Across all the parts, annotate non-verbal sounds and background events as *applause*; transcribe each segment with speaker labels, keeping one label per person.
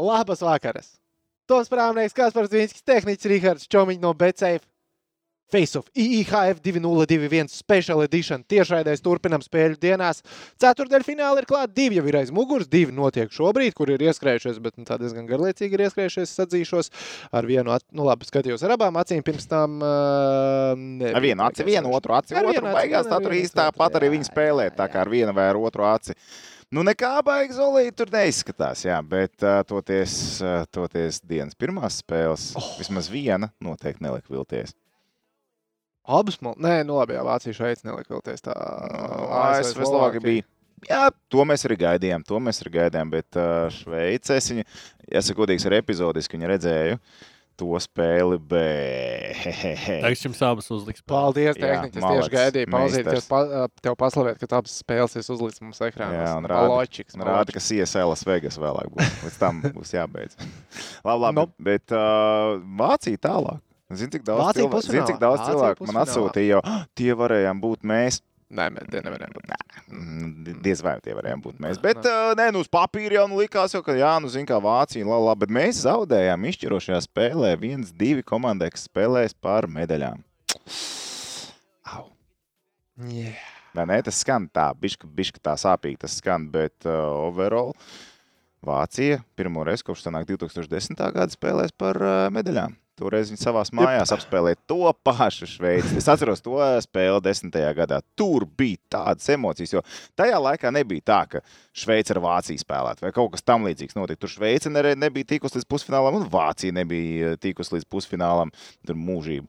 Speaker 1: Labas vakaras! Tos prāvnieks Kaspars Vinskis, tehniķis Rihards Čomiņš no BCF. Face of IIHF 2021 Special Edition tiešraidēs turpinam spēļu dienās. Ceturtdaļa fināla ir klāta divi, jau ir aiz muguras, divi notiek šobrīd, kur ir ieskrējušies, bet nu, tā diezgan garlaicīgi ir ieskrējušies, sadzīšos ar vienu, at... nu labi, skatījos ar abām acīm, pirms tam... Uh, ne,
Speaker 2: Ar vienu aci, vienu otru aci, otru beigās tā tur īsti tāpat arī
Speaker 1: jā,
Speaker 2: viņi spēlē, tā kā ar vienu vai ar otru aci. Nu, nekā baigi zolīti tur neizskatās, jā, bet uh, toties, uh, toties dienas pirmās spēles, oh. vismaz viena noteikti nelika vilties.
Speaker 1: Abas, man... nē, nu labi, jā, Vācija šeit nelika vilties tā.
Speaker 2: ASV Slovākija bija. Jā, to mēs arī gaidījām, to mēs arī gaidījām, bet uh, Šveicēs, viņa, jāsaka, godīgs ar epizodiski, viņa redzēju to spēli, bet... *laughs*
Speaker 3: Tagad jums abas uzliks.
Speaker 1: Paldies,
Speaker 2: Jā,
Speaker 1: tehniski. Es tieši gaidīju, pauzīt,
Speaker 2: meistars.
Speaker 1: pa, tev paslavēt, ka abas spēles esi uzlicis mums ekrānā.
Speaker 2: Jā, un rāda,
Speaker 1: Ločiks.
Speaker 2: un rāda, ka CSL Las Vegas vēlāk būs. Līdz tam *laughs* būs jābeidz. *laughs* labi, labi.
Speaker 1: Nu.
Speaker 2: Bet uh, Vācija tālāk. Zini, cik daudz,
Speaker 1: Vācija
Speaker 2: cilvēku, zini, cik daudz cilvēku man atsūtīja "Ah, *gasps* tie varējām būt mēs.
Speaker 1: Nē, mēs tie nevarējām būt.
Speaker 2: Mm, di- Diez vai tie varējām būt mēs. Bet, uh, nē, nu, uz papīra jau nu, likās, jau, ka, jā, nu, zina, kā Vācija, la, la, bet mēs zaudējām izšķirošajā spēlē. viens, divi komandai, kas spēlēs par medaļām. Au.
Speaker 1: Yeah.
Speaker 2: Vai ne? Tas skan tā, bišķi, bišķi tā sāpīgi tas skan, bet uh, overall Vācija pirmo reizi kopš sanāk 2010. gada spēlēs par uh, medaļām. Toreiz viņi savā mājās apspēlēja to pašu Šveici. Es atceros to spēli desmitajā gadā. Tur bija tādas emocijas, jo tajā laikā nebija tā, ka Šveice ar Vāciju spēlētu vai kaut kas tamlīdzīgs notika. Tur Šveice nebija tikusi līdz pusfinālam, un Vācija nebija tikusi līdz pusfinālam. Tur mūžība.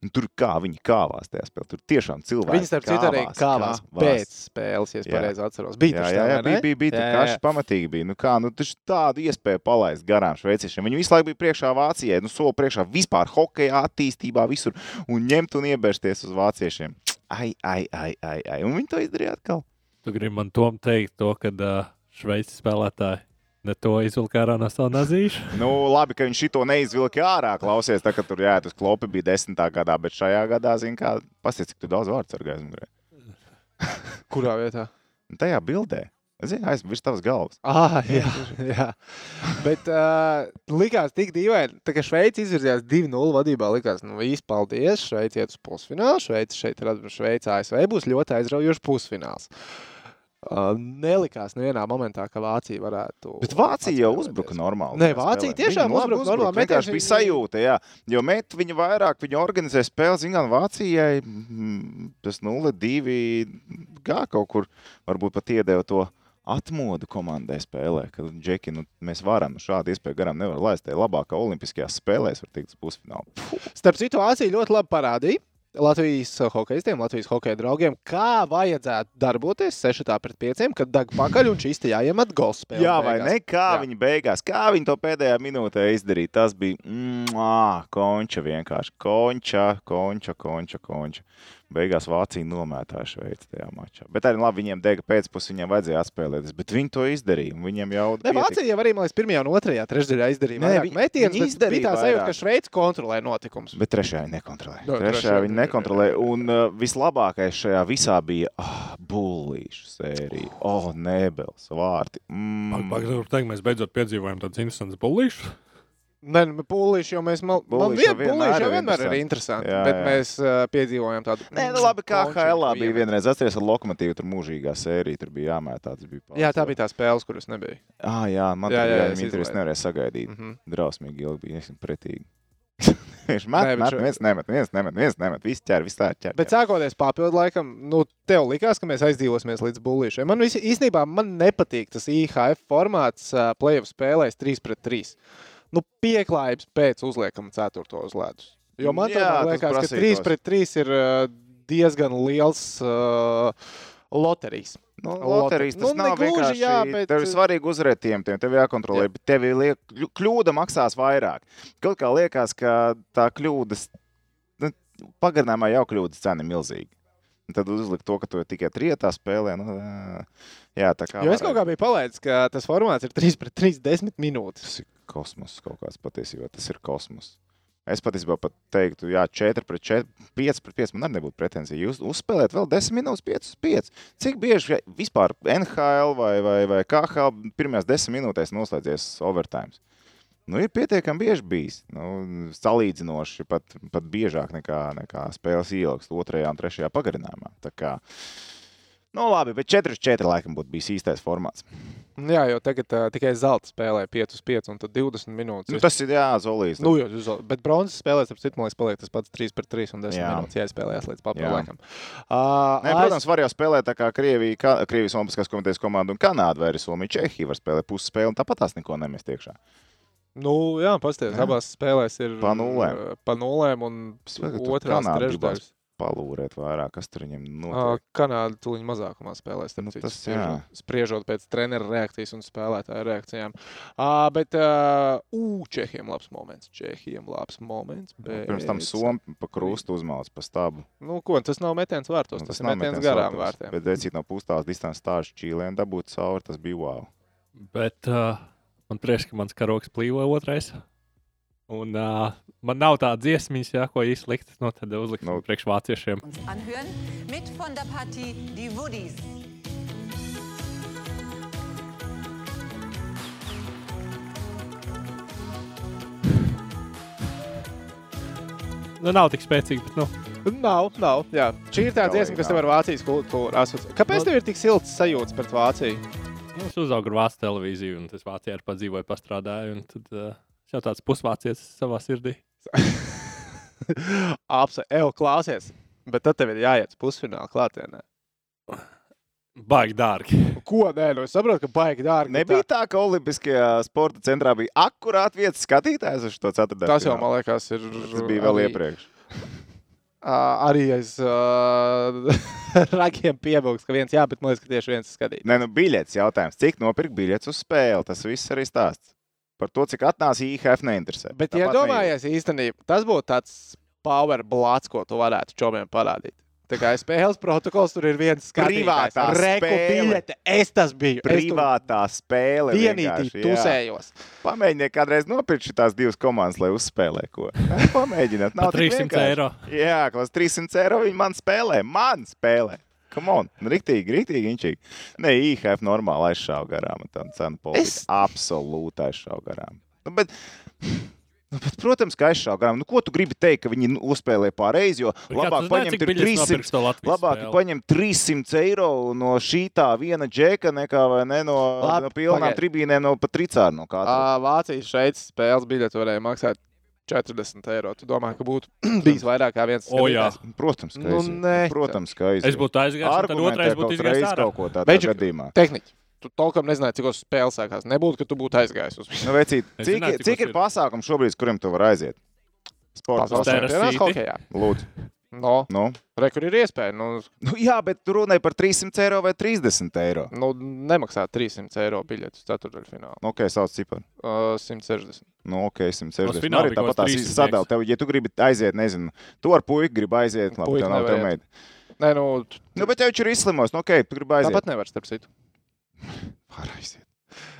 Speaker 2: Un Tur kā viņi kāvās tajā spēlē. Tur tiešām cilvēki.
Speaker 1: Viņi starp citu arī kāvās pēc spēles, ja es pareizi atceros. Bija
Speaker 2: Jā, jā, jā
Speaker 1: vai
Speaker 2: bija,
Speaker 1: ne?
Speaker 2: bija, bija tā
Speaker 1: Jā, jā.
Speaker 2: pamatīgi bija. Nu kā, nu taču tādu iespēju palaist garām šveiciešiem. Viņi visu laiku bija priekšā Vācijai, nu soli priekšā vispār hokeja attīstībā visur un ņemt un iebērsties uz vāciešiem. Ai, ai, ai, ai, ai. Un viņi to izdarīja atkal.
Speaker 3: Tu gribi man tom teikt to, ka uh, Šveices spēlētāji ne to izvilka ārā no savu nazīšu.
Speaker 2: Nu, labi, ka viņš šito neizvilka ārā. Klausies, tā, ka tur jāiet uz klopi bija desmitā gadā, bet šajā gadā, zin kā, pasies, cik tu daudz vārdu sargājas. *laughs*
Speaker 1: Kurā vietā?
Speaker 2: Tajā bildē. Zini, aiz virs tavas galvas.
Speaker 1: Ah, jā, *laughs* jā. Bet uh, likās tik dīvaini, kā Šveice izvirzījās 2-0 vadībā. Likās, nu, īsti paldies. Šveice iet uz pusfinālu. Šveice šeit ir atbrauc. Šveice ASV būs ļoti aizraujošs pusfināls. Uh, nelikās nevienā momentā, ka Vācija varētu.
Speaker 2: Bet Vācija jau uzbruka normāli.
Speaker 1: Nē, Vācija
Speaker 2: spēlē.
Speaker 1: tiešām uzbruka normāli.
Speaker 2: Vienkārši
Speaker 1: Metiens
Speaker 2: bija sajūta, jā. Jo met viņa vairāk, viņa organizē spēles, zinām, Vācijai mm, tas 0-2 gā kaut kur varbūt pat iedeva to atmodu komandai spēlē, ka Džeki, nu, mēs varam nu, šādu iespēju garām nevar laist. Tā ir labākā olimpiskajās spēlēs, var teikt, uz pusfinālu.
Speaker 1: Starp citu, Vācija ļoti labi parādīja. Latvijas hokeistiem, Latvijas hokeja draugiem, kā vajadzētu darboties 6 pret 5, kad dag pakaļ un šīs jāiemet gols spēlē.
Speaker 2: Jā, vai ne? Kā
Speaker 1: jā.
Speaker 2: viņi beigās, kā viņi to pēdējā minūtē izdarīja, tas bija mm, konča vienkārši. Konča, konča, konča, konča. Beigās Vācija nomētāja Šveici tajā mačā. Bet arī labi, viņiem dega pēcpusē, viņiem vajadzēja atspēlēties. Bet viņi to izdarīja. Viņiem jau
Speaker 1: Ne, Vācija jau arī, man liekas, pirmajā un otrajā trešdaļā izdarīja.
Speaker 2: Nē, viņi-
Speaker 1: metienus,
Speaker 2: viņi
Speaker 1: bet
Speaker 2: izdarīja
Speaker 1: bija tā sajūta, ka. Šveice kontrolē notikumus.
Speaker 2: Bet trešajā viņi nekontrolēja.
Speaker 1: Jā,
Speaker 2: Trešajā
Speaker 1: trešajā
Speaker 2: viņi nekontrolēja. Un uh, vislabākais šajā visā bija oh, bullīšu sērija. Oh, nebels, vārti. Mm.
Speaker 3: Pagaidām, teikt, mēs beidzot piedzīvojam tādu interesantu bullīšu.
Speaker 1: Nē, nu, pūlīši jau mēs man, man
Speaker 2: Pūlīši jau
Speaker 1: vien, pūlīši jau vienmēr ir
Speaker 2: interesanti.
Speaker 1: interesanti.
Speaker 2: Jā,
Speaker 1: bet
Speaker 2: jā.
Speaker 1: mēs uh, piedzīvojam tādu.
Speaker 2: Nē, nu labi, kā
Speaker 1: konču
Speaker 2: HL bija vienreiz. Atceries ar lokomotīvu, tur mūžīgā sērija, tur bija jāmētā. Bija
Speaker 1: Jā, tā bija tā spēle, kuras nebija.
Speaker 2: Ah, jā, man
Speaker 1: Jā,
Speaker 2: jā,
Speaker 1: jā,
Speaker 2: jā, jā,
Speaker 1: izlaidu.
Speaker 2: nevarēja sagaidīt.
Speaker 1: Mm -hmm.
Speaker 2: Drausmīgi ilgi bija, es pretīgi. *laughs* Viņš met,
Speaker 1: bet
Speaker 2: met, viens nemet, viens nemet, viens nemet, viss ķer, viss tā ķer.
Speaker 1: Bet sākoties papildu laikam, nu, tev likās, ka mēs aizdzīvosimies līdz bullīšiem. Man īstenībā man nepatīk tas IHF formāts, uh, playoff spēlēs 3 pret 3. Nu, pieklājības pēc uzliekam 4. uz ledus. Jo man
Speaker 2: Jā,
Speaker 1: liekas, ka
Speaker 2: prasītos.
Speaker 1: 3 pret 3 ir uh, diezgan liels uh, loterijas.
Speaker 2: Nu,
Speaker 1: Lote-
Speaker 2: loterijas tas
Speaker 1: nu,
Speaker 2: nav
Speaker 1: negluži,
Speaker 2: vienkārši.
Speaker 1: jā, bet-.
Speaker 2: Tev ir svarīgi uzvarēt tiem, tiem tev jākontrolē,
Speaker 1: Jā.
Speaker 2: bet tev liek, kļūda maksās vairāk. Kaut kā liekas, ka tā kļūdas, nu, pagarinājumā jau kļūdas cena ir milzīga. Un Tad uzlikt to, ka tu tikai trietā spēlē. Nu, jā, tā kā
Speaker 1: Jo es kaut kā biju palaidis, ka tas formāts ir 3 pret 3 10 minūtes.
Speaker 2: Tas ir kosmos kaut kāds patiesībā. Tas ir kosmos. Es patiesībā pat teiktu, jā, 4 pret 4, 5 pret 5. Man arī nebūtu pretenzija. Jūs uzspēlējat vēl 10 minūtes, 5 uz 5. Cik bieži vispār NHL vai, vai, vai KHL pirmajās 10 minūtēs noslēdzies overtime? Nu, ir pietiekami bieži bijis. Nu, salīdzinoši pat, pat biežāk nekā, nekā spēles ilgs otrajā un trešajā pagarinājumā. Tā kā, nu, labi, bet 4 uz 4 laikam būtu bijis īstais formāts.
Speaker 1: Jā, jo tagad uh, tikai zelta spēlē 5 uz 5 un tad 20 minūtes.
Speaker 2: Nu, tas ir jā, Zolīs.
Speaker 1: Nu, jau, bet bronzas spēlēs, ap citu, man liekas, paliek tas pats 3 pret 3 un 10
Speaker 2: Jā.
Speaker 1: minūtes jāizspēlējas līdz laikam. Uh,
Speaker 2: Nē, protams, var jau spēlēt tā kā Krievija, ka, Krievijas Olimpiskās komitejas komanda un Kanāda, vai arī Somija, Čehija var spēlēt pusspēli un tāpat tās neko nemest iekšā.
Speaker 1: Nu, jā, pasties,
Speaker 2: Jā.
Speaker 1: abās spēlēs ir
Speaker 2: Pa nulēm.
Speaker 1: Pa nulēm un otrās trešdaļas.
Speaker 2: Palūrēt vairāk, kas tur viņam notiek.
Speaker 1: Kanāda tuliņ mazākumā spēlēs.
Speaker 2: Nu,
Speaker 1: Nu,
Speaker 2: tas,
Speaker 1: spriežot, spriežot pēc treneru reakcijas un spēlētāju reakcijām. Uh, bet, uh, ū, Čehiem labs moments. Čehiem labs moments. Bet...
Speaker 2: Pirms tam Somija pa krustu uzmāca pa stabu.
Speaker 1: Nu, ko, tas nav metiens vārtos,
Speaker 2: Nu,
Speaker 1: tas, tas ir metiens
Speaker 2: metiens
Speaker 1: garām
Speaker 2: vārtos,
Speaker 1: vārtiem.
Speaker 2: Bet decīt no pustāls distances stāžu čīlēm dabūt cauri, tas bija wow.
Speaker 3: Bet uh, man prieks, ka mans karoks plīvoja otrais. Un uh, man nav tāda dziesmiņa, ja, ko īsti likt. No, tad uzliksim
Speaker 2: Nu.
Speaker 3: no. priekš vāciešiem.
Speaker 4: uns anhören mit von der Partie Die Woodies.
Speaker 3: Nu, nav tik spēcīgi, bet nu,
Speaker 1: Nav, nav. Jā. Šī ir tā dziesma, kas tev ar Vācijas kultūru asociē. Kāpēc
Speaker 3: Nu-
Speaker 1: tev ir tik silts sajūta pret Vāciju?
Speaker 3: nu, es uzaugu ar vācu televīziju, un tas Vācijā arī padzīvoju, pastrādāju. un Tad uh, es jau tāds pusvācietis savā sirdī. *laughs*
Speaker 1: Apsa, evo, klausies. Bet tad tev ir jāiet uz pusfināla klātienē.
Speaker 3: Baigi dārgi.
Speaker 1: Ko? Nē, nu es saprotu, ka baigi dārgi. bet
Speaker 2: Nebija tā, ka Olimpiskajā sporta centrā bija akurāt vietas skatītājs uz to ceturtdienu.
Speaker 1: Tas jau, man liekas, ir.
Speaker 2: Tas bija vēl
Speaker 1: arī-
Speaker 2: iepriekš. *laughs*
Speaker 1: Ā, arī aiz uh, ragiem piebilst, ka viens jā, bet man liekas, ka tieši viens skatīt.
Speaker 2: Nē, nu, biļets jautājums. Cik nopirkt biļets uz spēli? Tas viss arī stāsts. Par to, cik atnāca IHF neinteresē.
Speaker 1: Bet,
Speaker 2: Tāpat
Speaker 1: ja domājies īstenībā, tas būtu tāds power blāts, ko tu varētu čomiem parādīt. Tā kā spēles protokols tur ir viens skatītājs.
Speaker 2: Privātā
Speaker 1: Reku
Speaker 2: spēle.
Speaker 1: biļete. Es tas biju.
Speaker 2: Privātā spēle.
Speaker 1: Vienīgi tusējos.
Speaker 2: Pamēģiniet kādreiz nopirkt šīs divas komandas, lai uzspēlē ko. Pamēģiniet,
Speaker 3: Par
Speaker 2: nav tik
Speaker 3: 300
Speaker 2: vienkārši.
Speaker 3: eiro.
Speaker 2: Jā, klas 300 eiro viņi man spēlē. Man spēlē. Come on, riktīgi, riktīgi inčīgi. Nē, IHF normāli aizšāva garām. Tā cena politika
Speaker 1: Es-
Speaker 2: absolūti aizšāva garām. Nu, bet, nu, bet, protams, ka aizšāva garām. Nu, ko tu gribi teikt, ka viņi nu, uzspēlē pārreiz, jo labāk paņemt ir 300. Labāk paņemt 300 eiro no šī tā viena džeka, nekā vai ne no,
Speaker 1: Labi,
Speaker 2: no pilnām
Speaker 1: pagaid.
Speaker 2: tribīnēm, no pat tricāra no
Speaker 1: Vācijas šeit spēles biļete varēja maksāt 40 eiro. Tu domā, ka būtu *clears throat* bijis vairāk kā viens
Speaker 3: O, jā.
Speaker 1: skatītājs?
Speaker 2: Protams, ka
Speaker 1: Nu, nē,
Speaker 2: Protams, ka aiziet.
Speaker 3: Es būtu aizgājis, un tad otrais būtu izgājis ārā.
Speaker 2: kaut ko tādu
Speaker 1: Beidžu-
Speaker 2: gadījumā.
Speaker 1: Tehniķi. Tu tolkam nezināji, cik spēles sākās. Nebūtu, ka tu būtu aizgājis uz
Speaker 2: Nu, vecīt, cik,
Speaker 3: zināju,
Speaker 2: cik,
Speaker 3: cik
Speaker 2: ir
Speaker 3: ir.
Speaker 2: pasākums šobrīd, kuriem tu vari aiziet? Sporta
Speaker 1: pasaules čempionāts
Speaker 3: City.
Speaker 1: hokejā.
Speaker 2: Lūdzu.
Speaker 1: No,
Speaker 2: Nu.
Speaker 1: re, kur ir iespēja. Nu,
Speaker 2: Nu, jā, bet tu runāji par 300 eiro vai 30 eiro.
Speaker 1: nu, nemaksā 300 eiro biļeti uz ceturdaļfinālu.
Speaker 2: Nu, ok, sauc ciparu.
Speaker 1: Uh, 160.
Speaker 2: Nu, ok, 160.
Speaker 3: Uz
Speaker 2: Nu, arī tāpat tās
Speaker 3: 300
Speaker 2: sadala. Tev, ja tu gribi aiziet, nezinu, tu ar puiku gribi aiziet, labi,
Speaker 1: Puika
Speaker 2: tev nav tev meita.
Speaker 1: Nē, nu,
Speaker 2: Nu, bet tev taču ir izslimos, nu, ok, tu gribi aiziet.
Speaker 1: tāpat nevar starp citu. *laughs*
Speaker 2: Var aiziet.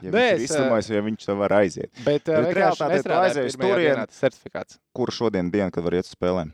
Speaker 2: Ja
Speaker 1: Nē,
Speaker 2: viņš ir
Speaker 1: es,
Speaker 2: izslimojis, ja viņš tev var aiziet.
Speaker 1: Bet,
Speaker 2: Bet
Speaker 1: nestrādāja
Speaker 2: aizej uz
Speaker 1: pirmajā
Speaker 2: turieni. Kuru šodien dienu, kad var iet uz spēlēm?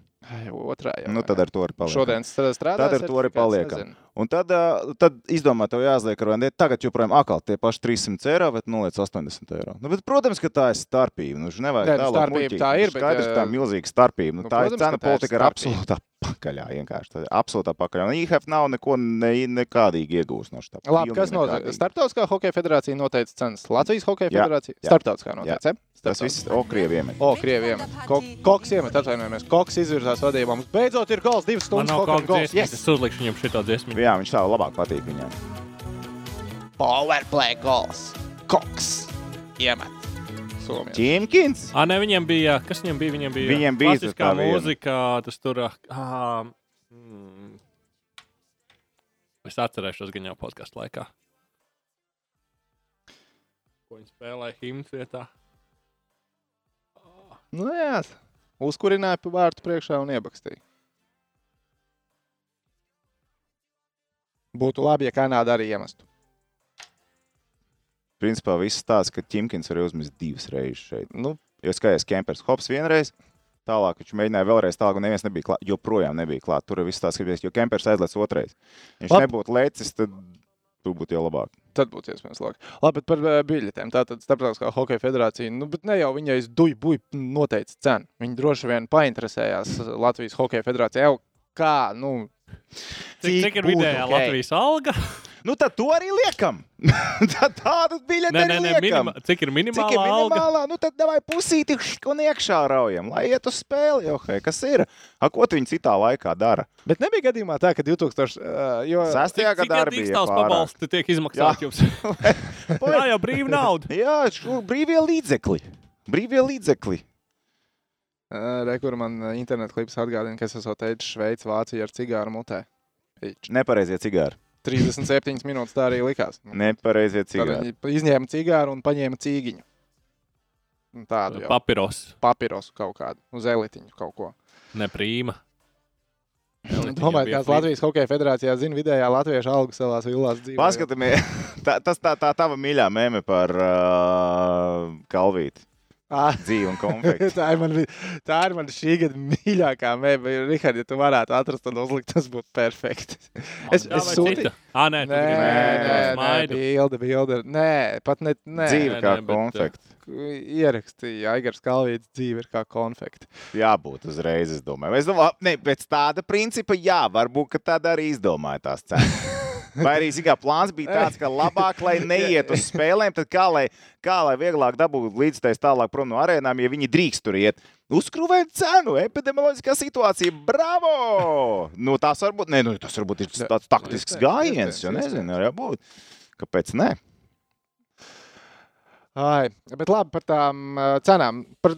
Speaker 1: Otrā jau.
Speaker 2: Nu, tad ar to arī paliek.
Speaker 1: Šodien strādājot.
Speaker 2: Tad ar to arī paliekam. Un tad, tad izdomā, tev jāizliek ar vienu. Tagad joprojām atkal tie paši 300 eiro, bet 0,80 eiro. Nu, bet, protams, ka tā ir starpība. Nu, nevajag
Speaker 1: Nē, nu,
Speaker 2: tā
Speaker 1: starpība tā ir, bet,
Speaker 2: Skaidrs, ka tā ir milzīga starpība. Nu,
Speaker 1: nu,
Speaker 2: tā ir
Speaker 1: protams,
Speaker 2: cena
Speaker 1: ir
Speaker 2: politika ir absolūtā pakaļā. Vienkārši tā ir absolūtā pakaļā. Un IHF nav neko ne, nekādīgi iegūst no štā.
Speaker 1: Labi, kas
Speaker 2: nekādīgi.
Speaker 1: Startautiskā hokeja federācija noteica cenas. Latvijas hokeja federācija. Startautiskā noteica.
Speaker 2: Tas viss, o, Krievi iemet.
Speaker 1: O, Krievi iemet. Ko, koks iemet, atvainojamies. Koks izvirzās vadībā. Mums beidzot ir gols, divas
Speaker 3: Man
Speaker 1: stundas.
Speaker 3: nav
Speaker 1: hokeja
Speaker 3: kaut
Speaker 1: gols.
Speaker 3: kāda dziesma,
Speaker 1: Yes!
Speaker 3: es uzlikšu viņam šito dziesmu.
Speaker 2: Jā, viņš tā labāk patīk viņam.
Speaker 1: Powerplay gols. Koks iemet. Somijā.
Speaker 2: Ķimkins!
Speaker 3: Ah, nē, viņiem bija. Kas viņiem bija? Viņiem bija
Speaker 2: Viņiem bija
Speaker 3: klasiskā mūzika, tas tur. Ah, mm, es atcerēšos gan jau podkāstu laikā. Ko viņi spēlēja himnas vietā?
Speaker 1: Nu, jā, uzkurināja pa vārtu priekšā un iebakstīja. Būtu labi, ja Kanāda arī iemestu.
Speaker 2: Principā viss tāds, ka Ķimkins var uzmest divas reizes šeit.
Speaker 1: Nu,
Speaker 2: Jo skaties, Kempers Hops vienreiz, Tālāk viņš mēģināja vēlreiz tālāk, un neviens nebija klāt. Joprojām nebija klāt. Tur viss tā skaties, jo Kempers aizlēc otrais. Viņš
Speaker 1: Labi.
Speaker 2: nebūtu lecis, tad tu būtu jau labāk.
Speaker 1: Tad būtu iespējams labāk. Labi, bet par uh, biļetēm. Tātad Starptautiskā hokeja federācija, nu, bet ne jau viņai duļu buļu noteica cenu. Viņi droši vien painteresējās Latvijas hokeja federācijā jau kā, nu,
Speaker 3: Cik, cik ir
Speaker 1: būtu
Speaker 3: vidējā
Speaker 1: ok?
Speaker 3: Latvijas alga?
Speaker 2: Nu, tad to arī liekam. *laughs* tādu biļeti
Speaker 3: Nē, nē, nē, minima, cik ir
Speaker 2: Cik
Speaker 3: minimālā
Speaker 2: ir
Speaker 3: alga?
Speaker 2: minimālā? Nu, tad vai pusīti un iekšā raujam, lai iet uz spēli. Jo, hei, kas ir? A, ko tu viņi citā laikā dara?
Speaker 1: Bet nebija gadījumā tā, ka 2000. Uh,
Speaker 3: Cik
Speaker 2: gadā arī bija pārāk.
Speaker 3: pabalsti tiek izmaksāts jums? *laughs* Tā jau brīva nauda.
Speaker 2: Jā, brīvie līdzekļi. Brīvie līdzekļi.
Speaker 1: uh, re, kur man internetu klips atgādina, ka es esmu teicis Šveici, Vācija ar cigāru mutē.
Speaker 2: Nepareizie cigāri.
Speaker 1: 37 minūtes tā arī likās. Nu,
Speaker 2: Nepareizie
Speaker 1: Tad
Speaker 2: cigāri.
Speaker 1: Viņi izņēma cigāru un paņēma cīgiņu. Un Tādu jau
Speaker 3: Papiros,
Speaker 1: papirosu kaut kādu, uz elitiņu kaut ko.
Speaker 3: ne prīma.
Speaker 1: Domāju, ka Latvijas Hokeja federācijā zina vidējā latviešu algu savās vilās dzīvē.
Speaker 2: Paskatāmies, *laughs* tā, tas tā, tā tava mīļā meme par uh, Kalvīti.
Speaker 1: Ah,
Speaker 2: Dzīvi un konfekti. *laughs*
Speaker 1: tā, ir man, tā ir mana šī gada mīļākā mēbe. Rihard, ja tu varētu atrast un uzlikt, tas būtu perfekti. Es, es sūtīju.
Speaker 3: Ah, nē,
Speaker 1: Nē, nē,
Speaker 3: to
Speaker 1: nē,
Speaker 3: smaidu.
Speaker 1: bilde, bilde. Nē, pat ne. Nē.
Speaker 2: Dzīve
Speaker 3: nē,
Speaker 2: kā
Speaker 3: nē, bet,
Speaker 2: konfekti.
Speaker 1: Ierakstīja, Aigars Kalvīts dzīve ir kā konfekti.
Speaker 2: Jābūt uzreiz, es domāju. Es domāju, ne, pēc tāda principa, jā, varbūt, ka tad arī izdomāja tās cenas. *laughs* Vai arī zikā, plāns bija tāds, ka labāk, lai neiet uz spēlēm, tad kā lai, kā lai vieglāk dabūtu līdztais tālāk prom no arēnām, ja viņi drīkst tur iet. Uzkrūvēt cenu, epidemioloģiskā situācija, bravo! Nu, tas varbūt, ne, nu, tas varbūt ir tāds taktisks gājiens, jo nezinu, var būt. Kāpēc ne?
Speaker 1: Ai, bet labi par tām cenām. Par,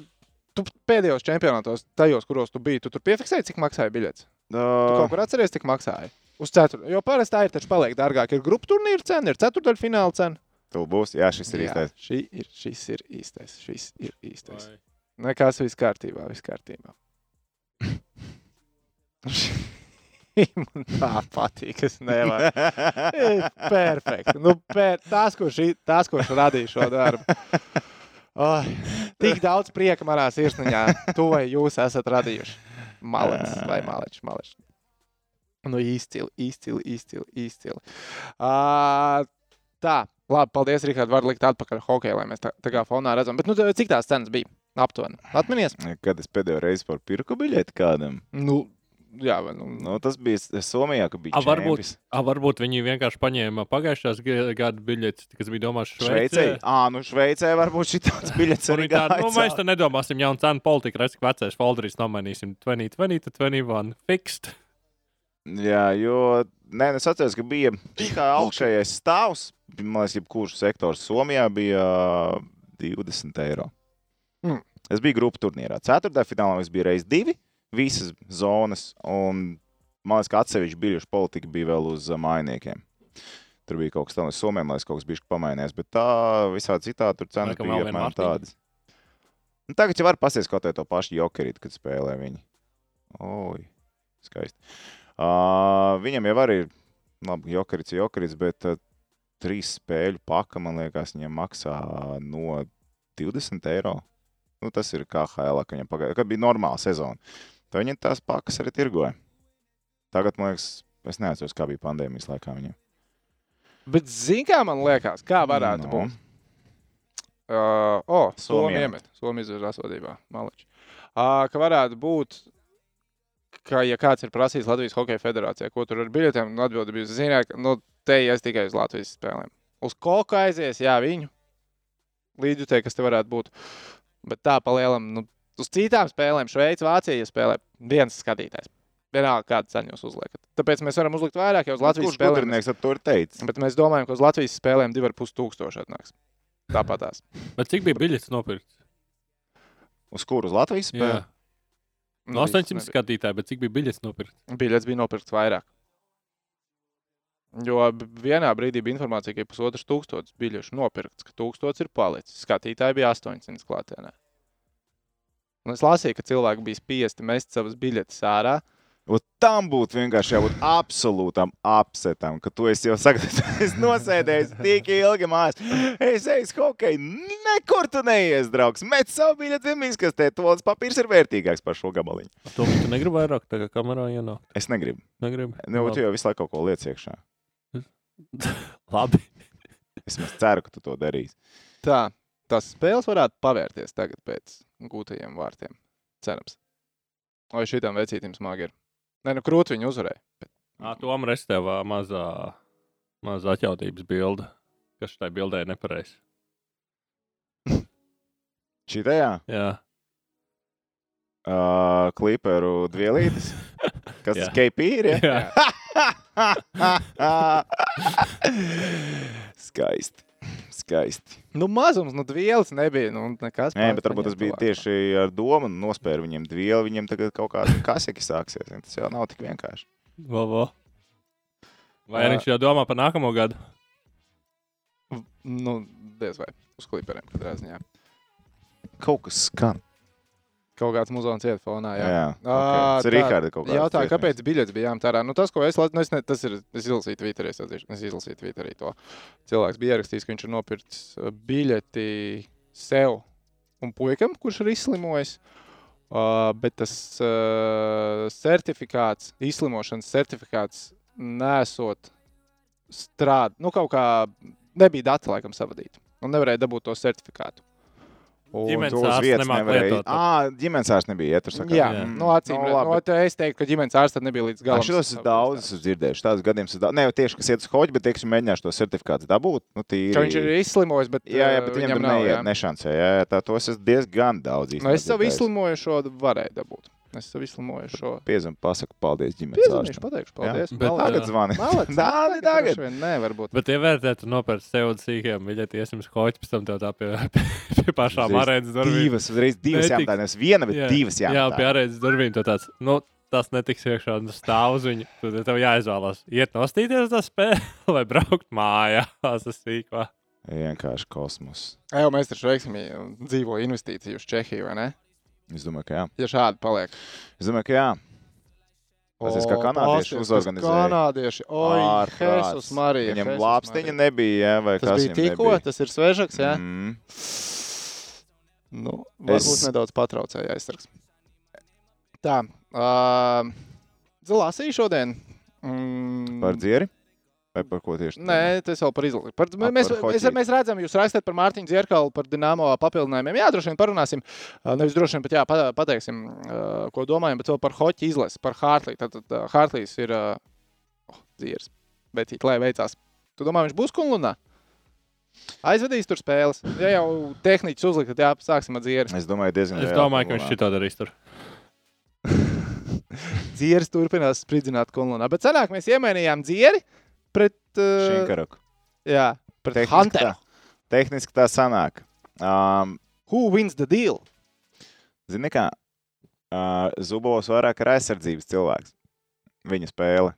Speaker 1: tu pēdējos čempionātos, tajos, kuros tu biji, tu tur piefiksēji, cik maksāja biļets. Tu
Speaker 2: Uh,
Speaker 1: kaut kur atceries, cik maksāja? Uz ceturto. Jo parasti tā ir, taču paliek dārgāk. Ir grupu turnīra cena, ir ceturdaļa fināla cena.
Speaker 2: tu būs, jā, šis ir īstais.
Speaker 1: Jā, šī ir, šis ir īstais. Šis ir īstais. Nekas viss kārtībā, viss kārtībā. *laughs* *laughs* Man tā patīk, es nevaru. *laughs* Perfekti. Nu, per, tas, kurš, i- tas, kurš radīja šo darbu. Oh, tik daudz prieka manā sirsniņā. To vai jūs esat radījuši. Malets vai malečs, malečs. Nu, izcili, izcili, izcili. izcili. Uh, tā, labi, paldies, Rihard. Var likt atpakaļ hokeju, lai mēs tā, tā kā fonā redzam. Bet, nu, cik tās cenas bija? Aptuveni. Atminies?
Speaker 2: Kad es pēdējo reizi par pirku biļeti kādam,
Speaker 1: Nu, jā, vai nu.
Speaker 2: nu, tas bija Somijā, kad bija
Speaker 3: A, varbūt, a, varbūt viņi vienkārši paņēma pagājušās ga- gada biļetes, kas bija domāts
Speaker 2: Šveicē.
Speaker 3: Šveicē.
Speaker 2: Ā, nu Šveicē varbūt šī tāds *laughs* biļets arī gāja.
Speaker 3: nu, mēs te nedomāsim jaunu cenu politiku, redz, ka vecais folderis nomainīsim 20, 20, 21 fixed.
Speaker 2: Jā, jo nē, es atceros, ka bija kā augšējais stāvs. Man liekas, jebkurš sektors Somijā bija ā, 20 eiro.
Speaker 1: Mm.
Speaker 2: Es biju grupu turnīrā. Ceturtajā finālā es biju reizes divi, visas zonas. Un man liekas, ka atsevišķi bijuši politika bija vēl uz mainiekiem. Tur bija kaut kas tāds, Somijam, lai kaut kas bija pamainījies. Bet tā visā citā tur cenas bija apmēram tādas. Nu, tagad jau var pasties kaut vai to pašu jokerītu, kad spēlē viņi. Oi, skaisti. Uh, viņam jau arī ir, labi, jokerīts, jokerīts, bet uh, trīs spēļu paka, man liekas, viņam maksā no 20 eiro. Nu, tas ir kā HL, ka viņam pagāja, kad bija normāla sezona. Tad viņi tās pakas arī tirgoja. Tagad, man liekas, es neatceros, kā bija pandēmijas laikā viņam.
Speaker 1: Bet, zini, kā man liekas, kā varētu
Speaker 2: Nu.
Speaker 1: no. būt? Uh, oh, Somija iemet. Somija izvirz asodībā. Malič. Uh, ka varētu būt, ka, ja kāds ir prasījis Latvijas Hokeja federācijā, ko tur ar biļetēm, un atbildi bija, ziniet, ka nu, te ies tikai uz Latvijas spēlēm. Uz koku aizies, jā, viņu līdzjutēji, kas te varētu būt. Bet tā palielam, nu, uz citām spēlēm, Šveice, Vācija, ja spēlē viens skatītājs. Vienalga, kādu cenu jūs uzliekat. Tāpēc mēs varam uzlikt vairāk, jau uz Latvijas
Speaker 2: Kurš
Speaker 1: spēlēm.
Speaker 2: ar to ir teicis?
Speaker 1: Bet mēs domājam, ka uz Latvijas spēlēm 2,5 tūkstoši atnāks. Tāpat tās.
Speaker 3: Bet cik bija biļetes nopirkt?
Speaker 2: Uz kuru uz Latvijas
Speaker 3: Jā.
Speaker 2: spēli?
Speaker 3: No 800 skatītāji, bet cik bija biļetes nopirkt?
Speaker 1: Biļets bija nopirkts vairāk. Jo vienā brīdī bija informācija, ka ir pusotrs tūkstotis biļešu nopirkts, ka tūkstots ir palicis. Skatītāji bija 800 klātienē. Un es lasīju, ka cilvēki bija spiesti mest savas biļetes ārā,
Speaker 2: Ot tam būtu vienkārši jābūt absolūtam apsetam, ka tu esi jau sagatavojis, *laughs* nosēdējis tik ilgi mājās. Es eju uz hokeju, nekur tu neies, draugs. Met savu biļeti vienmīgs, kas te tolis papīrs ir vērtīgāks par šo gabaliņu.
Speaker 3: To tu negribi vairāk, tā kā kamerā ienāk.
Speaker 2: Es negribu.
Speaker 3: Negribi.
Speaker 2: Nu, tu jau visu laiku kaut ko liec iekšā. *laughs*
Speaker 3: Labi.
Speaker 2: Es ceru, ka tu to darīsi.
Speaker 1: Tā, tas spēles varētu pavērties tagad pēc gūtajiem vārtiem. Cerams. Vai šitam vecītim smagi ir? Nē, nu krūti viņu uzvarēja.
Speaker 3: Ā, Tomēr es tev mazā, mazā atjautības bilde, kas šai bildē nepareizi. *laughs*
Speaker 2: Šitajā
Speaker 3: Jā,
Speaker 2: uh, kliperu dvielītes, *laughs* kas tas KP ir. Ja?
Speaker 3: Jā. *laughs*
Speaker 2: Skaisti. Skaisti.
Speaker 1: Nu, mazums, nu, dvielas nebija. Nu, nekas
Speaker 2: Nē, bet varbūt tas bija
Speaker 1: tuvāk.
Speaker 2: tieši ar domu, un nospēra viņiem dvielu. Viņiem tagad kaut kāda *laughs* kaseki sāksies. Tas jau nav tik vienkārši.
Speaker 3: Vo, vo. Vai
Speaker 1: Ā.
Speaker 3: viņš jau domā par nākamo gadu?
Speaker 1: Nu, diez vai uz kliperiem, katrā ziņā.
Speaker 2: Kaut kas skan.
Speaker 1: Kaut kāds muzons iet fonā. Jā,
Speaker 2: Jā, okay. ir
Speaker 1: tā,
Speaker 2: Rīgārda kaut kāds.
Speaker 1: Jautāju,
Speaker 2: dziesmas.
Speaker 1: kāpēc biļets bija jāmatērā? Nu, tas, ko es, la- nu, es, ne, tas ir, es izlasīju Twitterī, es, atzīšu, es izlasīju Twitterī to. Cilvēks bija ierakstījis, ka viņš ir nopircis biļeti sev un puikam, kurš ir izslimojis. Uh, bet tas uh, certifikāts, izslimošanas certifikāts, nesot strādāt, nu, kaut kā nebija dati, laikam, savadīti. Un nevarēja dabūt to certifikātu.
Speaker 3: Ģimenes ārsts
Speaker 2: nevarēja.
Speaker 3: lietot.
Speaker 2: Ā, ģimenes ārsts nebija sakāt.
Speaker 1: Jā,
Speaker 2: Mm.
Speaker 1: no acīm
Speaker 2: Nu,
Speaker 1: redzot,
Speaker 2: labi.
Speaker 1: no, te es teiktu, ka ģimenes ārsts nebija līdz galam.
Speaker 2: Šitos es daudz esmu dzirdējis. Tādus gadījumus. Ne jau tieši, kas iet uz hoģi, bet teiksim, mēģināšu to certifikātu dabūt. Nu, tīri...
Speaker 1: Ka viņš ir izslimojis, bet,
Speaker 2: Jā, jā, bet viņam
Speaker 1: viņam
Speaker 2: tur
Speaker 1: nav.
Speaker 2: neiet
Speaker 1: jā.
Speaker 2: nešancē. Jā, jā, tā tos es diezgan daudz
Speaker 1: Nu, es savu izslimojušo varēju dabūt. Es savu izslimojušo.
Speaker 2: Piezem, pasaku paldies ģimenes ārstam.
Speaker 1: pateikšu,
Speaker 2: Jā?
Speaker 1: paldies.
Speaker 3: Bet,
Speaker 1: Malāc.
Speaker 2: Tagad zvani.
Speaker 1: Malāc. *laughs*
Speaker 2: Dāni, tagad.
Speaker 1: vien Nē, varbūt.
Speaker 3: Bet ievērtēt, nopērkt sev uz sīkiem biļeti, iesim uz hoķi, pēc tam tev tā pie, *laughs* pie, pašām arēnas durvīm.
Speaker 2: Divas, uzreiz divas jāmētāj. Nevis viena, bet
Speaker 3: Jā,
Speaker 2: divas
Speaker 3: Jā,
Speaker 2: jāmētāj.
Speaker 3: pie arēnas durvīm tu tāds, nu, tas netiks iekšā, un tu stāv uz viņu. Tad tev jāizvēlās, iet nostīties tā spēle *laughs* vai braukt mājās, tas sīkā.
Speaker 2: Vienkārši kosmos.
Speaker 1: Jā, mēs taču veiksmīgi dzīvo investīciju uz Čehiju, vai ne?
Speaker 2: Es domāju, ka jā.
Speaker 1: Ja šādi paliek.
Speaker 2: Es domāju, ka jā. Tas ir kā
Speaker 1: O,
Speaker 2: kanādieši
Speaker 1: pasties,
Speaker 2: uzorganizēja.
Speaker 1: Kanādieši. Oi. Jēzus Marija.
Speaker 2: Viņam
Speaker 1: Jēzus
Speaker 2: lāpstiņa
Speaker 1: Marija.
Speaker 2: nebija, jā, vai
Speaker 1: Tas
Speaker 2: kas
Speaker 1: bija
Speaker 2: viņam
Speaker 1: tikko,
Speaker 2: nebija.
Speaker 1: tas ir svežaks, jā?
Speaker 2: Mm.
Speaker 1: Nu, varbūt
Speaker 2: Es-
Speaker 1: es... nedaudz patraucēja aizsargs. Tā. Uh, Zilāsī šodien. Mm,
Speaker 2: Par dzieri? Vai par ko tieši?
Speaker 1: Nē, tas vēl par izlasi. Par,
Speaker 2: A,
Speaker 1: mēs,
Speaker 2: par
Speaker 1: mēs, mēs redzam, jūs rakstāt par Mārtiņu Zierkalu, par Dienāmo papildinājumiem. Jā, droši vien parunāsim. Nevis droši vien, bet jā, pa- pateiksim, ko domājam, bet vēl par hoķi izlasi, par Hārtlī. Tad, Hārtlīs ir oh, dzīves. Bet, lai veicās, tu domā, viņš būs kunlunā? Aizvedīs tur spēles. Ja jau tehniķis uzlikt, tad jā, sāksim ar dzieru.
Speaker 2: Es domāju, diezgan
Speaker 3: Es
Speaker 2: reāli
Speaker 3: domāju, ka viņš šito darīs tur. *laughs*
Speaker 1: Dzieris turpinās spridzināt kunlunā. Bet senāk mēs iemainījām dzieri pret, uh,
Speaker 2: Šinkaraku.
Speaker 1: jā, pret
Speaker 2: Tehniski
Speaker 1: Hunteru.
Speaker 2: tā, tehniski tā sanāk. Um,
Speaker 1: Who wins the deal?
Speaker 2: Zini, kā uh, Zubovs vairāk ir aizsardzības cilvēks. Viņa spēle.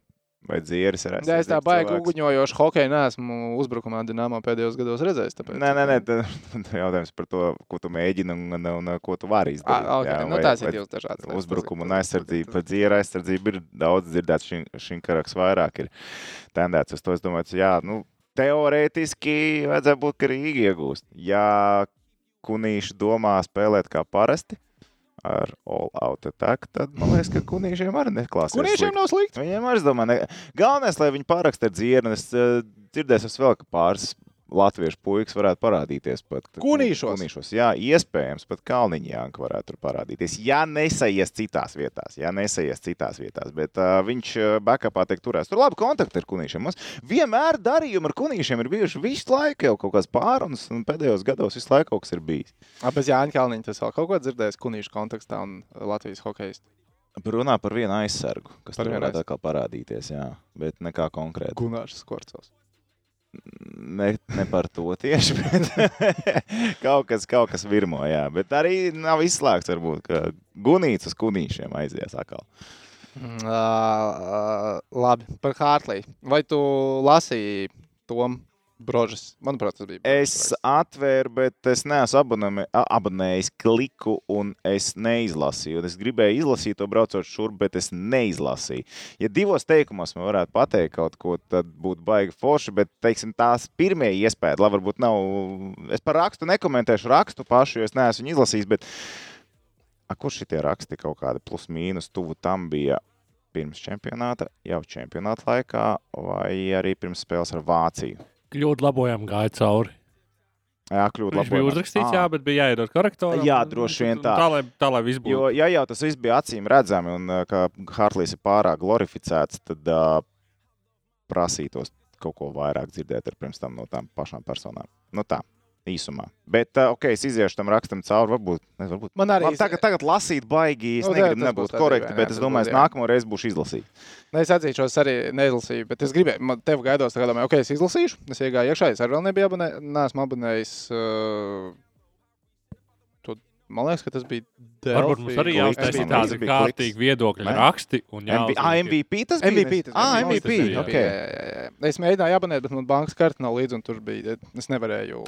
Speaker 2: Vai dzieris ir
Speaker 1: Jā, es tā baigi uguņojošu hokeju neesmu uzbrukumā Dienāmā pēdējos gados redzējis. Tāpēc...
Speaker 2: Nē, nē, nē, *laughs* tad jautājums par to, ko tu mēģini un, un, un ko tu vari izdarīt.
Speaker 1: Ah, okay.
Speaker 2: jā,
Speaker 1: nu,
Speaker 2: vai-
Speaker 1: tās ir divas dažādas lietas.
Speaker 2: Uzbrukuma un aizsardzība. Par dzīvu aizsardzību ir daudz dzirdēts. Šī karaks vairāk ir tendēts uz to. Es domāju, ka, jā, nu, teorētiski vajadzētu būt, ka Rīga iegūst. Ja kunīši domā spēlēt kā parasti ar all-out attack, tad man liekas, ka kunīšiem arī neklāsies.
Speaker 1: Kuniešiem
Speaker 2: slikti.
Speaker 1: nav slikti.
Speaker 2: Viņiem arī, es domāju, ne... galvenais, lai viņi paraksta ar dzirnu. Es uh, dzirdēju, es vēl, ka pāris latviešu puikas varētu parādīties pat
Speaker 1: Kunīšos?
Speaker 2: kunīšos. Jā, iespējams, pat Kalniņa Janka varētu tur parādīties. Ja nesaies citās vietās, ja nesaies citās vietās, bet uh, viņš backupā tiek turēts. Tur labi kontakti ar kunīšiem. Mums vienmēr darījumi ar kunīšiem ir bijuši visu laiku jau kaut kāds pārunas, un pēdējos gados visu laiku kaut kas ir bijis.
Speaker 1: Bez Jāņa Kalniņa tas vēl kaut ko dzirdējis kunīšu kontekstā un Latvijas hokejistu.
Speaker 2: Runā par vienu aizsargu, kas
Speaker 1: Par
Speaker 2: tur varētu atkal parādīties, jā, bet nekā konkrēti.
Speaker 1: Gunārs Skorcovs.
Speaker 2: Ne, ne par to tieši, *laughs* bet kaut kas, kaut kas virmo, jā. Bet arī nav izslēgts, varbūt, ka gunīts uz kunīšiem aizies atkal.
Speaker 1: Uh, uh, labi, par Hārtlī. Vai tu lasīji tom Brožas. Manuprāt, tas bija.
Speaker 2: Es atvēru, bet es neesmu abonēmi- a- abonējis kliku, un es neizlasīju. Un Es gribēju izlasīt to braucot šurp, bet es neizlasīju. Ja divos teikumos man varētu pateikt kaut ko, tad būtu baigi forši. Bet, teiksim, tās pirmie iespējas, lai varbūt nav. Es par rakstu nekomentēšu rakstu pašu, jo es neesmu viņu izlasījis. Bet, a, kur šitie raksti kaut kādi plus mīnus tuvu tam bija? Pirms čempionāta, jau čempionāta laikā, vai arī pirms spēles ar Vāciju.
Speaker 3: Kļūda labojām, gāja cauri.
Speaker 2: Jā, kļūt
Speaker 3: Viņš bija uzrakstīts, jā, bet bija jāiedod korektoram.
Speaker 2: Jā, droši vien tā.
Speaker 3: Tā, lai, tā, lai viss būtu.
Speaker 2: Jo, ja jau tas viss bija acīm redzami, un ka Hartlīs ir pārāk glorificēts, tad uh, prasītos kaut ko vairāk dzirdēt ar pirms tam no tām pašām personām. Nu tā, īsumā. Bet, uh, ok, es iziešu tam rakstam cauri, varbūt. Ne, varbūt.
Speaker 1: Man arī
Speaker 2: Labi, tagad, tagad lasīt baigi, es
Speaker 1: Nu,
Speaker 2: nu, negribu nebūt korekti, bet
Speaker 1: jā,
Speaker 2: es domāju, es nākamo reizi būšu izlasīt.
Speaker 1: Ne, es atzīšos, arī neizlasīju, bet es gribēju, man tevi gaidos, tagad domāju, ok, es izlasīšu. Es iegāju iekšā, es arī vēl nebiju abonējis, neesmu abonējis. Uh, man liekas, ka tas bija
Speaker 3: Varbūt mums arī jāuztaisa
Speaker 2: man
Speaker 3: tādi kārtīgi viedokļi,
Speaker 2: Ne?
Speaker 3: raksti. un
Speaker 2: MV, ah, MVP tas bija?
Speaker 1: MVP. Tas
Speaker 2: Ah,
Speaker 1: bija.
Speaker 2: MVP.
Speaker 3: tas bija,
Speaker 2: ok.
Speaker 1: Jā, jā. Es mēģināju abonēt, bet man bankas karte nav līdzi, un tur bija. Es nevarēju.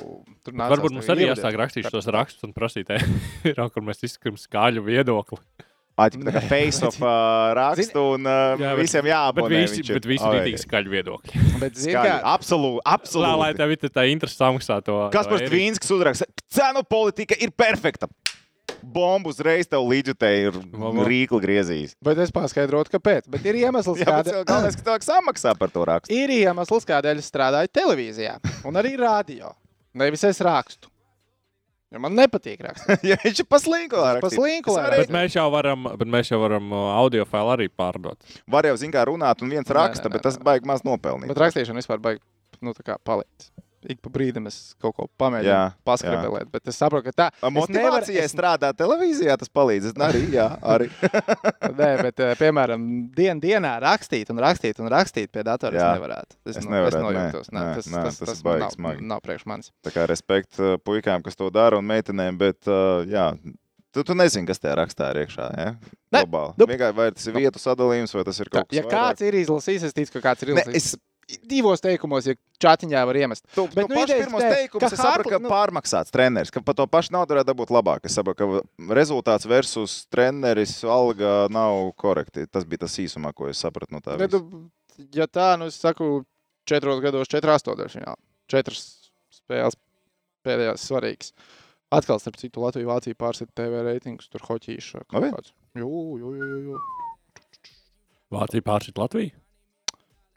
Speaker 1: Tur nācās
Speaker 3: Varbūt mums arī jāsāk rakstīt šos rakstus un prasīt, *laughs* kur mēs izskatām skaļu viedokli.
Speaker 2: Āķi, tā kā face of *laughs* uh, rakstu un uh,
Speaker 3: Jā, bet-
Speaker 2: visiem
Speaker 3: Bet
Speaker 2: jāabonē.
Speaker 3: visi, bet visi ir tik skaļi viedokļi. *laughs*
Speaker 1: Bet,
Speaker 2: Skaļi.
Speaker 1: kā,
Speaker 2: Absolūti.
Speaker 3: Lai, lai
Speaker 2: absolūti.
Speaker 3: tev ir tā interesi samaksā to.
Speaker 2: Kas par
Speaker 3: Eriku.
Speaker 2: Tvīnskas uzraksta? Cenu politika ir perfekta. Bombu uzreiz tev līdzjutēji ir rīkli griezījis.
Speaker 1: bet es paskaidrotu, kāpēc. Bet ir iemesls, *laughs* kādēļ.
Speaker 2: galvenais, ka tev samaksā par to rakstu.
Speaker 1: Ir iemesls, kādēļ es strādāju televīzijā un arī rādio. Nevis es rakstu. Jo man nepatīk rakstīt. *laughs*
Speaker 2: Ja viņš ir paslīnkulā
Speaker 1: Paslīnkulā
Speaker 3: Bet mēs jau varam, bet mēs jau varam uh, audio failu arī pārdot.
Speaker 2: Var jau, zin kā, runāt un viens raksta,
Speaker 1: nē, nē,
Speaker 2: bet tas
Speaker 1: nē.
Speaker 2: baigi maz nopelnīt.
Speaker 1: Bet rakstīšana vispār baigi nu, tā kā palikt. Ik pa brīdim es kaut ko pamēģinu paskatīt, bet es saprotu, ka tā
Speaker 2: A,
Speaker 1: es nevaru-
Speaker 2: Motivācijai
Speaker 1: es-
Speaker 2: strādāt televīzijā, tas palīdz. Es arī, jā, arī. *laughs*
Speaker 1: Nē, bet, eh, piemēram, dien, dienā rakstīt un rakstīt un rakstīt pie datora es
Speaker 2: Jā.
Speaker 1: Es,
Speaker 2: Es
Speaker 1: nu-
Speaker 2: nevarētu,
Speaker 1: es
Speaker 2: nē,
Speaker 1: nojūtos. Nē,
Speaker 2: nē,
Speaker 1: tas,
Speaker 2: nē,
Speaker 1: tas,
Speaker 2: tas
Speaker 1: tas,
Speaker 2: ir
Speaker 1: nav,
Speaker 2: smagi.
Speaker 1: nav priekš manis.
Speaker 2: Tā kā respekt uh, puikām, kas to dara un meitenēm, bet, uh, jā, tu, tu nezini, kas tajā rakstā ir iekšā, ja?
Speaker 1: Ne,
Speaker 2: Globāli.
Speaker 1: nu-
Speaker 2: Vienkārši vai tas ir vietu sadalījums, vai tas ir kaut kas
Speaker 1: ja kāds ir izlasījis, es ticu, ka kāds ir
Speaker 2: Ne,
Speaker 1: izlasījis.
Speaker 2: es-
Speaker 1: Divos teikumos, ja čatiņā var iemest.
Speaker 2: Tu,
Speaker 1: Bet,
Speaker 2: bet,
Speaker 1: nu,
Speaker 2: nu,
Speaker 1: idejas
Speaker 2: pirmos
Speaker 1: te,
Speaker 2: teikumus
Speaker 1: ka
Speaker 2: es sapratu, ka
Speaker 1: nu-
Speaker 2: pārmaksāts treneris, ka par to pašu naudu varētu dabūt labāk. Es saprotu, ka rezultāts versus treneris alga nav korekti. Tas bija tas īsumā, ko es sapratu no tā.
Speaker 1: Ne,
Speaker 2: visa.
Speaker 1: tu, ja tā, nu es saku, četros gados, četras astotdaļfinālā. Četras spēles pēdējās svarīgas. Atkal, starp citu, Latviju Vācija pārsit TV reitingus, tur hoķīšu. Jū, jū, jū, jū, jū.
Speaker 3: Vācija pāršķirt Latviju.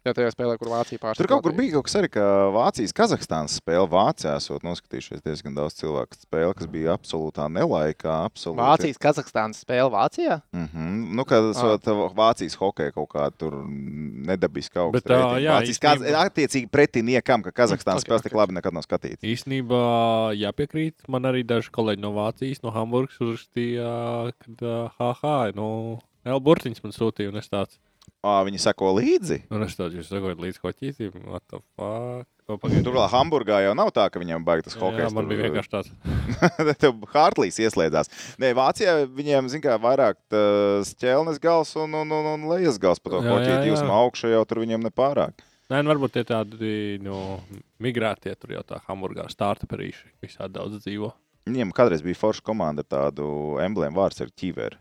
Speaker 1: Jā, tajā spēlē, kur Vācija pārsit.
Speaker 2: Tur kaut kur bija kaut kas arī, ka Vācijas, Kazahstānas spēle Vācijā esot noskatījušies diezgan daudz cilvēku spēli, kas bija absolūtā nelaikā. Absolūti.
Speaker 1: Vācijas, Kazahstānas spēle Vācijā?
Speaker 2: Mm -hmm. Nu, kad esot Vācijas hokeja kaut kā tur nedabiski.
Speaker 3: Bet, ā, jā,
Speaker 2: Vācijas, Kaz...
Speaker 3: īstenībā-
Speaker 2: attiecīgi pretiniekam, ka Kazahstānas
Speaker 1: Ok,
Speaker 2: spēles
Speaker 1: ok.
Speaker 2: tik labi nekad nav skatītas.
Speaker 3: Īsnībā jāpiekrīt. Man arī daži kolēģi no Vācijas, no Hamburgas uzrakstīja, ka HH, nu, Elburtiņš man sūtīja, un es tāds,
Speaker 2: Ā, viņi seko līdzi.
Speaker 3: un es tāds, jūs sakojat līdz hoķītim?
Speaker 2: Tur vēl Hamburgā jau nav tā, ka viņiem baig tas hokejs.
Speaker 3: Jā, man bija vienkārši tāds. *laughs*
Speaker 2: Tev Hartlīs ieslēdzās. Nē, Vācijā viņiem, zin kā, vairāk ķelnes gals un, un, un, un lejas gals pa to
Speaker 3: Jā,
Speaker 2: hoķīt.
Speaker 3: jā, jā.
Speaker 2: Jūs no augša jau tur viņiem nepārāk.
Speaker 3: Nē, nu, varbūt tie tādi nu, migrētie tur jau tā Hamburgā startuperīši visādi daudz dzīvo.
Speaker 2: Viņiem kādreiz bija forša komanda ar tādu emblēmu vārds ar ķiveru.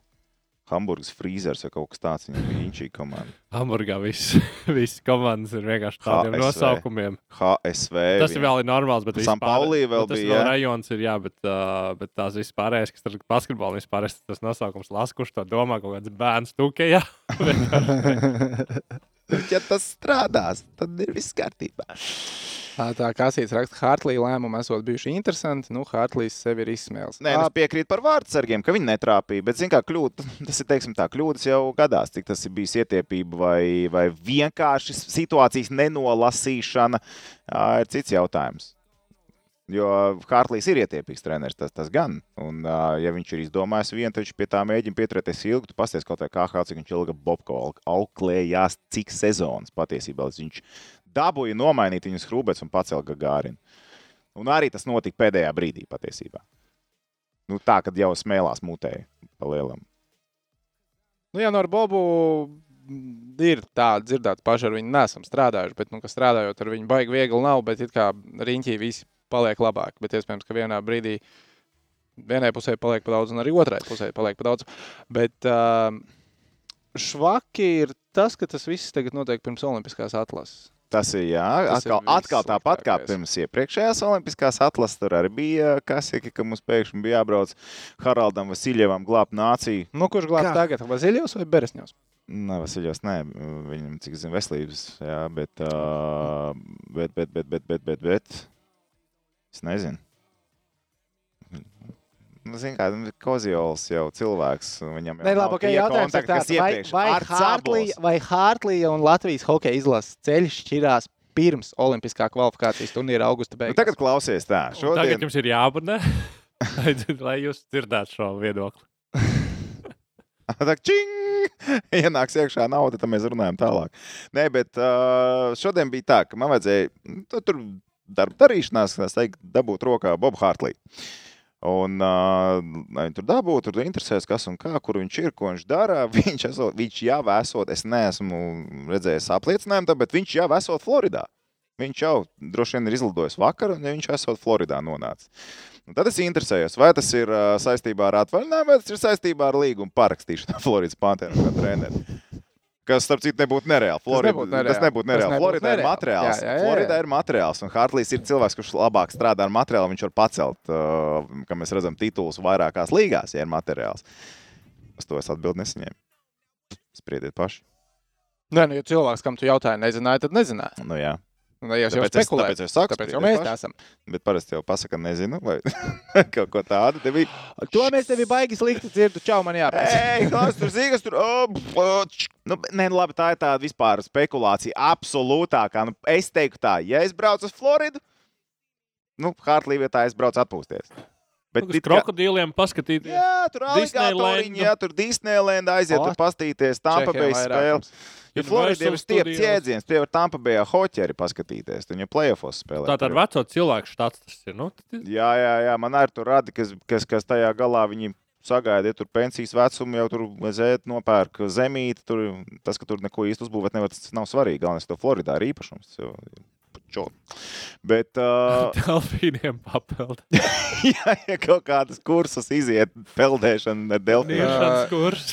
Speaker 2: Hamburgas frīzers vai kaut kas tāds. Viņam bija inčī komanda.
Speaker 3: Hamburgā viss vis komandas ir vienkārši tādiem
Speaker 2: HSV.
Speaker 3: nosaukumiem.
Speaker 2: HSV.
Speaker 3: Tas ir vēl ir normāls, bet
Speaker 2: San Pauli vēl
Speaker 3: nu, tas
Speaker 2: bija,
Speaker 3: vēl
Speaker 2: jā?
Speaker 3: rajons ir, jā, bet, uh, bet tās vispārējais, kas tur basketbolā vispār ir tas nosaukums, las, kurš to domā, kaut kāds bērns tukejā.
Speaker 2: Ja tas strādās, tad ir viss kārtībā.
Speaker 1: Tā, kā Kasīts raksta, Hartlī lēmumi esot bijuši interesanti. Nu, Hartlīs sevi ir izsmēlis.
Speaker 2: Nē, nu, es piekrītu par vārdsargiem, ka viņi netrāpīja. Bet, zināmā mērā, kļūda, *laughs* tas ir teiksim, tā, kļūdas jau gadās. Cik tas ir bijis ietiepība vai, vai vienkārši situācijas nenolasīšana, ir cits jautājums. Jo Hārtlīs ir ietiepīgs treneris, tas, tas gan. Un, uh, ja viņš ir izdomājis vienu, tad viņš pie tā mēģina pieturēties ilgi. Tu pasties kaut kā, kā cik viņš ilgi Bobko auklējās, cik sezonas patiesībā viņš dabūja nomainīt viņas hrūbets un pacelt Gagārinu. Un arī tas notika pēdējā brīdī patiesībā. Nu, tā, kad jau smēlās mutēji pa lielam.
Speaker 1: Nu, jā, no ar Bobu ir tāda dzirdēta paša ar viņu nesam strādājuši, bet, nu, ka strādājot ar viņu baigi viegli nav, bet it kā riņķī visi paliek labāk. Bet iespējams, ka vienā brīdī vienai pusē paliek par daudz, un arī otrai pusē paliek par daudz. Bet uh, švaki ir tas, ka tas viss tagad notiek pirms Olimpiskās atlases.
Speaker 2: Tas ir jā,
Speaker 1: Tas ir
Speaker 2: atkal, atkal tāpat kā pirms iepriekšējās Olimpiskās atlases. Tur arī bija kasīgi, ka mums pēkšņi bija jābrauc Haraldam Vasiljevam glābt nāciju.
Speaker 1: Nu, kurš glābs tagad? Vaziljovs vai Beresņovs?
Speaker 2: Nē, Vasiljovs, nē, viņam cik zinu veselības, jā, bet, uh, bet, bet, bet, bet, bet, bet, bet, es nezinu. Nu, zin kā, nu, Koziols jau cilvēks, un viņam jau
Speaker 5: Nē,
Speaker 2: nav
Speaker 5: labi, jautājums ir tāds, vai, vai,
Speaker 2: Cabols.
Speaker 5: vai Hartlija un Latvijas hokeja izlases ceļš šķirās pirms Olimpiskā kvalifikācijas turnīra augusta
Speaker 2: Nu,
Speaker 5: beigās?
Speaker 2: tagad klausies tā,
Speaker 3: Un Tagad
Speaker 2: šodien,
Speaker 3: jums ir jābunē, *laughs* lai jūs dzirdētu šo viedokli. *laughs*
Speaker 2: tā čing, *laughs* ienāks iekšā nauda, tad mēs runājam tālāk. Nē, bet uh, šodien bija tā, ka man vajadzēja, nu, tur darba darīšanās, kā es teiktu, dabūt rokā Bobu Hartliju. Un uh, lai viņi tur dabūtu, tur interesēs, kas un kā, kur viņš ir, ko viņš dara. *laughs* Viņš, esot, viņš jau esot, es neesmu redzējis apliecinājumu, bet viņš jau esot Floridā. Viņš jau droši vien ir izlidojis vakar, un viņš esot Floridā nonācis. Un tad es interesējos, vai tas ir uh, saistībā ar atvaļinājumu, vai tas ir saistībā ar līgumu parakstīšanu *laughs* Floridas Pantēna kā treneru. Kas, starp citu, nebūtu nereāli. Florida,
Speaker 1: nebūtu nereāli.
Speaker 2: Tas nebūtu
Speaker 1: Tas
Speaker 2: nereāli.
Speaker 1: nebūtu
Speaker 2: Floridā ir
Speaker 1: nereāli.
Speaker 2: materiāls.
Speaker 1: Jā, jā, jā,
Speaker 2: Floridā
Speaker 1: jā.
Speaker 2: ir materiāls, un Hartlīs ir cilvēks, kurš labāk strādā ar materiālu. Viņš var pacelt, uh, kā mēs redzam, titulus vairākās līgās, ja ir materiāls. Uz to es atbildi nesaņēmu. Spriediet paši.
Speaker 1: Nē, nu, ja cilvēks, kam tu jautāji, nezināja, tad nezināja.
Speaker 2: Nu, jā.
Speaker 1: Nu, ja jau
Speaker 2: Tāpēc es-
Speaker 1: spekulē,
Speaker 2: tāpēc es saku,
Speaker 1: tāpēc jau mēs tā esam.
Speaker 2: Bet parasti jau pasaka, nezinu, vai *laughs* kaut ko tādu. Te bija.
Speaker 5: To mēs tevi baigi slikti dzirdu. Čau, man jāpēc.
Speaker 2: Ei, kas tur zīgas tur? Nu, nē, nu labi, tā ir tāda vispār spekulācija. Absolūtākā. Nu, es teiktu tā, ja es braucu uz Floridu, nu, Hartlī vietā es braucu atpūsties. Bet
Speaker 3: Uz
Speaker 2: it kā-
Speaker 3: paskatīties.
Speaker 2: Jā, tur aligatoriņi, jā, tur Disneyland aiziet,
Speaker 1: O,
Speaker 2: tur pastīties, Tampa Bay spēle.
Speaker 1: vairākums.
Speaker 2: Jo Floridā ir
Speaker 3: Studios.
Speaker 2: jēdziens, tie var Tampa Bay hoķeri paskatīties, viņi playoffs spēlē.
Speaker 3: Tā tad veco cilvēku štats tas ir. Nu, tad-
Speaker 2: Jā, jā, jā, man arī tur radi, kas, kas, kas tajā galā viņi sagaida, ja tur pensijas vecumu jau tur zēt, nopērk zemīti. Tur, tas, ka tur neko īsti uzbūvēt nevar, tas nav svarīgi. Galvenais, ka to Floridā ir īpašums. tas čo. Bet, uh,
Speaker 3: Delfīniem papildu. *laughs*
Speaker 2: jā, ja kaut kādas kursus iziet, peldēšana ar delfīnu.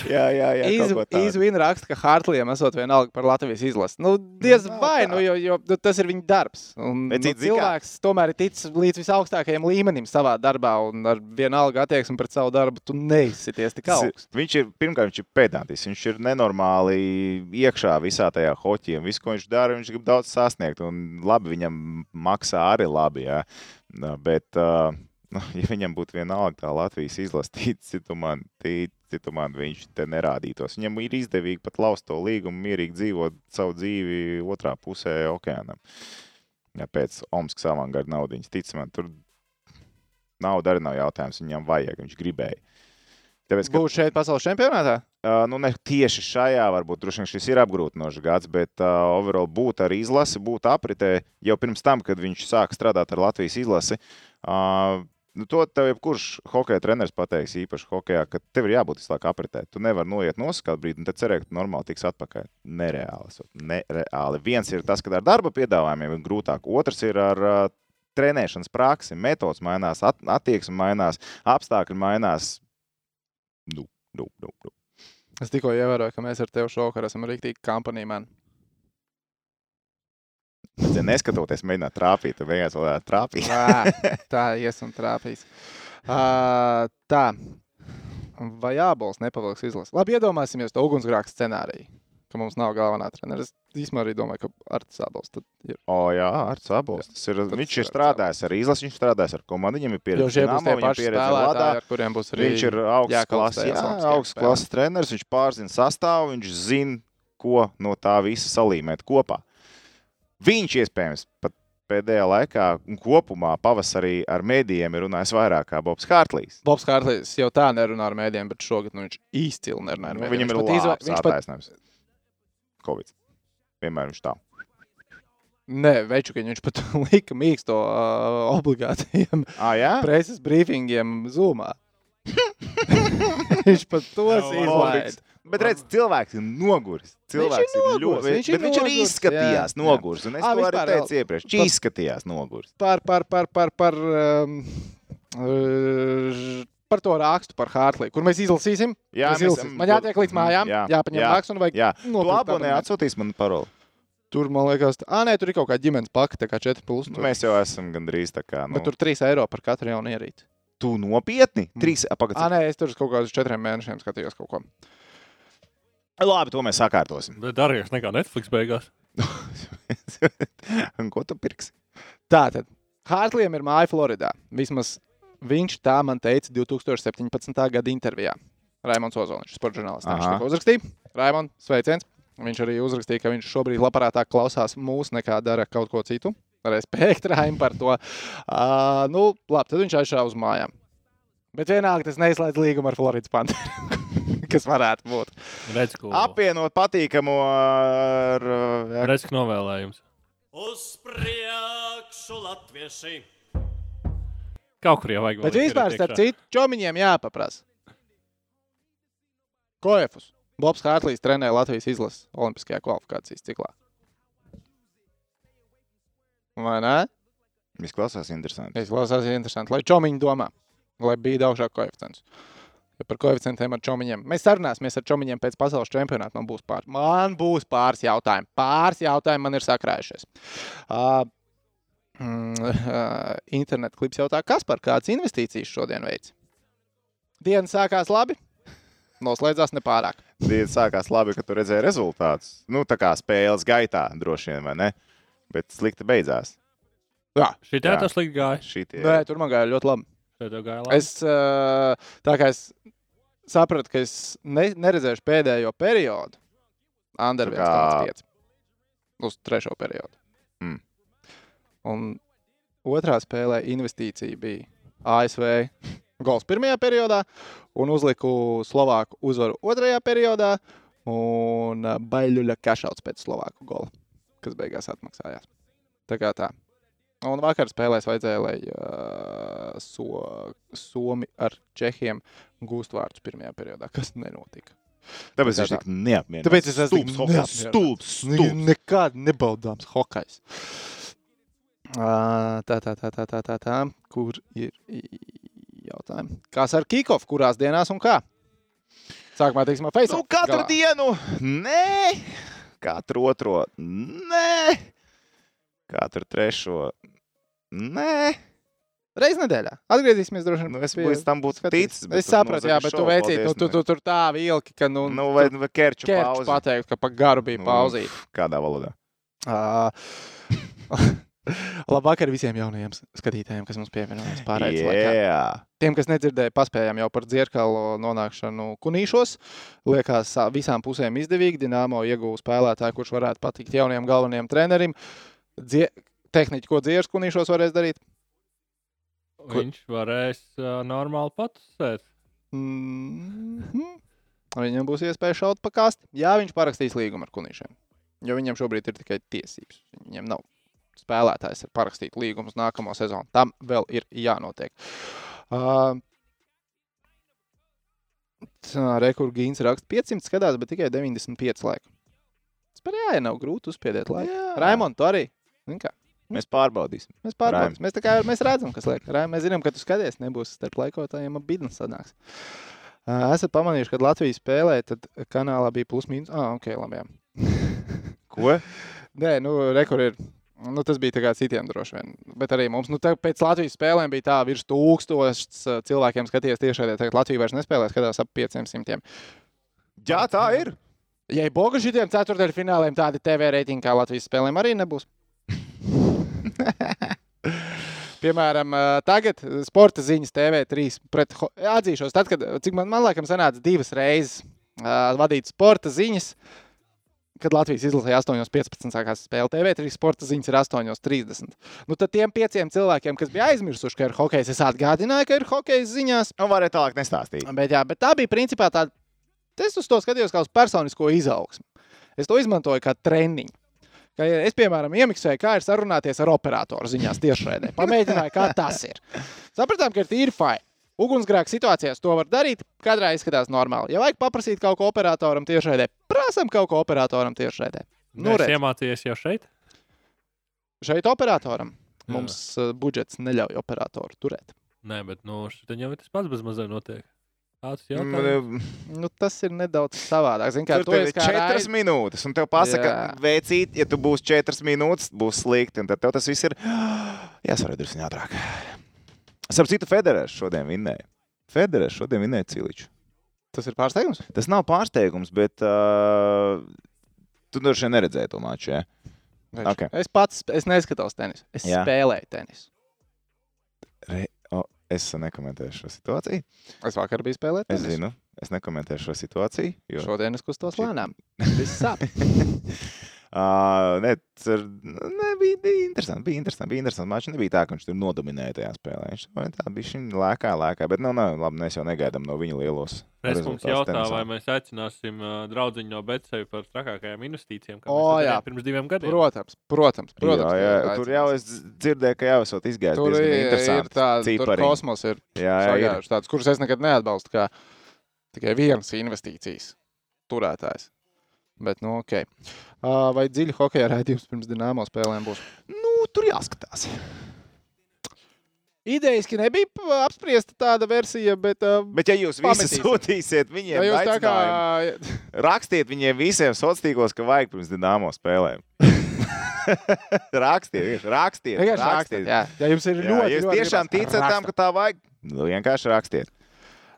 Speaker 2: Jā, jā, jā.
Speaker 1: Izvīna raksta, ka Hartlijam esot vienalga par Latvijas izlasi. Nu, diez vai, nu, jo, jo nu, tas ir viņa darbs. Un,
Speaker 2: Bet
Speaker 1: nu,
Speaker 2: zini kā?
Speaker 1: cilvēks tomēr ir ticis līdz visaugstākajam līmenim savā darbā, un ar vienalga attieksmi pret savu darbu tu neizsities tik augstu.
Speaker 2: Viņš ir pirmkārt, viņš ir pedantis. Viņš ir nenormāli iekšā visā tajā hoķī. un Visu, ko viņš dara, viņš grib daudz sasniegt. Un labi, viņam maksā arī labi. Jā. Bet, nu, *laughs* ja viņam būtu vienalga tā Latvijas izlasīta, *laughs* citu man, tī- citu man viņš te nerādītos. Viņam ir izdevīgi pat laust to līgumu, mierīgi dzīvot savu dzīvi otrā pusē okeānam. Ja pēc Omaskas avangarda naudas, tic man, tur nauda arī nav jautājums. Viņam vajag, viņš gribēja. Tāpēc, ka
Speaker 1: Būs šeit pasaules čempionātā?
Speaker 2: Uh, nu, ne tieši šajā, varbūt vien šis ir apgrūtinošs gads, bet uh, overall būt ar izlasi, būt apritē jau pirms tam, kad viņš sāka strādāt ar Latvijas izlasi. Uh, Nu, to tev jebkurš hokeja treneris pateiks, īpaši hokeja, ka tev ir jābūt visu laiku apritē. Tu nevari noiet no skatu brīdi, un tad cerēt, ka tu normāli tiks atpakaļ. Nereāli. Nereāli. Viens ir tas, ka ar darba piedāvājumiem ir grūtāk, otrs ir ar uh, trenēšanas praksi. Metods mainās, at, attieksme mainās, apstākļi mainās. Nu, nu, nu, nu.
Speaker 1: Es tikko ievēroju, ka mēs ar tevi šovakar esam rīktīgi kampanijā.
Speaker 2: Bet, ja neskatoties, mēģināt trāpīt, tad vienkārši vēl trāpīt.
Speaker 1: Tā, tā ies un trāpīs. Uh, tā. Vai jābols nepavilks izlases? Labi, iedomāsimies to ugunsgrēku scenāriju, ka mums nav galvenā trenera. Es īstenībā arī domāju, ka ar Sābols tad ir.
Speaker 2: O, jā, ar Sabols. Tas ir,
Speaker 1: Tad
Speaker 2: viņš ir strādājis ar izlasi, viņš strādājis ar komandu, viņam ir pieredze. Dinamo,
Speaker 1: tie
Speaker 2: viņam pieredze Ladā.
Speaker 1: ar kuriem būs arī.
Speaker 2: Viņš ir augsts klases, jā, augsts klases treneris, viņš pārzina sastāvu, viņš zina, ko no tā visa salīmēt kopā. Viņš iespējams pat pēdējā laikā un kopumā pavasarī ar mēdījiem ir runājis vairāk kā Bobs Hārtlīs.
Speaker 1: Bobs Kārlis jau tā nerunā ar mēdījiem, bet šogad nu, viņš izcili nerunā ar
Speaker 2: Nu,
Speaker 1: mēdījiem.
Speaker 2: viņam ir
Speaker 1: Viņš pat izva-
Speaker 2: labs
Speaker 1: viņš pat
Speaker 2: attaisnojums. Covid. Vienmēr viņš tā.
Speaker 1: Nē, Večukiņš viņš pat *laughs* lika mīksto uh, obligātajiem
Speaker 2: Ah, jā?
Speaker 1: preses brīfingiem Zoomā. viņš pat tos
Speaker 3: Jā,
Speaker 1: izlaiž.
Speaker 2: Bet redz, cilvēks ir noguris. Cilvēks
Speaker 1: ir
Speaker 2: ir ļoti.
Speaker 1: viņš ir
Speaker 2: Bet viņš arī
Speaker 1: noguris,
Speaker 2: izskatījās
Speaker 1: jā,
Speaker 2: noguris. Un es
Speaker 1: Ā,
Speaker 2: to arī teicu
Speaker 1: vēl
Speaker 2: iepriekš. Viņš izskatījās noguris.
Speaker 1: par, par, par, par, par, um, par to rakstu par Hārtliju, kur mēs izlasīsim.
Speaker 2: Jā,
Speaker 1: Mēs
Speaker 2: mēs
Speaker 1: izlasīsim. Man jātiek līdz mājām,
Speaker 2: Jā,
Speaker 1: jāpaņem
Speaker 2: jā,
Speaker 1: raksts un vajag
Speaker 2: Jā, tu
Speaker 1: nopirkt
Speaker 2: abonē
Speaker 1: abonementu.
Speaker 2: atsūtīs man paroli.
Speaker 1: Tur, man liekas, ah, nē, tur ir kaut kāda ģimenes paka, tā kā 4 plus. Tur.
Speaker 2: Mēs jau esam gandrīz tā kā. Nu,
Speaker 1: Bet tur 3 eiro par katru jaunu ierīci.
Speaker 2: tu nopietni? Trīs,
Speaker 1: Ah,
Speaker 2: pagaidi.
Speaker 1: nē, es tur uz kaut kādiem 4 mēnešiem skatījos kaut ko.
Speaker 2: Labi, to mēs sakārtosim.
Speaker 3: Bet dārgāks nekā Netflix beigās. *laughs*
Speaker 2: Un ko tu pirksi?
Speaker 1: Tātad, Hārtlijam ir māja Floridā. Vismaz viņš tā man teica 2017. gada intervijā. Raimons Ozoliņš, sporta žurnālists. Viņš to uzrakstīja. Raimons, sveiciens! Viņš arī uzrakstīja, ka viņš šobrīd labprātāk klausās mūsu nekā dara kaut ko citu. Respekts Raimam par to. Uh, nu, labi, tad viņš aizšāva uz mājām. Bet vienalga tas neizslēdz līgumu ar Floridas Panteru. *laughs* kas varētu būt.
Speaker 3: Redz, ko
Speaker 2: Apvienot patīkamu ar. ar
Speaker 3: Redz, ka novēlējums.
Speaker 6: Uz priekšu latvieši!
Speaker 3: Kaut kur jau vajag.
Speaker 1: Bet vispār, starp citu, čomiņiem jāpaprasa. Koefus. Bobs Hārtlīs trenē Latvijas izlases Olimpiskajā kvalifikācijas ciklā. Vai ne?
Speaker 2: Viss klausās interesanti.
Speaker 1: Es klausos, interesanti. Lai čomiņi domā, lai bija augšāk koeficients. Ja par koeficientiem ar čomiņiem. Mēs sarunāsimies ar čomiņiem pēc pasaules čempionāta. Man būs pāris, man būs pāris jautājumu. Pāris jautājumu man ir sakrājušies. Uh, mm, *laughs* uh, internet klips jautā, kas par kādas investīcijas šodien veids? Diena sākās labi, *laughs* noslēdzās nepārāk.
Speaker 2: Diena sākās labi, ka tu redzēji rezultātus. Nu, tā kā spēles gaitā, droši vien, vai ne? Bet slikti beidzās.
Speaker 1: Jā,
Speaker 3: Šī tā slikti gāja.
Speaker 2: Šitie.
Speaker 1: Nē, tur man gāja ļoti labi.
Speaker 3: Gāja labi.
Speaker 1: Es, tā kā es sapratu, ka es ne, neredzēšu pēdējo periodu, Andrejs
Speaker 2: kā-
Speaker 1: 1,5 uz trešo periodu. Un otrā spēlē investīcija bija ASV gols pirmajā periodā, un uzliku Slovāku uzvaru otrajā periodā, un ā, Baļļuļa kašauts pēc Slovāku gola, kas beigās atmaksājās. Tā kā tā. Un vakar spēlēs vajadzēja, lai uh, so, Somi ar Čehiem gūst vārdus pirmajā periodā, kas nenotika.
Speaker 2: Tāpēc
Speaker 1: tā
Speaker 2: viņš tik neapmierināts.
Speaker 1: Tāpēc es esmu
Speaker 2: stulbs, stulbs,
Speaker 1: Ne,
Speaker 2: stulbs.
Speaker 1: nekad nebaudāms hokejs. Ā, Tā, tā, tā, tā, tā, tā, tā. Kur ir jautājumi? Kas ar Kikofu, kurās dienās un kā? Sākumā teiksim, ar
Speaker 2: Nu, katru dienu, nē, katru otro, nē, katru trešo, nē.
Speaker 1: Reiz nedēļā. Atgriezīsimies droši vien.
Speaker 2: Nu, es līdz tam būtu ticis,
Speaker 1: Es
Speaker 2: tu
Speaker 1: sapratu, jā, bet tu veicīji, nu, tu, tu tur tā vilki, ka, nu,
Speaker 2: Nu, vai, vai kerču pauzi.
Speaker 1: pateikt, ka pa garu bija
Speaker 2: Nu,
Speaker 1: pauzīt.
Speaker 2: Kādā valodā?
Speaker 1: Uh, Labvakar visiem jaunajiem skatītājiem, kas mums pievienojās pārējais laikā.
Speaker 2: Jā,
Speaker 1: Tiem, kas nedzirdēja, paspējām jau par dzirkalu nonākšanu kunīšos. Liekas, visām pusēm izdevīgi. Dienāmo ieguva spēlētāju, kurš varētu patikt jaunajam galvenajam trenerim. Dzie tehniķi, ko dzieras kunīšos varēs darīt?
Speaker 3: Viņš varēs uh, normāli patusēt.
Speaker 1: Mm -hmm. Viņam būs iespēja šaut pa kasti. Jā, viņš parakstīs līgumu ar kunīšiem. Jo viņam šobrīd ir tikai tiesības. Viņam nav spēlētājs ar parakstītu līgumu uz nākamo sezonu. Tam vēl ir jānotiek. Uh, Rekords Gīns raksta 500 skatās, bet tikai 95 laika. Tas par jā, ja nav grūti uzspiediet laiku. Raimond, tu arī.
Speaker 2: Mēs pārbaudīsim.
Speaker 1: Mēs pārbaudām. Mēs, tā kā, mēs redzam, kas liek. Raim, mēs zinām, ka tu skaties, nebūs starp laikotājiem ap bidnu sanāks. Uh, esat pamanījuši, kad Latvija spēlē, tad kanālā bija plus mīnus. Ah, ok, labi. jā.
Speaker 2: Ko?
Speaker 1: Nē, nu, rekur ir. Nu, tas bija kā citiem droši vien. Bet arī mums, nu, tā, pēc Latvijas spēlēm bija tā, virs tūkstošs uh, cilvēkiem skaties tiešā. Tagad Latvija vairs nespēlē, skatās ap 500.
Speaker 2: Jā, tā ir.
Speaker 1: Ja ir boga šitiem ceturtajiem fināliem, tādi TV reitingi kā Latvijas spēlēm arī nebūs. *laughs* Piemēram, ā, tagad sporta ziņas TV3 pret atzīšos, tad, kad, cik man, man liekas, sanāca divas reizes uh, vadīt sporta ziņas, kad Latvijas izlasīja 8.15. sākās spēle TV3 sporta ziņas ir 8.30. Nu, tad tiem pieciem cilvēkiem, kas bija aizmirsuši, ka ir hokejs, es atgādināju, ka ir hokejs ziņās.
Speaker 2: Nu, varēja tālāk nestāstīt.
Speaker 1: Bet, jā, bet tā bija principā tāda. Es uz to skatījos kā uz personisko izaugsmu. Es to izmantoju kā treniņu. Ka, es, piemēram, iemiksēju, kā ir sarunāties ar operatoru ziņās tiešraidē. Pamēģināju, kā tas ir. Sapratām, ka ir tīri fai. Ugunsgrēka situācijās to var darīt, katrā izskatās normāli. Ja vajag paprasīt kaut ko operatoram tiešraidē, prasam kaut ko operatoram tiešraidē. Nu,
Speaker 3: es
Speaker 1: redz,
Speaker 3: iemācījos jau šeit.
Speaker 1: šeit operatoram
Speaker 3: Jā.
Speaker 1: mums uh, budžets neļauj operatoru turēt.
Speaker 3: Nē, bet nu, šeit jau ir tas pats bez mazliet notiek. Tāds
Speaker 2: Mm,
Speaker 3: jautājums.
Speaker 1: Nu, tas ir nedaudz savādāk. Zin, kā,
Speaker 2: Tur ir četras
Speaker 1: raid-
Speaker 2: minūtes, un tev pasaka,
Speaker 1: Jā.
Speaker 2: veicīt, ja tu būsi četras minūtes, būs slikti, un tad tev tas viss ir *gasps* jāsver drusku ātrāk. Starp citu, Federers šodien vinnēja. Federers šodien vinnēja Ciliču.
Speaker 1: Tas ir pārsteigums.
Speaker 2: Tas nav pārsteigums, bet uh, tu droši vien neredzēji to maču. Ja?
Speaker 1: Veiš.
Speaker 2: Ok.
Speaker 1: Es pats es neskatos tenisu. Es
Speaker 2: Jā.
Speaker 1: Spēlēju tenisu.
Speaker 2: Re, o, es nekomentēšu šo situāciju.
Speaker 1: Es vakar biju spēlējis.
Speaker 2: Es zinu, es nekomentēšu šo situāciju. Jo...
Speaker 1: Šodien es kustos lēnām. *laughs* Viss sāp. *laughs*
Speaker 2: Uh, ne, tas ir, ne, bija, bija interesanti. Bija interesanti. Bija interesanti. Mačs nebija tā, ka viņš tur nodominēja tajā spēlē. Viņš tā bija šī lēkā, lēkā. Bet, nu, nav, labi, mēs jau negaidām no viņa lielos.
Speaker 3: Es mums jautā,
Speaker 2: tenisā.
Speaker 3: vai mēs aicināsim uh, draugu no Betseja par trakākajām investīcijām, kā
Speaker 1: O,
Speaker 3: mēs to
Speaker 1: jā.
Speaker 3: pirms diviem gadiem.
Speaker 1: Protams, protams. protams
Speaker 2: jā, jā,
Speaker 1: ka
Speaker 2: tur jau es dzirdēju, ka jau esat izgājis.
Speaker 1: Tur ir, ir tāda tur
Speaker 2: cipariņi.
Speaker 1: kosmos, ir
Speaker 2: Jā, jā, ir.
Speaker 1: sagājuši tāds, kurus es nekad neatbalstu, kā tikai vienas investīcijas turētājs. Bet, nu, ok. Uh, vai dziļi hokeja raidījums pirms dināmo spēlēm būs?
Speaker 2: Nu, tur jāskatās.
Speaker 1: Idejiski nebija apspriesta tāda versija, bet. Uh,
Speaker 2: Bet, ja jūs visi sūtīsiet viņiem,
Speaker 1: ja jūs tā kā. *laughs*
Speaker 2: rakstiet viņiem visiem sociālos tīklos, ka vajag pirms dināmo spēlēm. rakstiet, *laughs* rakstiet.
Speaker 1: Vienkārši rakstiet, jā. Ja jums ir
Speaker 2: Jā,
Speaker 1: ļoti,
Speaker 2: ja jūs
Speaker 1: ļoti
Speaker 2: tiešām ticat tam, ka tā vajag, nu, vienkārši rakstiet.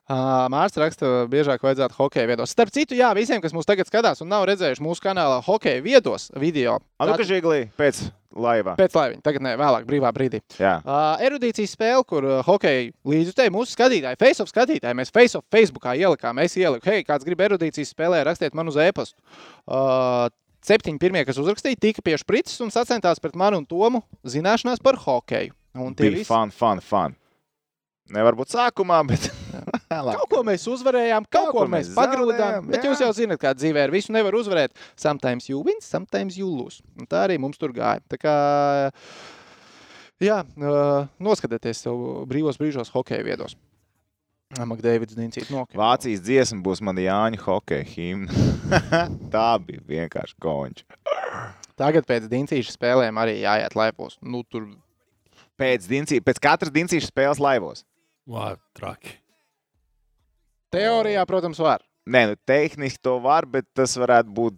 Speaker 1: Uh, Mārcis raksta, biežāk vajadzētu hokeja viedos. Starp citu, jā, visiem, kas mūs tagad skatās un nav redzējuši mūsu kanālā hokeja viedos video.
Speaker 2: Anu,
Speaker 1: tātad-
Speaker 2: ka žīglī pēc laivā.
Speaker 1: Pēc laiviņa, tagad ne, vēlāk, brīvā brīdī.
Speaker 2: Jā.
Speaker 1: Uh, erudīcijas spēle, kur uh, hokeja līdzjutēji mūsu skatītāji, face-off skatītāji, mēs face-off Facebookā ielikām, es ieliku, hei, kāds grib erudīcijas spēlē, rakstiet man uz e-pastu. Uh, Septiņi pirmie, kas uzrakstīja, tika pie sprites un sacentās pret mani un Tomu zināšanās par hokeju. Un tie
Speaker 2: Bija
Speaker 1: visi
Speaker 2: fun, fun, fun. Nevar būt sākumā, bet. *laughs*
Speaker 1: Kaut ko mēs uzvarējām, kaut, kaut ko mēs pagrūdām.
Speaker 2: zaudējām,
Speaker 1: Bet
Speaker 2: jā.
Speaker 1: jūs jau zināt, kā dzīvē ar visu nevar uzvarēt. Sometimes you win, sometimes you lose. Un tā arī mums tur gāja. Tā kā, jā, uh, noskatieties sev brīvos brīžos hokeja viedos. Makdēvids Dincīt nokļūt.
Speaker 2: Vācijas dziesma būs mana Jāņa hokeja himna. *laughs* tā bija vienkārši konča.
Speaker 1: Tagad pēc Dincīša spēlēm arī jāiet laipos. Nu, tur
Speaker 2: Pēc, dincī, pēc katras dincīšas spēles laivos.
Speaker 3: Vā, traki.
Speaker 1: Teorijā, protams, var.
Speaker 2: Nē, nu, tehniski to var, bet tas varētu būt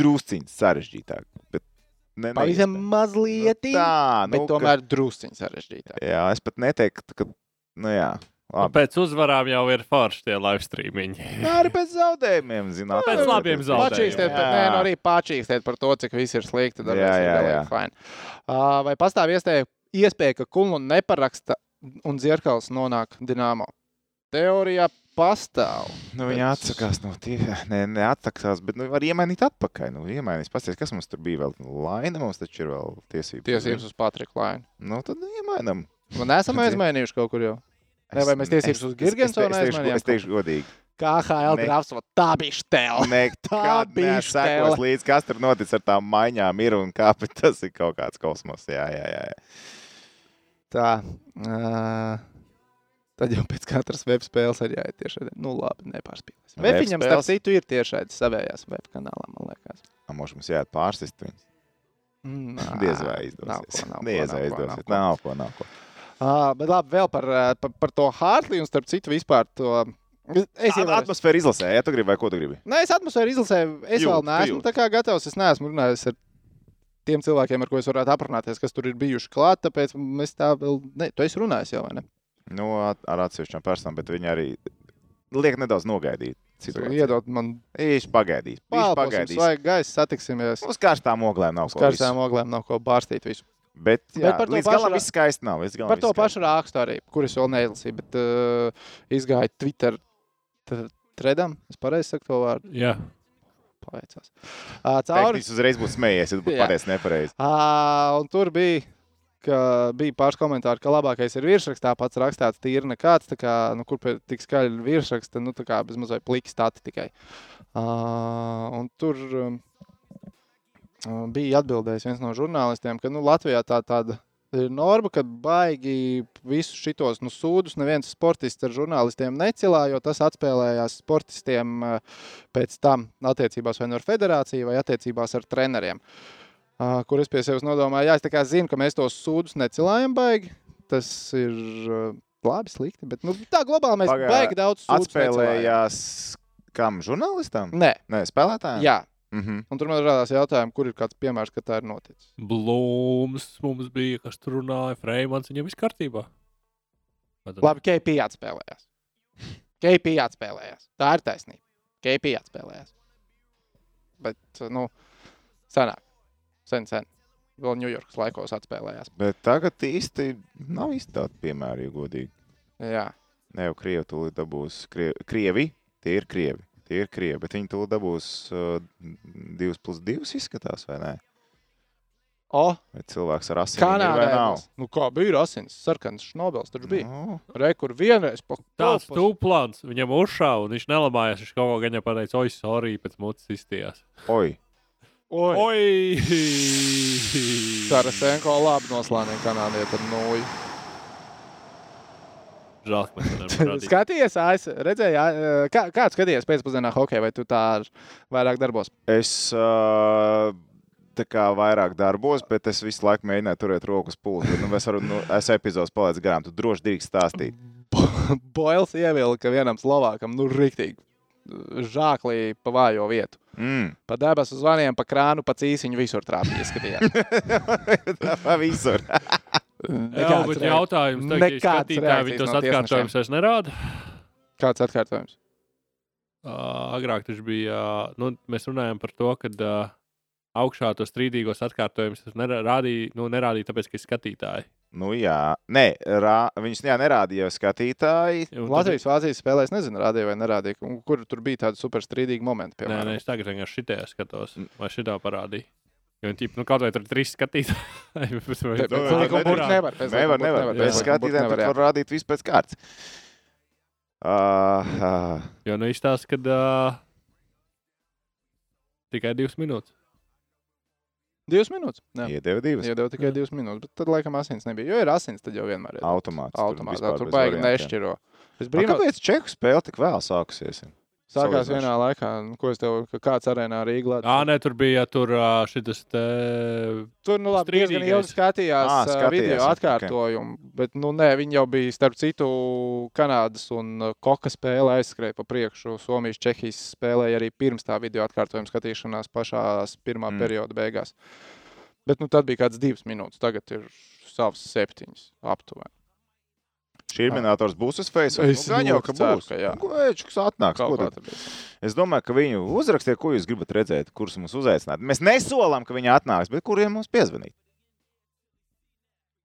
Speaker 2: drusciņš sarežģītāk. Bet ne,
Speaker 1: Pavisam
Speaker 2: neiespējami.
Speaker 1: mazliet,
Speaker 2: Nu, tā, nu,
Speaker 1: bet tomēr drusciņš sarežģītāk.
Speaker 2: Ka, jā, es pat neteiktu, ka. Nu, jā,
Speaker 3: Un
Speaker 2: labi.
Speaker 3: pēc uzvarām jau ir forši tie live streamiņi.
Speaker 2: Jā, arī pēc zaudējumiem, zināt.
Speaker 3: Pēc labiem zaudējumiem.
Speaker 1: Pačīkstēt, par, nē, nu arī pačīkstēt par to, cik viss ir slikti. Tad
Speaker 2: Jā, jā, jā.
Speaker 1: fine. Uh, vai pastāv iespēja, iespēja ka Kulnu neparaksta un Zierkals nonāk Dienāmo? Teorijā pastāv.
Speaker 2: Nu,
Speaker 1: Bet-
Speaker 2: atsakās no tie, ne, neatsakās, bet nu, var iemainīt atpakaļ. Nu, iemainīs, pasties, kas mums tur bija vēl? Laina mums taču ir vēl tiesības.
Speaker 1: Tiesības uz Patriku Lainu.
Speaker 2: Nu, tad nu, iemainam.
Speaker 1: Man esam
Speaker 2: Zini.
Speaker 1: aizmainījuši kaut kur jau. Ne, vai mēs tiesības uz Girgensonu
Speaker 2: es, es,
Speaker 1: aizmainījām
Speaker 2: es teikšu godīgi.
Speaker 1: KHL grafs, tā bija štēla. *laughs*
Speaker 2: Nekad
Speaker 1: bija stela.
Speaker 2: līdz, kas tur notic ar tām maiņām ir un kā, bet tas ir kaut kāds kosmos. Jā, jā. jā.
Speaker 1: Tā. Uh, tad jau pēc katras web spēles arī jāiet tiešai. Nu, labi, nepārspīlēsim. Webiņam, starp citu, ir tiešai savējās web kanālā, man liekas.
Speaker 2: A, Mums mums jāiet pārsist viņus. Diez vai izdosies. Diez vai izdosies.
Speaker 1: nav ko.
Speaker 2: Nav ko.
Speaker 1: Uh, bet labi, vēl par, par, par to Hartliju un starp citu vispār to. Es jau
Speaker 2: At- Atmosfēra izlasē, ja tu gribi, vai ko tu gribi?
Speaker 1: Nē, es atmosfēru izlasēju. Es
Speaker 2: Jūt,
Speaker 1: vēl neesmu tā kā gatavs. Es neesmu runājis ar tiem cilvēkiem, ar ko es varētu aprunāties, kas tur ir bijuši klāt. Tāpēc mēs tā vēl. Ne, tu esi runājis jau, vai ne?
Speaker 2: Nu, at- ar atsevišķām personām, bet viņi arī liek nedaudz nogaidīt. situāciju.
Speaker 1: Iedod man
Speaker 2: Viņš pagaidīs. Viņš pagaidīs.
Speaker 1: vajag gaisa, satiksimies.
Speaker 2: Uz karstām oglēm nav
Speaker 1: Uz
Speaker 2: ko visu.
Speaker 1: karstām oglēm nav ko bārstīt visu.
Speaker 2: Bet, jā,
Speaker 1: Bet par to
Speaker 2: līdz
Speaker 1: pašu
Speaker 2: galam viss skaisti nav. galam
Speaker 1: Par to pašu rakstu arī, kurus vēl neizlasīju, bet uh, izgāja Twitter tr- tredam. Es pareizi saku to vārdu.
Speaker 3: Jā,
Speaker 1: Paveicās. Uh, cauri.
Speaker 2: Tehniski uzreiz būtu smējies, ja tu būtu pateicis nepareizi.
Speaker 1: Uh, un tur bija. Ka bija pāris komentāri, ka labākais ir virsrakstā pats rakstīts, tīri nekāds. Kā, nu, kur tik skaļi virsraksta, nu, tā kā bez mazliet pliki stati tikai. Uh, tur uh, bija atbildējis viens no žurnālistiem, ka nu, Latvijā tā tāda Ir norma, ka baigi visus šitos nu, sūdus neviens sportists ar žurnālistiem necilā, jo tas atspēlējās sportistiem pēc tam attiecībās vai nu ar federāciju, vai attiecībās ar treneriem. Uh, kur es pie sevis nodomāju, jā, es tā kā zinu, ka mēs tos sūdus necilājam baigi. Tas ir uh, labi, slikti, bet nu, tā globāli mēs
Speaker 2: Pagā-
Speaker 1: baigi daudz sūdus necilājam.
Speaker 2: Atspēlējās kam? Žurnālistam?
Speaker 1: Nē,
Speaker 2: Nē, spēlētājiem?
Speaker 1: jā.
Speaker 2: Mhm.
Speaker 1: Un tur man radās jautājums, kur ir kāds piemērs, ka tā ir noticis.
Speaker 3: Blūms mums bija, kas tur runāja, Freimans, viņam viss kārtībā. Tad-
Speaker 1: Labi, KP atspēlējās. KP atspēlējās. Tā ir taisnība. KP atspēlējās. Bet, nu, senāk. Sen, sen. Vēl Ņujorkas laikos atspēlējās.
Speaker 2: Bet tagad īsti nav īsti tāda piemēra, ja godīgi.
Speaker 1: Jā.
Speaker 2: Ne jau Krievi tūlīt dabūs. Krie... Krievi, tie ir Krievi. Tie ir Krievi, bet viņi tūlīt dabūs uh, 2 plus 2 izskatās, vai ne?
Speaker 1: O,
Speaker 2: Vai cilvēks ar asinīm ir
Speaker 1: Kanādā.
Speaker 2: vai nav?
Speaker 1: Nu, kā bija asins, sarkans šnobels, taču bija.
Speaker 2: Nu,
Speaker 1: Re, kur vienreiz pa
Speaker 3: Tāds tūplāns, viņam uzšāva, un viņš nelamājās. Viņš kaut ko gan jau pateica, oi, sorry, pēc mutes izstījās.
Speaker 2: oi,
Speaker 1: Oi!
Speaker 3: Oi!
Speaker 1: Tarasenko labi noslānīja kanādieti ar nūju.
Speaker 3: Žēl, ka mēs nevaram *laughs* rādīt.
Speaker 1: Skaties, es redzēju, ā, kā, kāds skaties pēcpusdienā hokeju, vai tu tā vairāk darbos?
Speaker 2: es uh, tā kā vairāk darbos, bet es visu laiku mēģināju turēt rokas pulsu. Nu, es varu, nu, es epizodes palaidu garām, tu droši drīkst stāstīt.
Speaker 1: Boils ievilka vienam slovākam, nu, rīktīgi žāklī pa vājo vietu.
Speaker 2: Mm.
Speaker 1: Pa debesu zvaniem, pa krānu, pa cīsiņu visur trāpīja. *laughs*
Speaker 2: Tā pa visur.
Speaker 3: Jā, bet jautājums tagad,
Speaker 1: Nekādas
Speaker 3: skatītāji viņi tos
Speaker 1: no
Speaker 3: atkārtojumus vairs nerāda.
Speaker 1: Kāds atkārtojums?
Speaker 3: Uh, agrāk tas bija, uh, nu, mēs runājam par to, ka uh, augšā tos strīdīgos atkārtojumus tas nerā- rādīja, nu, nerādīja tāpēc, ka ir skatītāji.
Speaker 2: Nu, jā, nē, rā, viņus jā, nerādīja jau skatītāji.
Speaker 1: Latvijas Vācijas spēlē es nezinu, rādīja vai nerādīja. Kur tur bija tādi superstrīdīgi momenti?
Speaker 3: Nē,
Speaker 1: Piemēram,
Speaker 3: nē, es tagad vienkārši šitajā skatos, vai šitā parādīja. Jo, ķip, nu, kaut vai tur ir trīs skatītāji.
Speaker 1: Pe-
Speaker 2: Nu,
Speaker 1: bez likuma
Speaker 2: nevar.
Speaker 1: burti nevar. bez
Speaker 2: Nevar,
Speaker 1: burti
Speaker 2: skatītājiem tur var rādīt visu pēc kārtas. Uh, uh,
Speaker 3: Jo, nu, izstāsta, ka uh, tikai divas minūtes.
Speaker 1: Divas minūtes. Jā.
Speaker 2: iedeva divas.
Speaker 1: Iedeva tikai
Speaker 3: Jā.
Speaker 1: divas minūtes, bet tad laikam asins nebija. Jo ir asins, tad jau vienmēr ir.
Speaker 2: Automāts.
Speaker 1: Automāts. Tur
Speaker 2: bez
Speaker 1: baigi nešķiro. Es brīnos,
Speaker 2: Kāpēc Čehu spēle tik vēl sākusies?
Speaker 1: Sākās
Speaker 2: salīdzinoši?
Speaker 1: vienā laikā, ko es tev, ka kāds arēnā Rīgā.
Speaker 3: Jā, nē, tur bija tur šis te.
Speaker 1: Tur nu, labi, diezgan ilgi skatījās
Speaker 2: ā, skatījās,
Speaker 1: video atkārtojumu, bet nu, nē, viņi jau bija starp citu Kanādas un Koka spēle aizskrēja pa priekšu. Somijas, Čehijas spēlēja arī pirms tā video atkārtojuma skatīšanās pašās pirmā
Speaker 2: Mm.
Speaker 1: mm. perioda beigās. Bet nu, tad bija kāds divas minūtes, tagad ir savs septiņas aptuveni.
Speaker 2: Šī minētājs būs uz Facebook.
Speaker 1: Es
Speaker 2: nu, gan jau, ka
Speaker 1: ceru,
Speaker 2: būs.
Speaker 1: ka jā.
Speaker 2: Vēč, kas atnāks. Es domāju, ka viņu uzrakstiet, ko jūs gribat redzēt, kurus mums uzaicināt. Mēs nesolām, ka viņi atnāks, bet kuriem mums piezvanīt?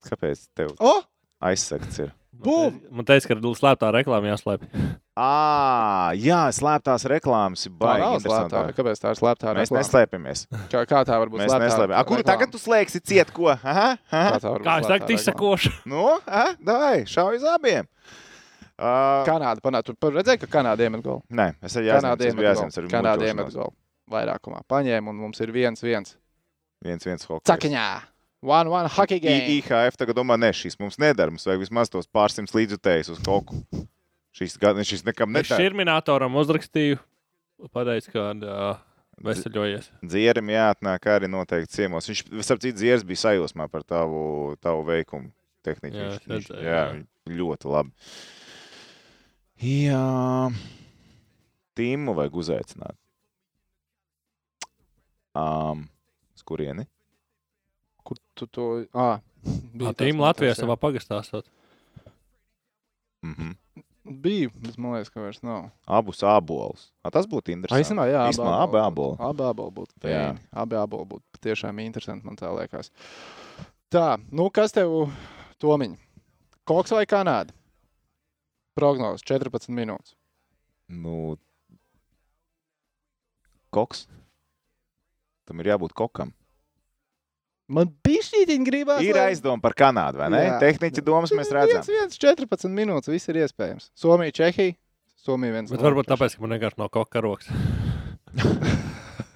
Speaker 2: Kāpēc tev
Speaker 1: O!
Speaker 2: aizsegts ir?
Speaker 1: Bum!
Speaker 3: Man teica, ka slēptā reklāmā jāslēpj.
Speaker 2: Ā, jā, slēptās reklāmas ir
Speaker 1: slēptā. Kāpēc tā ir slēptā?
Speaker 2: Mēs
Speaker 1: reklāma?
Speaker 2: neslēpjamies.
Speaker 1: Kā, kā tā var būt
Speaker 2: Mēs neslēpjamies. A, Kuru
Speaker 1: reklāma?
Speaker 2: tagad tu slēgsi ciet ko? Aha,
Speaker 1: Kā
Speaker 2: aha.
Speaker 1: būt
Speaker 3: Kā es
Speaker 1: reklāma?
Speaker 3: izsakošu.
Speaker 2: Nu, aha, dai, šauj uz abiem. Uh,
Speaker 1: Kanāda panāca. Tu redzēji, ka Kanāda iemet golu.
Speaker 2: nē, es arī ar
Speaker 1: Kanāda iemet golu. Vairākumā paņēma un mums ir viens, viens.
Speaker 2: Viens, viens hockey.
Speaker 1: Cakaņā! One, one, hockey game!
Speaker 2: IHF tagad domā, ne, šis mums nedara. Mums vajag vismaz tos pārsimts līdzutējus uz kaut ko. Šis, šis nekam
Speaker 3: Es
Speaker 2: nedara.
Speaker 3: šurminātoram uzrakstīju, pateicu, ka uh, veseļojies.
Speaker 2: Dzierim jāatnāk arī noteikti ciemos. Viņš, starp citu, dzieris bija sajūsmā par tavu, tavu veikumu tehniku.
Speaker 3: Jā,
Speaker 2: Viņš,
Speaker 3: es
Speaker 2: viņš, jā,
Speaker 3: jā.
Speaker 2: ļoti labi. Jā, Tīmu vajag uzaicināt. Um, kurieni?
Speaker 1: Kur tu to... Ā, *laughs* bija tas
Speaker 3: Tīm Latvijā savā pagastā.
Speaker 2: Mhm.
Speaker 1: Bija, bet man liekas, ka vairs nav.
Speaker 2: Abus abolus. A, tas būtu interesanti.
Speaker 1: Īstenībā, jā,
Speaker 2: Īstenībā abi aboli.
Speaker 1: Abi aboli būtu. Fēni. Abi aboli būtu patiešām interesanti, man tā liekas. Tā, nu kas tev, Tomiņ? Koks vai Kanāda? Prognozes 14 minūtes.
Speaker 2: Nu, koks. Tam ir jābūt kokam.
Speaker 1: Man bija šī gribās.
Speaker 2: Ir
Speaker 1: lai-
Speaker 2: aizdoma par Kanādu, vai ne?
Speaker 1: Jā.
Speaker 2: Tehniķa domas mēs redzam.
Speaker 1: Viens, viens, 14 minūtes, viss ir iespējams. Somija, Čehija. Somija viens.
Speaker 3: Bet
Speaker 1: nulle.
Speaker 3: varbūt tāpēc, ka man vienkārši nav kaut kā rokas. *laughs*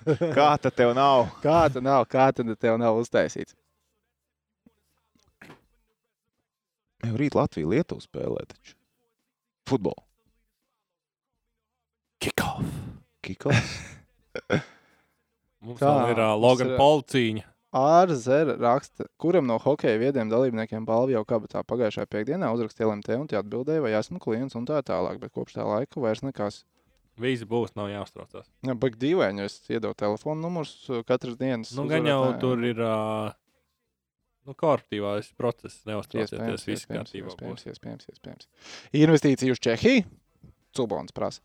Speaker 2: Kā tad tev nav?
Speaker 1: Kā tad nav, kā tad tev nav uztaisīts?
Speaker 2: Jau rīt Latvija Lietuva spēlē taču. Futbolu.
Speaker 3: Kickoff.
Speaker 2: Kikoff.
Speaker 3: Mums
Speaker 1: Tā,
Speaker 3: ir uh, Logan
Speaker 1: ir-
Speaker 3: Paul cīņa.
Speaker 1: Ārzera raksta, kuram no hokeja viediem dalībniekiem balvu jau kabatā pagājušajā piekdienā uzrakstīja LMT un tie atbildēja, vai esmu klients un tā tālāk, bet kopš tā laika vairs nekas.
Speaker 3: Visi būs, nav jāuztraucās.
Speaker 1: Jā, bet dīvaini, es iedodu telefonu numurus uh, katras dienas.
Speaker 3: Nu, gan jau tur ir uh, nu, korporatīvais process. Neuztraucieties, viss
Speaker 1: iespējams,
Speaker 3: kārtībā
Speaker 1: iespējams,
Speaker 3: būs.
Speaker 1: iespējams, iespējams. Investīcija uz Čehiju. Cubons prasa.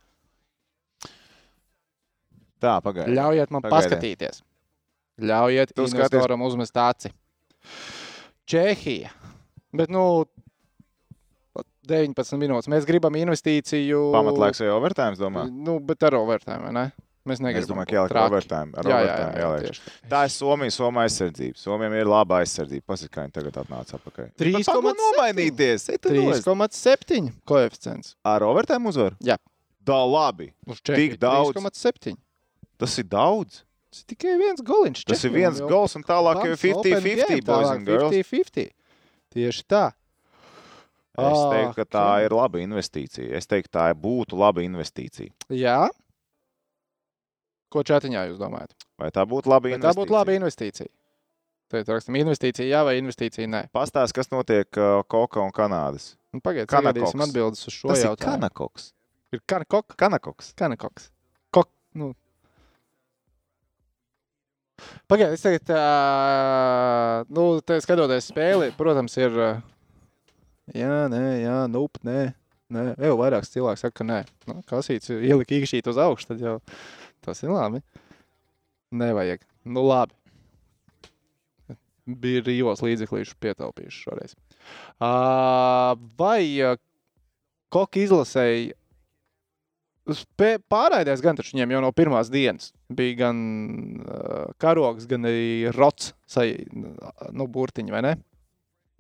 Speaker 2: Tā, pagaidi.
Speaker 1: Ļaujiet man
Speaker 2: Pagaidi.
Speaker 1: paskatīties. Ļaujiet
Speaker 2: Tu skaties-
Speaker 1: investoram uzmest aci. Čehija. Bet, nu, 19 minūtes. Mēs gribam investīciju.
Speaker 2: Pamatlaiks vai overtime, domā?
Speaker 1: Nu, bet ar overtime, vai ne? Mēs negribam.
Speaker 2: Es domāju, ka jāliek overtime. Ar
Speaker 1: Jā, jā, jā,
Speaker 2: overtime
Speaker 1: jā,
Speaker 2: jāliek.
Speaker 1: tieši tā.
Speaker 2: Ir Somija, Somija aizsardzība. Somijam ir laba aizsardzība. Pasaka, kā viņi tagad atnāca atpakaļ.
Speaker 1: 3,7.
Speaker 2: Pagod nomainīties. Ej, tu nost.
Speaker 1: 3,7 koeficients.
Speaker 2: Ar overtime uzvaru?
Speaker 1: Jā.
Speaker 2: Da labi.
Speaker 1: Uz Čehiju.
Speaker 2: Tik daudz?
Speaker 1: 3,7.
Speaker 2: Tas ir daudz.
Speaker 1: Tas ir tikai viens goliņš.
Speaker 2: Tas ir viens
Speaker 1: jau
Speaker 2: gols un tālāk
Speaker 1: open
Speaker 2: 50-50
Speaker 1: game,
Speaker 2: boys
Speaker 1: tālāk
Speaker 2: and girls.
Speaker 1: 50-50. Tieši tā.
Speaker 2: Es
Speaker 1: Ah,
Speaker 2: teiktu, ka tā ir laba investīcija. Es teiktu, tā būtu laba investīcija.
Speaker 1: Jā. Ko čatiņā jūs domājat?
Speaker 2: Vai tā būtu laba
Speaker 1: Vai
Speaker 2: investīcija?
Speaker 1: tā būtu laba investīcija? Tad rakstam, investīcija jā vai investīcija nē.
Speaker 2: Pastāst, kas notiek uh, Koka un Kanādas.
Speaker 1: Nu, Pagaidiet,
Speaker 2: Kanakoks.
Speaker 1: sagaidīsim atbildes uz šo
Speaker 2: Tas ir
Speaker 1: jautājumu.
Speaker 2: Kanakoks.
Speaker 1: Ir kanakok,
Speaker 2: Kanakoks.
Speaker 1: kanakoks. Kok, nu. Pagaidiet, es tagad, uh, nu, te skatoties spēli, protams, ir, uh, jā, nē, jā, nup, nē, nē, jau vairāks cilvēks saka, ka nē. Nu, kasīts ielika īkšķīt uz augšu, tad jau tas ir labi. Nevajag. Nu, labi. Bija rīvos līdzeklīšu pietaupījuši šoreiz. Uh, vai uh, koki izlasēja Spē, pārraidēs gan taču viņiem jau no pirmās dienas. Bija gan uh, karogs, gan arī rots, sai, nu, burtiņi, vai ne?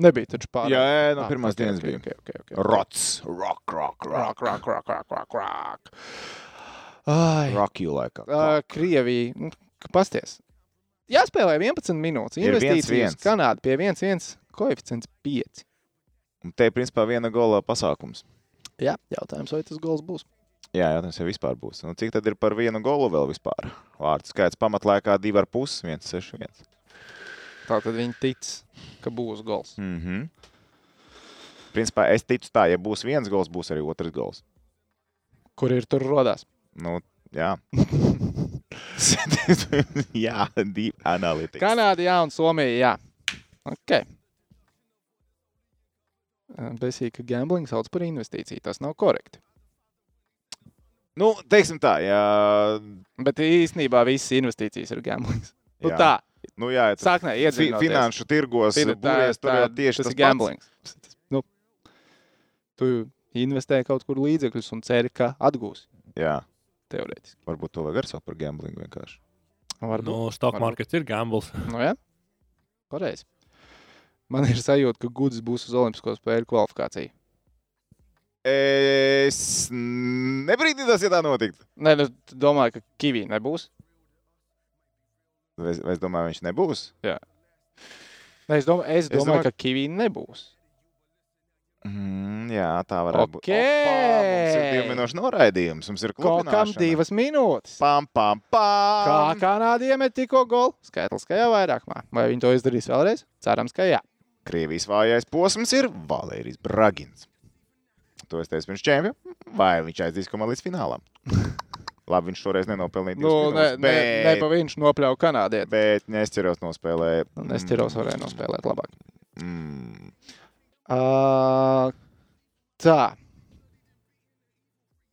Speaker 1: Nebija taču pārāk.
Speaker 2: Jā, no pirmās dienas bija.
Speaker 1: Okay, okay, okay.
Speaker 2: Rots. Rock, rock,
Speaker 1: Rock,
Speaker 2: rock.
Speaker 1: rock, rock, rock, rock. Ai,
Speaker 2: Rock you like a
Speaker 1: uh, Krievija, nu, pasties. Jāspēlē 11 minūtes.
Speaker 2: Ir
Speaker 1: Investīcijas
Speaker 2: 1-1.
Speaker 1: Kanāda pie 1-1, koeficients 5.
Speaker 2: Un te, principā, viena gola pasākums.
Speaker 1: Jā, jautājums, vai tas gols būs.
Speaker 2: Jā, jautājums jau vispār būs. Nu, cik tad ir par vienu golu vēl vispār? Vārds skaits pamatlēkā 2,5, 1,61.
Speaker 1: Tā tad viņi tic, ka būs gols.
Speaker 2: Mm -hmm. Principā es ticu tā, ja būs viens gols, būs arī otrs gols.
Speaker 1: Kur ir tur rodās?
Speaker 2: Nu, jā. *laughs* jā, deep analytics.
Speaker 1: Kanāda, jā, un Somija, jā. Ok. Besīk, ka gambling sauc par investīciju. Tas nav korekti.
Speaker 2: Nu, teiksim tā, jā.
Speaker 1: Bet īstenībā visas investīcijas ir gambling. Nu,
Speaker 2: jā.
Speaker 1: tā,
Speaker 2: Nu, jā, tu
Speaker 1: sāknē
Speaker 2: finanšu tirgos
Speaker 1: Fina-
Speaker 2: būvēs, tur jau tieši
Speaker 1: tas
Speaker 2: tas
Speaker 1: ir gambling. Tas- Nu, tu investē kaut kur līdzekļus un ceri, ka atgūsi.
Speaker 2: Jā,
Speaker 1: Teorētiski.
Speaker 2: varbūt to vajag arī saukt par gambling vienkārši.
Speaker 1: Varbūt.
Speaker 3: Nu, stock
Speaker 1: varbūt.
Speaker 3: markets ir gambles. *laughs*
Speaker 1: Nu, jā, pareizi. Man ir sajūta, ka Gudis būs uz Olimpisko spēļu kvalifikāciju.
Speaker 2: Es nebrīdītos, ja tā notiktu.
Speaker 1: Nē, nu, domāju, ka Kivī nebūs.
Speaker 2: Vai es, es domāju, viņš nebūs?
Speaker 1: Nē, es domāju, es domāju,
Speaker 2: domāju-
Speaker 1: ka Kivī nebūs.
Speaker 2: Mm, jā, tā varētu būt.
Speaker 1: Ok.
Speaker 2: Opa, mums ir divi minūšu noraidījums. Mums ir
Speaker 1: Kaut kam divas minūtes.
Speaker 2: Pam, pam,
Speaker 1: Kā
Speaker 2: pam.
Speaker 1: Kanāda iemet tikko golu? Skaitliskajā vairākumā. Vai viņi to izdarīs vēlreiz? Cerams, ka jā.
Speaker 2: Krievijas vājais posms ir Valērijas Bragins. To es teicu pirms čempiona. Vai viņš aizdīs komandu līdz finālam? *laughs* Labi, viņš šoreiz nenopelnīja.
Speaker 1: Nu, ne,
Speaker 2: minūtes,
Speaker 1: ne, ne
Speaker 2: bet,
Speaker 1: viņš nopļauja kanādieti.
Speaker 2: bet Nesteros nospēlēja.
Speaker 1: Nu, Nesteros varēja nospēlēt labāk.
Speaker 2: Mm.
Speaker 1: Uh, tā.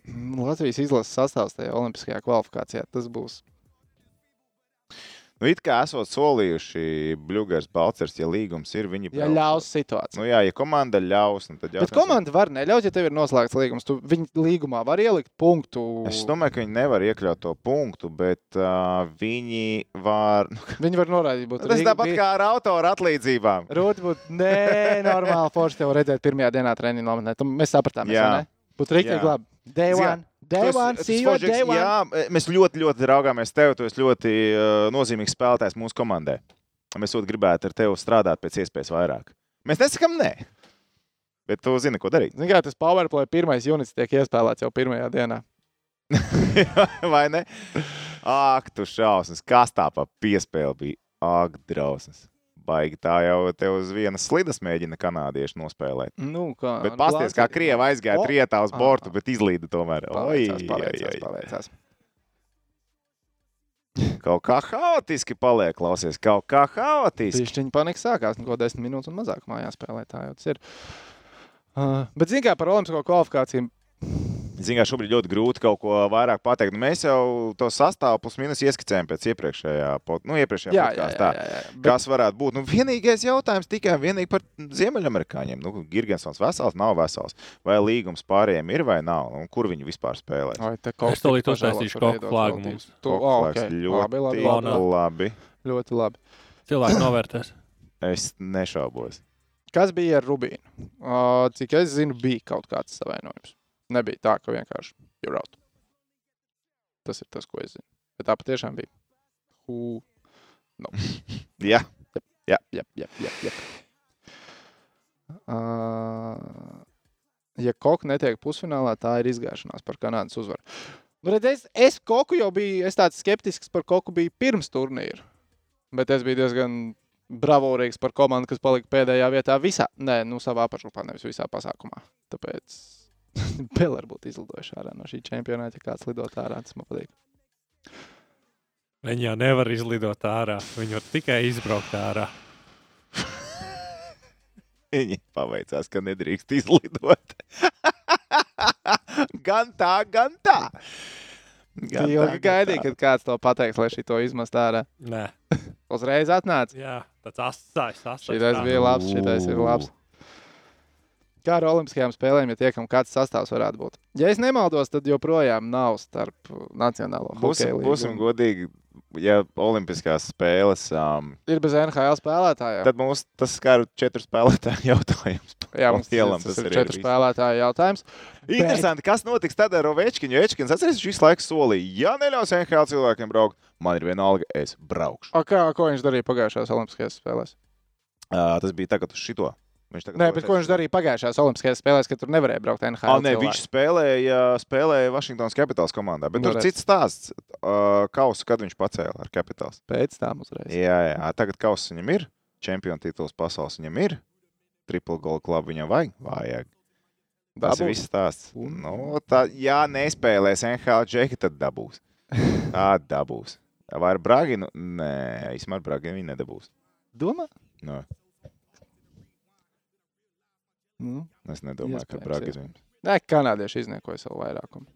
Speaker 1: Mm, Latvijas izlases sastāvs tajā olimpiskajā kvalifikācijā. Tas būs.
Speaker 2: Nu, it kā esot solījuši Bluegers Balcers, ja līgums ir, viņi
Speaker 1: Ja
Speaker 2: brauks.
Speaker 1: ļaus situāciju.
Speaker 2: Nu, jā, ja komanda ļaus, nu, tad
Speaker 1: Bet
Speaker 2: jautājums ir-
Speaker 1: komanda var neļaut, ja tev ir noslēgts līgums. Tu viņi līgumā var ielikt punktu.
Speaker 2: Es domāju, ka viņi nevar iekļaut to punktu, bet uh, viņi var. Nu,
Speaker 1: Viņi var noraidīt. būt *laughs*
Speaker 2: tas tāpat kā ar autoru atlīdzībām.
Speaker 1: Rūti būtu nenormāli forši tev redzēt pirmajā dienā treniņu nometnē. Mēs sapratām,
Speaker 2: Jā.
Speaker 1: jā. Būtu rīktīgi labi. Day one.
Speaker 2: Esi-
Speaker 1: one.
Speaker 2: tu
Speaker 1: See you at day one.
Speaker 2: Jā, mēs ļoti, ļoti raugāmies tev. Tu esi ļoti uh, nozīmīgs spēlētājs mūsu komandai. Mēs ļoti gribētu ar tevi strādāt pēc iespējas vairāk. Mēs nesakām, nē. Bet tu zini, ko darīt.
Speaker 1: Zini, kā tas PowerPlay pirmais units tiek iespēlēts jau pirmajā dienā. *laughs*
Speaker 2: Vai ne? Ak, tu šausmas. Kas tā pa piespēli bija? Ak, drausmas. Baigi tā jau te uz vienas slidas mēģina kanādieši nospēlēt.
Speaker 1: Nu, kā,
Speaker 2: Bet pasties, kā Krieva aizgāja
Speaker 1: O!
Speaker 2: trietā uz bortu, bet izlīda tomēr. Oi,
Speaker 1: Paliecās,
Speaker 2: oi,
Speaker 1: paliecās,
Speaker 2: oi.
Speaker 1: paliecās. *laughs*
Speaker 2: Kaut kā haotiski paliek, klausies. Kaut kā haotiski.
Speaker 1: Pišķiņa panika sākās, nu, ko 10 minūtes un mazāk mājās spēlēt. Tā jau tas ir. Uh, bet, zināmā mērā, par olimpisko kvalifikāciju
Speaker 2: Zinām, šobrīd ļoti grūti kaut ko vairāk pateikt. Nu, Mēs jau to sastāvu plus mīnus ieskicējām pēc iepriekšējā, pod- nu, iepriekšējā
Speaker 1: Jā, jā,
Speaker 2: podkāstā.
Speaker 1: jā, jā, jā. Bet-
Speaker 2: Kas varētu būt? Nu, vienīgais jautājums tikai vienīgi par Ziemeļamerikāņiem. Nu, Girgensons vesels, nav vesels. Vai līgums pārējiem ir vai nav? Un kur viņi vispār spēlē?
Speaker 1: Vai te kaut
Speaker 3: Es
Speaker 1: tik pažēlos
Speaker 3: uztaisīšu koku
Speaker 1: Eidotu
Speaker 3: flāgu mums.
Speaker 1: Tu, oh, okay.
Speaker 2: Ļoti
Speaker 1: labi, labi, labi. ļoti labi.
Speaker 3: Cilvēki novērtēs.
Speaker 2: Es nešaubos.
Speaker 1: Kas bija ar Rubīnu? Uh, cik es zinu, bija kaut kāds savainojums. Nebija tā, ka vienkārši ir out. Tas ir tas, ko es zinu. Bet tā patiešām bija. Who... *laughs*
Speaker 2: Jā,
Speaker 1: Jep, jep, jep, jep. Uh, ja Koka netiek pusfinālā, tā ir izgāšanās par Kanādas uzvaru. Nu, redz, es, es Koku jau biju, es tāds skeptisks par Koku biju pirms turnīra. Bet es biju diezgan bravūrīgs par komandu, kas palika pēdējā vietā visā, nē, nu, savā apakšgrupā, nevis visā pasākumā. Tāpēc *laughs* vēl varbūt izlidojuši ārā no šī čempionāta, ja kāds lidot ārā, tas man patīk.
Speaker 3: Viņi jau nevar izlidot ārā. Viņi var tikai izbraukt ārā. *laughs*
Speaker 2: viņi paveicās, ka nedrīkst izlidot. *laughs* gan tā, gan tā.
Speaker 1: Jā, ilgi gaidīju, kad kāds to pateiks, lai šī to izmest ārā.
Speaker 3: Nē,
Speaker 1: Uzreiz atnāca.
Speaker 3: jā, tāds asais.
Speaker 1: Šitais bija labs, šitais ir labs. Kā ar Olimpiskajām spēlēm, ja tiekam, kāds sastāvs varētu būt? Ja es nemaldos, tad joprojām nav starp Nacionālo
Speaker 2: Būsim,
Speaker 1: hokeju
Speaker 2: būsim
Speaker 1: un-
Speaker 2: godīgi, ja Olimpiskās spēles, um,
Speaker 1: Ir bez NHL spēlētājiem.
Speaker 2: tad mums tas skar četru spēlētāju *laughs* jautājums.
Speaker 1: Jā, mums
Speaker 2: Lielam
Speaker 1: tas, tas ir četru
Speaker 2: viss.
Speaker 1: spēlētāju jautājums.
Speaker 2: Interesanti, kas notiks tad ar Ovečkinu. Jo Ovečkins atceries, viņš visu laiku solīja, ja neļaus NHL cilvēkiem braukt, man ir vienalga, es braukšu.
Speaker 1: O, kā, ko viņš darīja pagājušajās Olimpiskajās spēlēs?
Speaker 2: Uh, tas bija tagad uz šito. Viņš
Speaker 1: Nē, bet ko viņš darīja pagājušajās Olimpiskajās spēlēs, kad tur nevarēja braukt NHL?
Speaker 2: Ah, nē,
Speaker 1: cilvēki?
Speaker 2: viņš spēlēja, spēlēja Vašingtonas Capitals komandā. Bet
Speaker 1: Nu,
Speaker 2: tur
Speaker 1: redz.
Speaker 2: cits stāsts. Uh, kausu, kad viņš pacēla ar Capitals.
Speaker 1: pēc tam uzreiz.
Speaker 2: Jā, jā. Tagad kausa viņam ir. Čempionu tituls pasaules viņam ir. Triple gold klubu viņam vajag. Vajag. Tas ir
Speaker 1: Dabūs?
Speaker 2: viss stāsts.
Speaker 1: Un?
Speaker 2: Nu, tā, ja nespēlēs NHL džeki, tad dabūs. *laughs* Tā dabūs. Vai ar Braginu? Nē, īstenībā ar Braginu viņi nedabūs.
Speaker 1: Domā?
Speaker 2: No,
Speaker 1: Nu,
Speaker 2: es nedomāju, ka Bragins
Speaker 1: jā.
Speaker 2: viņu.
Speaker 1: nē, kanādieši izniekoja savu vairākumu.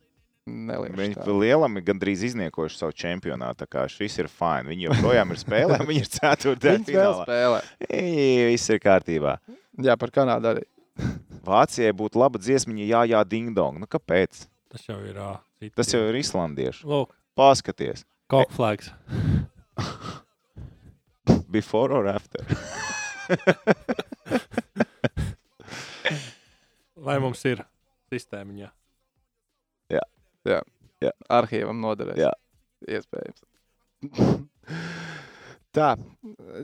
Speaker 2: Viņi lielam ir gandrīz izniekojuši savu čempionātu. tā kā Šis ir fini. Viņi joprojām ir spēlē, viņi ir ceturtajā finālā. Viss ir kārtībā.
Speaker 1: Jā, par Kanādu arī. *laughs*
Speaker 2: Vācijai būtu laba dziesmiņa, jā, jā, ding dong. Nu, kāpēc?
Speaker 3: Tas jau ir. ā, citi.
Speaker 2: Tas jau ir islandiešu.
Speaker 3: Lūk,
Speaker 2: Paskaties,
Speaker 3: kokflags. *laughs*
Speaker 2: before or after. *laughs*
Speaker 3: Vai mums ir sistēmiņā?
Speaker 1: Arhīvam noderēs.
Speaker 2: Jā.
Speaker 1: Iespējams. *laughs* Tā.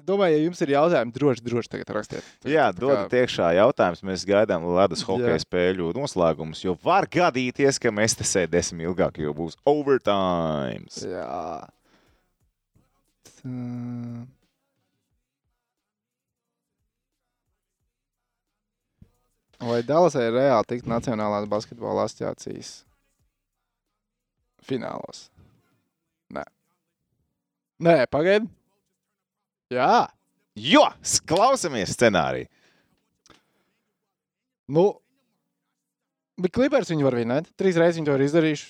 Speaker 1: Domāju, ja jums ir jautājumi, droši, droši tagad rakstiet.
Speaker 2: Jā,
Speaker 1: Tā kā-
Speaker 2: dodat iekšā jautājumus. Mēs gaidām ledus
Speaker 1: Jā.
Speaker 2: hokeja spēļu noslēgumus, jo var gadīties, ka mēs te sēdēsim ilgāk, jo būs overtime.
Speaker 1: Jā. Tā. Vai Dallasai ir reāli tikt Nacionālās basketbola asociācijas finālos? Nē. Nē, pagaidi. Jā.
Speaker 2: Jo, klausamies scenāriju.
Speaker 1: Nu, bet Clippers viņi var vinēt. Trīs reizes viņi to ir izdarījuši.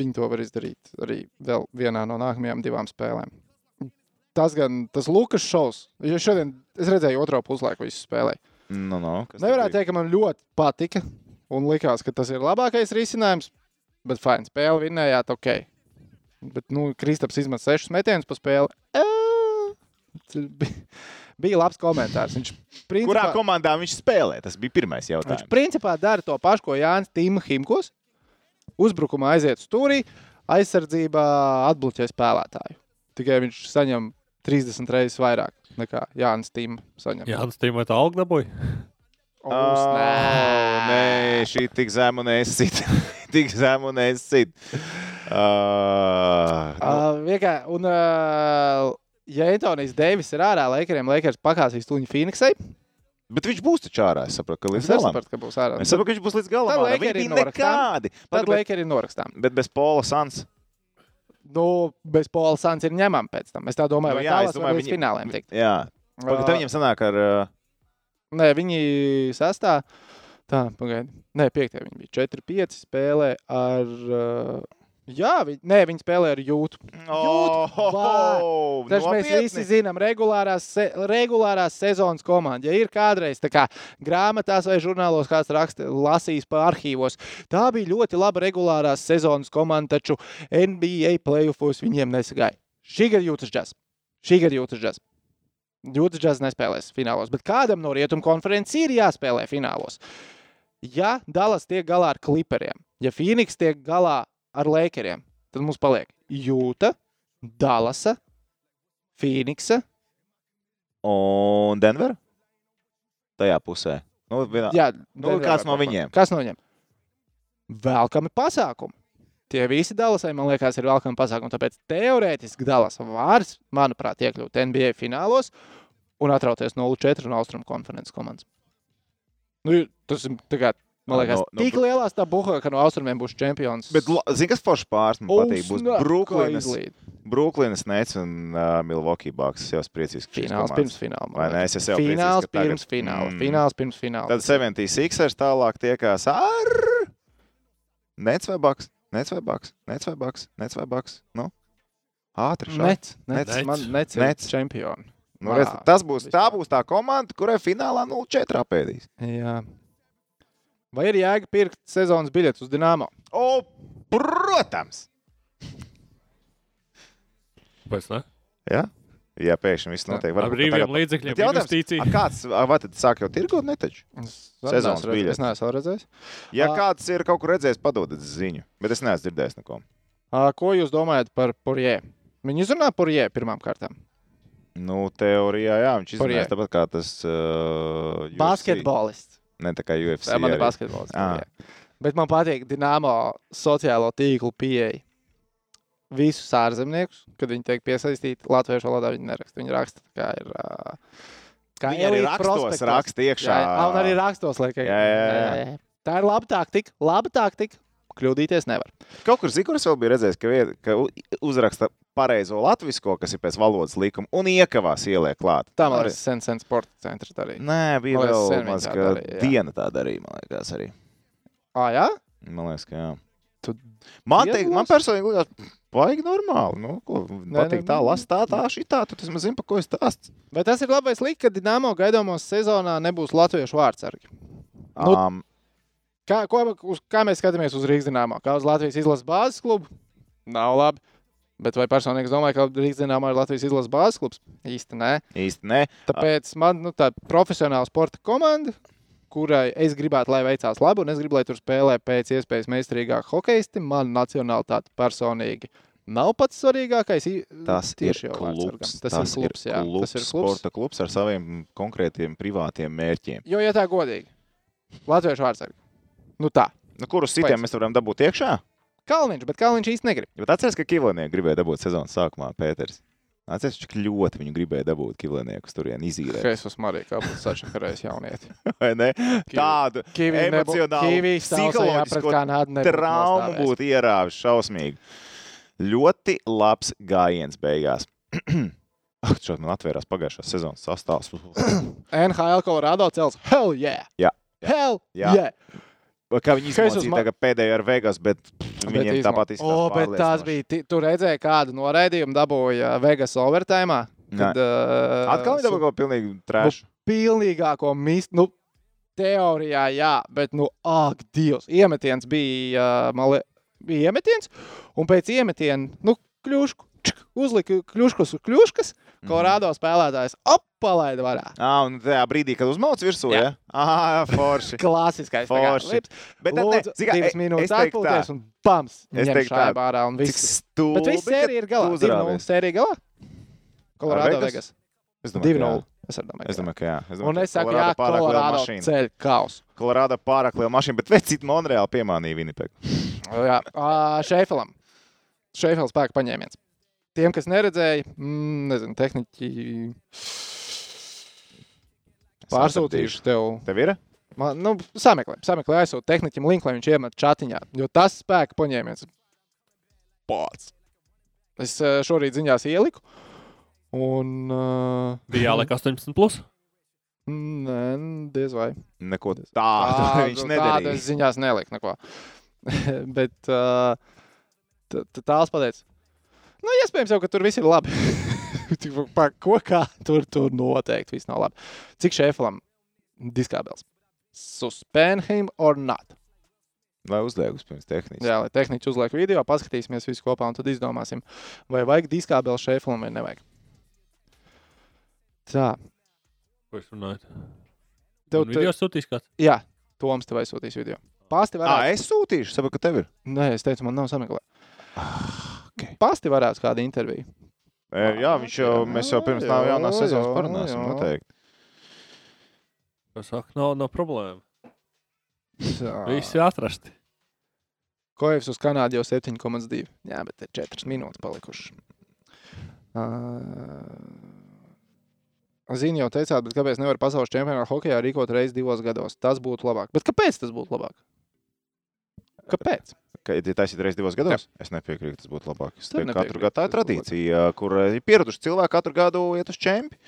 Speaker 1: Viņi to var izdarīt arī vēl vienā no nākamajām divām spēlēm. Tas gan tas Lukas šovs. Jo šodien es redzēju otro puslaiku, visu spēlēju.
Speaker 2: Nu, nu, kas
Speaker 1: Nevarētu teikt, ka man ļoti patika. Un likās, ka tas ir labākais risinājums. Bet fajn, spēle vinnējāt, ok. Bet, nu, Kristaps izmet sešus metienus pa spēli. Bija, bija labs komentārs. Viņš principā,
Speaker 2: Kurā komandā viņš spēlē? Tas bija pirmais
Speaker 1: Viņš
Speaker 2: jautājums.
Speaker 1: principā dara to pašu, ko Jānis Tīma Himkos. Uzbrukumā aiziet stūrī, aizsardzībā atbloķē spēlētāju. Tikai viņš saņem 30 reizes vairāk nekā Jānis Tīma saņem.
Speaker 3: Jā, Hans Tīmēta algu dabūja.
Speaker 1: Uz, nē.
Speaker 2: nē, šī tik zemu nesit. *laughs* tik zemu nesit. Uh,
Speaker 1: Uh, vienkār, un, uh, ja Antonijs Deivis ir ārā, Lakeriem Lakers pakāsīs tuņu Phoenixai.
Speaker 2: bet viņš būs taču ārā. Es saprotu, ka līdz
Speaker 1: Es
Speaker 2: galam.
Speaker 1: nesapratu, ka būs ārā.
Speaker 2: Es saprotu, ka viņš būs līdz galam.
Speaker 1: Tad
Speaker 2: Viņi bija
Speaker 1: norakstām.
Speaker 2: nekādi.
Speaker 1: Tad
Speaker 2: Bet, bet,
Speaker 1: Lakeri norakstām.
Speaker 2: bet bez Pola Sans.
Speaker 1: Nu, bez Pola Sans ir ņemama pēc tam. Es tā domāju,
Speaker 2: Nu,
Speaker 1: vai
Speaker 2: jā,
Speaker 1: tā
Speaker 2: es domāju,
Speaker 1: līdz
Speaker 2: viņi-
Speaker 1: fināliem tikt.
Speaker 2: Jā. Pagaid, Tad viņam sanāk ar.
Speaker 1: Nē, viņi sastāv. Tā, pagaidi. Nē, piektajā viņi bija 4-5 spēlē ar. Uh, jā, viņi, nē, viņi spēlē ar jūtu.
Speaker 2: oh,
Speaker 1: Tas mēs visi zinām, regulārās, se, regulārās sezonas komanda. Ja ir kādreiz kā grāmatās vai žurnālos kāds raksta, lasījis pa arhīvos, tā bija ļoti laba regulārās sezonas komanda, taču NBA playoffos viņiem nesagāja. Šī gada jūtas džeks. Šī gada jūtas džeks. Jūtas džeks nespēlēs finālos, bet kādam no rietumu konferences ir jāspēlē finālos. Ja Dallas tiek galā ar kliperiem, ja Phoenix tiek galā ar Lakeriem, tad mums paliek Jūta, Dallasa, Phoenixa.
Speaker 2: Un Denver? Tajā pusē. Nu, vienā...
Speaker 1: Jā,
Speaker 2: Nu, kāds no viņiem?
Speaker 1: Kas no viņiem? Velkami pasākumi. Tie visi Dallasai, man liekas, ir velkami pasākumi. Tāpēc teorētiski Dallas var, manuprāt, iekļūt NBA finālos un atrauties 0-4 no Austrum konferences komandas. Nu, tas ir man liekas,
Speaker 2: no- no
Speaker 1: tik lielās tā buha, ka no Austrumiem būs čempions.
Speaker 2: Bet, zini, kas foršs pāris man patīk? Būs Brooklynas. Brooklynas Nets un uh, Milwaukee Bucks. Es jau priecīgs. ka
Speaker 1: Fināls pirms fināla.
Speaker 2: Vai ne? Es jau
Speaker 1: Fināls
Speaker 2: priecīgs, ka tagad-
Speaker 1: pirms fināla.
Speaker 2: Mm.
Speaker 1: Fināls pirms fināla.
Speaker 2: Tad 76ers tālāk tiekās ar Nets vai Bucks? Nets vai Bucks? Nets vai Bucks? Nets vai Bucks? Nu? Ātri šādi.
Speaker 1: Nets, nets,
Speaker 3: Nets.
Speaker 1: man, nets
Speaker 2: Nets.
Speaker 1: čempioni.
Speaker 2: Nu, redz, tas būs, tā būs tā komanda, kurai finālā 0-4 apēdīs.
Speaker 1: Jā. Vai ir jēga pirkt sezonas biļetes uz Dienāmo?
Speaker 2: O, protams!
Speaker 3: Pēc?
Speaker 2: Ja? Jā, pēkšņi viss notiek.
Speaker 3: Ar brīviem
Speaker 2: tagad-
Speaker 3: līdzekļiem
Speaker 2: Bet
Speaker 3: investīcija.
Speaker 2: a kāds, a, vai tad sāk jau tirgot netaču?
Speaker 1: Es
Speaker 2: Sezonas biļetes.
Speaker 1: Es neesmu redzējis.
Speaker 2: Ja
Speaker 1: Ā.
Speaker 2: kāds ir kaut kur redzējis, padodat ziņu. Bet es neesmu dzirdējis neko.
Speaker 1: Ā, Ko jūs domājat par Porjē? Viņi izrunā Porjē pirmām kārtām.
Speaker 2: Nu, teorijā, jā, viņš izdarīja tāpat kā tas uh.
Speaker 1: Basketbolists.
Speaker 2: Ne tā kā UFC.
Speaker 1: Tā man ir.
Speaker 2: Ā.
Speaker 1: Porjē. Bet man patīk Dienāmo sociālo tīklu pieeja. Visus ārzemniekus, kad viņi tiek piesaistīti latviešu valodā, viņi neraksta. Viņi raksta, kā ir. Kā
Speaker 2: Viņi arī rakstos
Speaker 1: prospektos.
Speaker 2: raksta iekšā.
Speaker 1: Jā, jā, un arī rakstos, liekas.
Speaker 2: Jā, jā, jā.
Speaker 1: Tā ir laba taktika. Laba taktika. Kļūdīties nevar.
Speaker 2: Kaut kur Zigors vēl bija redzējis, ka, viet, ka uzraksta pareizo latvisko, kas ir pēc valodas likuma, un iekavās ieliek klāt.
Speaker 1: Tā man liekas, sen, sen sporta centrs darīja.
Speaker 2: Nē, bija vēl maz,
Speaker 1: tā
Speaker 2: ka
Speaker 1: darīja,
Speaker 2: diena tā darīja, man liekas, arī.
Speaker 1: Ah, jā?
Speaker 2: Man liekas, ka jā.
Speaker 1: Tu
Speaker 2: Man, teik, man personīgi liekas, vajag normāli. Nu, ko, patīk tā, lasa tā, tā, šī tā. Tu tas zini, pa ko es stāstu.
Speaker 1: Bet tas ir labais līnijas, ka Dienāmo gaidāmos sezonā nebūs latviešu vārdsargi. Nu,
Speaker 2: Um,
Speaker 1: Kā, ko, uz, kā mēs skatāmies uz Rīgas Dienāmo? Kā uz Latvijas izlases bāzes klubu? Nav labi. Bet vai personīgi es domāju, ka Rīgas Dienāmo ir Latvijas izlases bāzes klubs? Īsti nē.
Speaker 2: īsti nē.
Speaker 1: Tāpēc man nu, tā profesionāla sporta komanda, kurai es gribētu, lai veicās labi, un es gribu, lai tur spēlē pēc iespējas meistarīgāk hokeisti, man nacionālitāte personīgi nav pats svarīgākais.
Speaker 2: Tas ir klubs.
Speaker 1: Tas, tas ir klubs, jā.
Speaker 2: klubs,
Speaker 1: Tas ir klubs.
Speaker 2: sporta klubs ar saviem konkrētiem privātiem mērķiem.
Speaker 1: Jo, ja tā godīgi, Latviešu vārdsargi. Nu tā.
Speaker 2: Nu, kurus sitiem mēs varam dabūt iekšā?
Speaker 1: Kalniņš, bet Kalniņš īsti negrib.
Speaker 2: Bet atceries, ka Kivlinieks gribēja dabūt sezonas sākumā, Pēters. Atceries, cik ļoti viņu gribēja dabūt Kivliniekus turien izīrēt.
Speaker 1: Jēzus Marija, kā būtu sačakarējis jaunieti. *laughs*
Speaker 2: vai ne? Tādu emocionālu, psiholoģisku traumu būtu ierāvis šausmīgi. Ļoti labs gājiens beigās. *clears throat* Ak, šādi man atvērās pagājušā sezonas sastāvs. *clears throat*
Speaker 1: NHL Colorado cels. Hell yeah!
Speaker 2: Jā.
Speaker 1: Hell
Speaker 2: Jā.
Speaker 1: yeah!
Speaker 2: Kā viņi izmocīja
Speaker 1: man-
Speaker 2: tagad pēdējo ar Vegas, bet viņiem
Speaker 1: izmo-
Speaker 2: tāpat
Speaker 1: O, bet tās bija. Tu redzēji, kādu noraidījumu dabūja Vegas overtime. Kad, uh,
Speaker 2: Atkal viņi dabūja kaut ko pilnīgi trēšu.
Speaker 1: pilnīgāko mistu. Nu, teorijā, jā, bet, nu, ak, Dievs, iemetiens bija, uh, mali, bija iemetiens, un pēc iemetiena, nu, kļūšku, čk, uzlika kļūškus uz kļūškas,
Speaker 2: Mhm.
Speaker 1: Kolorādo spēlētājs apalaida varā.
Speaker 2: Ah, un tajā brīdī, kad uzmauc virsū,
Speaker 1: Jā.
Speaker 2: ja? Ah, forši. *laughs*
Speaker 1: Klasiskais.
Speaker 2: Forši. Bet tad, ne,
Speaker 1: Lūdzu,
Speaker 2: zini kā,
Speaker 1: divas
Speaker 2: e-
Speaker 1: minūtes atpūties un pams. Ņem
Speaker 2: teiktu tā,
Speaker 1: šaibā ārā un viss. Bet viss sērija ir galā.
Speaker 2: tu
Speaker 1: 2-0
Speaker 2: uzrāvies.
Speaker 1: sērija galā. Kolorādo
Speaker 2: Vegas?
Speaker 1: Vegas.
Speaker 2: Es domāju, ka
Speaker 1: 2-0. Es domāju,
Speaker 2: Es domāju, ka jā. Es domāju,
Speaker 1: Un es saku, jā, Kolorādo
Speaker 2: mašīna.
Speaker 1: ceļ kausu.
Speaker 2: Kolorādo pārāk liela mašīna, bet vecīt Monreāli piemānīja Winnipegu.
Speaker 1: Jā, Šeifelam. Šeifels spēka paņēmiens. Tiem, kas neredzēja, mm, nezinu, tehniķi pārsūtījuši tev.
Speaker 2: Tev ir?
Speaker 1: Man, nu, sameklē, sameklē aizsūt tehniķim linku, lai viņš iemet čatiņā. Jo tas spēka paņēmiens pats. Es ā, šorīt ziņās ieliku. Un. Uh,
Speaker 3: Bija jāliek 18. Plus.
Speaker 1: Nē, diez vai.
Speaker 2: Neko tādu viņš
Speaker 1: Tādu
Speaker 2: nedarīja.
Speaker 1: es ziņās neliku neko. *laughs* Bet uh, t- tāls pateica, nu, iespējams, jau, ka tur viss ir labi. *laughs* Tik pa ko kā tur, tur noteikti viss nav labi. Cik šēfelam diskābels? Suspend him or not?
Speaker 2: Lai uzliekas pirms tehniski.
Speaker 1: Jā, lai tehniķi uzliek video, paskatīsimies visu kopā un tad izdomāsim, vai vajag diskābels šēfelam vai nevajag. Tā,
Speaker 3: Ko jūs runājat?
Speaker 1: tev
Speaker 3: Un Video sūtīs kāds.
Speaker 1: Jā, Toms tev aizsūtīs video. Pāsti
Speaker 2: Ā,
Speaker 1: varētu.
Speaker 2: es sūtīšu, saprotu, ka tev ir.
Speaker 1: Nē, es teicu, man nav sameklēt.
Speaker 2: Okay.
Speaker 1: Pāsti varētu kādu interviju.
Speaker 2: E, jā, viņš jau, mēs jau pirms nav
Speaker 1: Jā,
Speaker 2: jaunās sezonas parunāsim, noteikti.
Speaker 3: Es saku, nav, nav problēma. Visi atrasti.
Speaker 1: Koevs uz Kanādu jau 7,2. Jā, bet ir 4 minūtes palikušas. Uh, Zini, jau teicāt, bet kāpēc nevar pasaules čempionāta hokeja rīkot reizes divos gados? Tas būtu labāk. Bet kāpēc tas būtu labāk? Kāpēc?
Speaker 2: Ka, ja taisīt reizes divos gados, jā. es nepiekrītu, tas būtu labāk. Es teiktu, katru gadu tā ir tradīcija, kur eh, ir pieraduši cilvēki katru gadu iet uz čempi.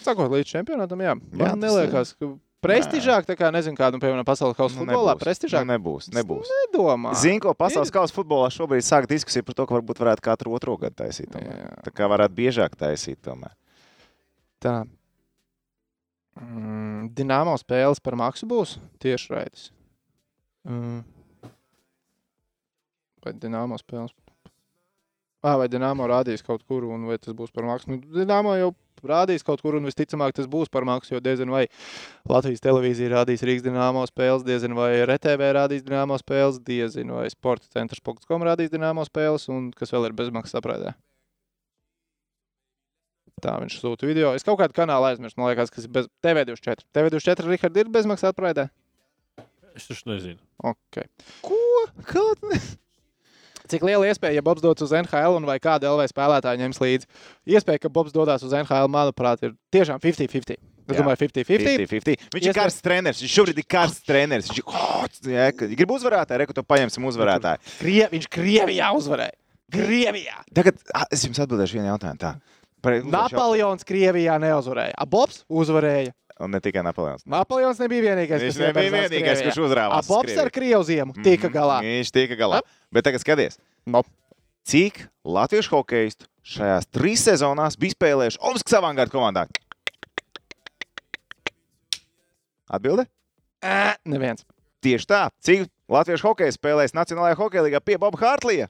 Speaker 1: Sakot, līdz čempionātam, jā.
Speaker 2: Jā,
Speaker 1: Man
Speaker 2: tas
Speaker 1: neliekas, ka prestižāk, tā kā nezinu, kādu, piemēram, pasaules kausa futbolā, prestižāk.
Speaker 2: Nu, nebūs, nebūs.
Speaker 1: Nedomā.
Speaker 2: Zini, ko pasaules kausa futbolā šobrīd sāk diskusija par to, ka varbūt varētu katru otro gadu taisīt. tomēr.
Speaker 1: Jā.
Speaker 2: Tā kā varētu biežāk taisīt tomēr.
Speaker 1: Tā. Mm, Dināmo spēles par maksu būs tieši raidas. Mm. Vai Dināmo spēles? Ah, vai Dināmo rādīs kaut kur, un vai tas būs par maksu? Nu, Dināmo jau rādīs kaut kur, un visticamāk tas būs par maksu, jo diezin vai Latvijas televīzija rādīs Rīgas Dināmo spēles, diezin vai RTV rādīs Dināmo spēles, diezin vai Sporta centrs.com rādīs Dināmo spēles, un kas vēl ir bezmaksas aprēdē. Tā viņš sūta video. Es kaut kādu kanālu aizmirsu, man liekas, kas ir bez TV24. TV24 Richard, ir bezmaksas aprēdē.
Speaker 3: Es taču nezinu.
Speaker 1: Okay.
Speaker 2: Ko? Kaut ne?
Speaker 1: Cik liela iespēja, ja Bobs dodas uz NHL un vai kāda LV spēlētāja ņems līdzi? Iespēja, ka Bobs dodas uz NHL, manuprāt, ir tiešām 50-50. Es domāju, 50-50.
Speaker 2: 50-50. Viņš ir karsts treneris. Viņš šobrīd ir karsts treneris. Viņš oh, jā, grib uzvarētāju, reku to paņemsim uzvarētāju.
Speaker 1: Krie, viņš Krievijā uzvarēja. Krievijā!
Speaker 2: Tagad es jums atbildēšu vienu jautājumu. Tā. Par,
Speaker 1: Napoleons Krievijā neuzvarēja. A Bobs uzvarēja.
Speaker 2: Un ne tikai Napoleons.
Speaker 1: Napoleons nebija vienīgais,
Speaker 2: Viņš
Speaker 1: kas
Speaker 2: nebija vienīgais, kurš uzrāvās Krieviju.
Speaker 1: ar Krievu ziemu tika
Speaker 2: Mhm,
Speaker 1: galā.
Speaker 2: Viņš tika galā. Bet tagad skaties,
Speaker 1: No.
Speaker 2: cik latviešu hokeistu šajās trīs sezonās bija spēlējuši Omaskas avangarda komandā. Atbilde?
Speaker 1: Ē, Neviens.
Speaker 2: Tieši tā. Cik latviešu hokeja spēlēs Nacionālajā hokeja līgā pie Boba Hārtlija?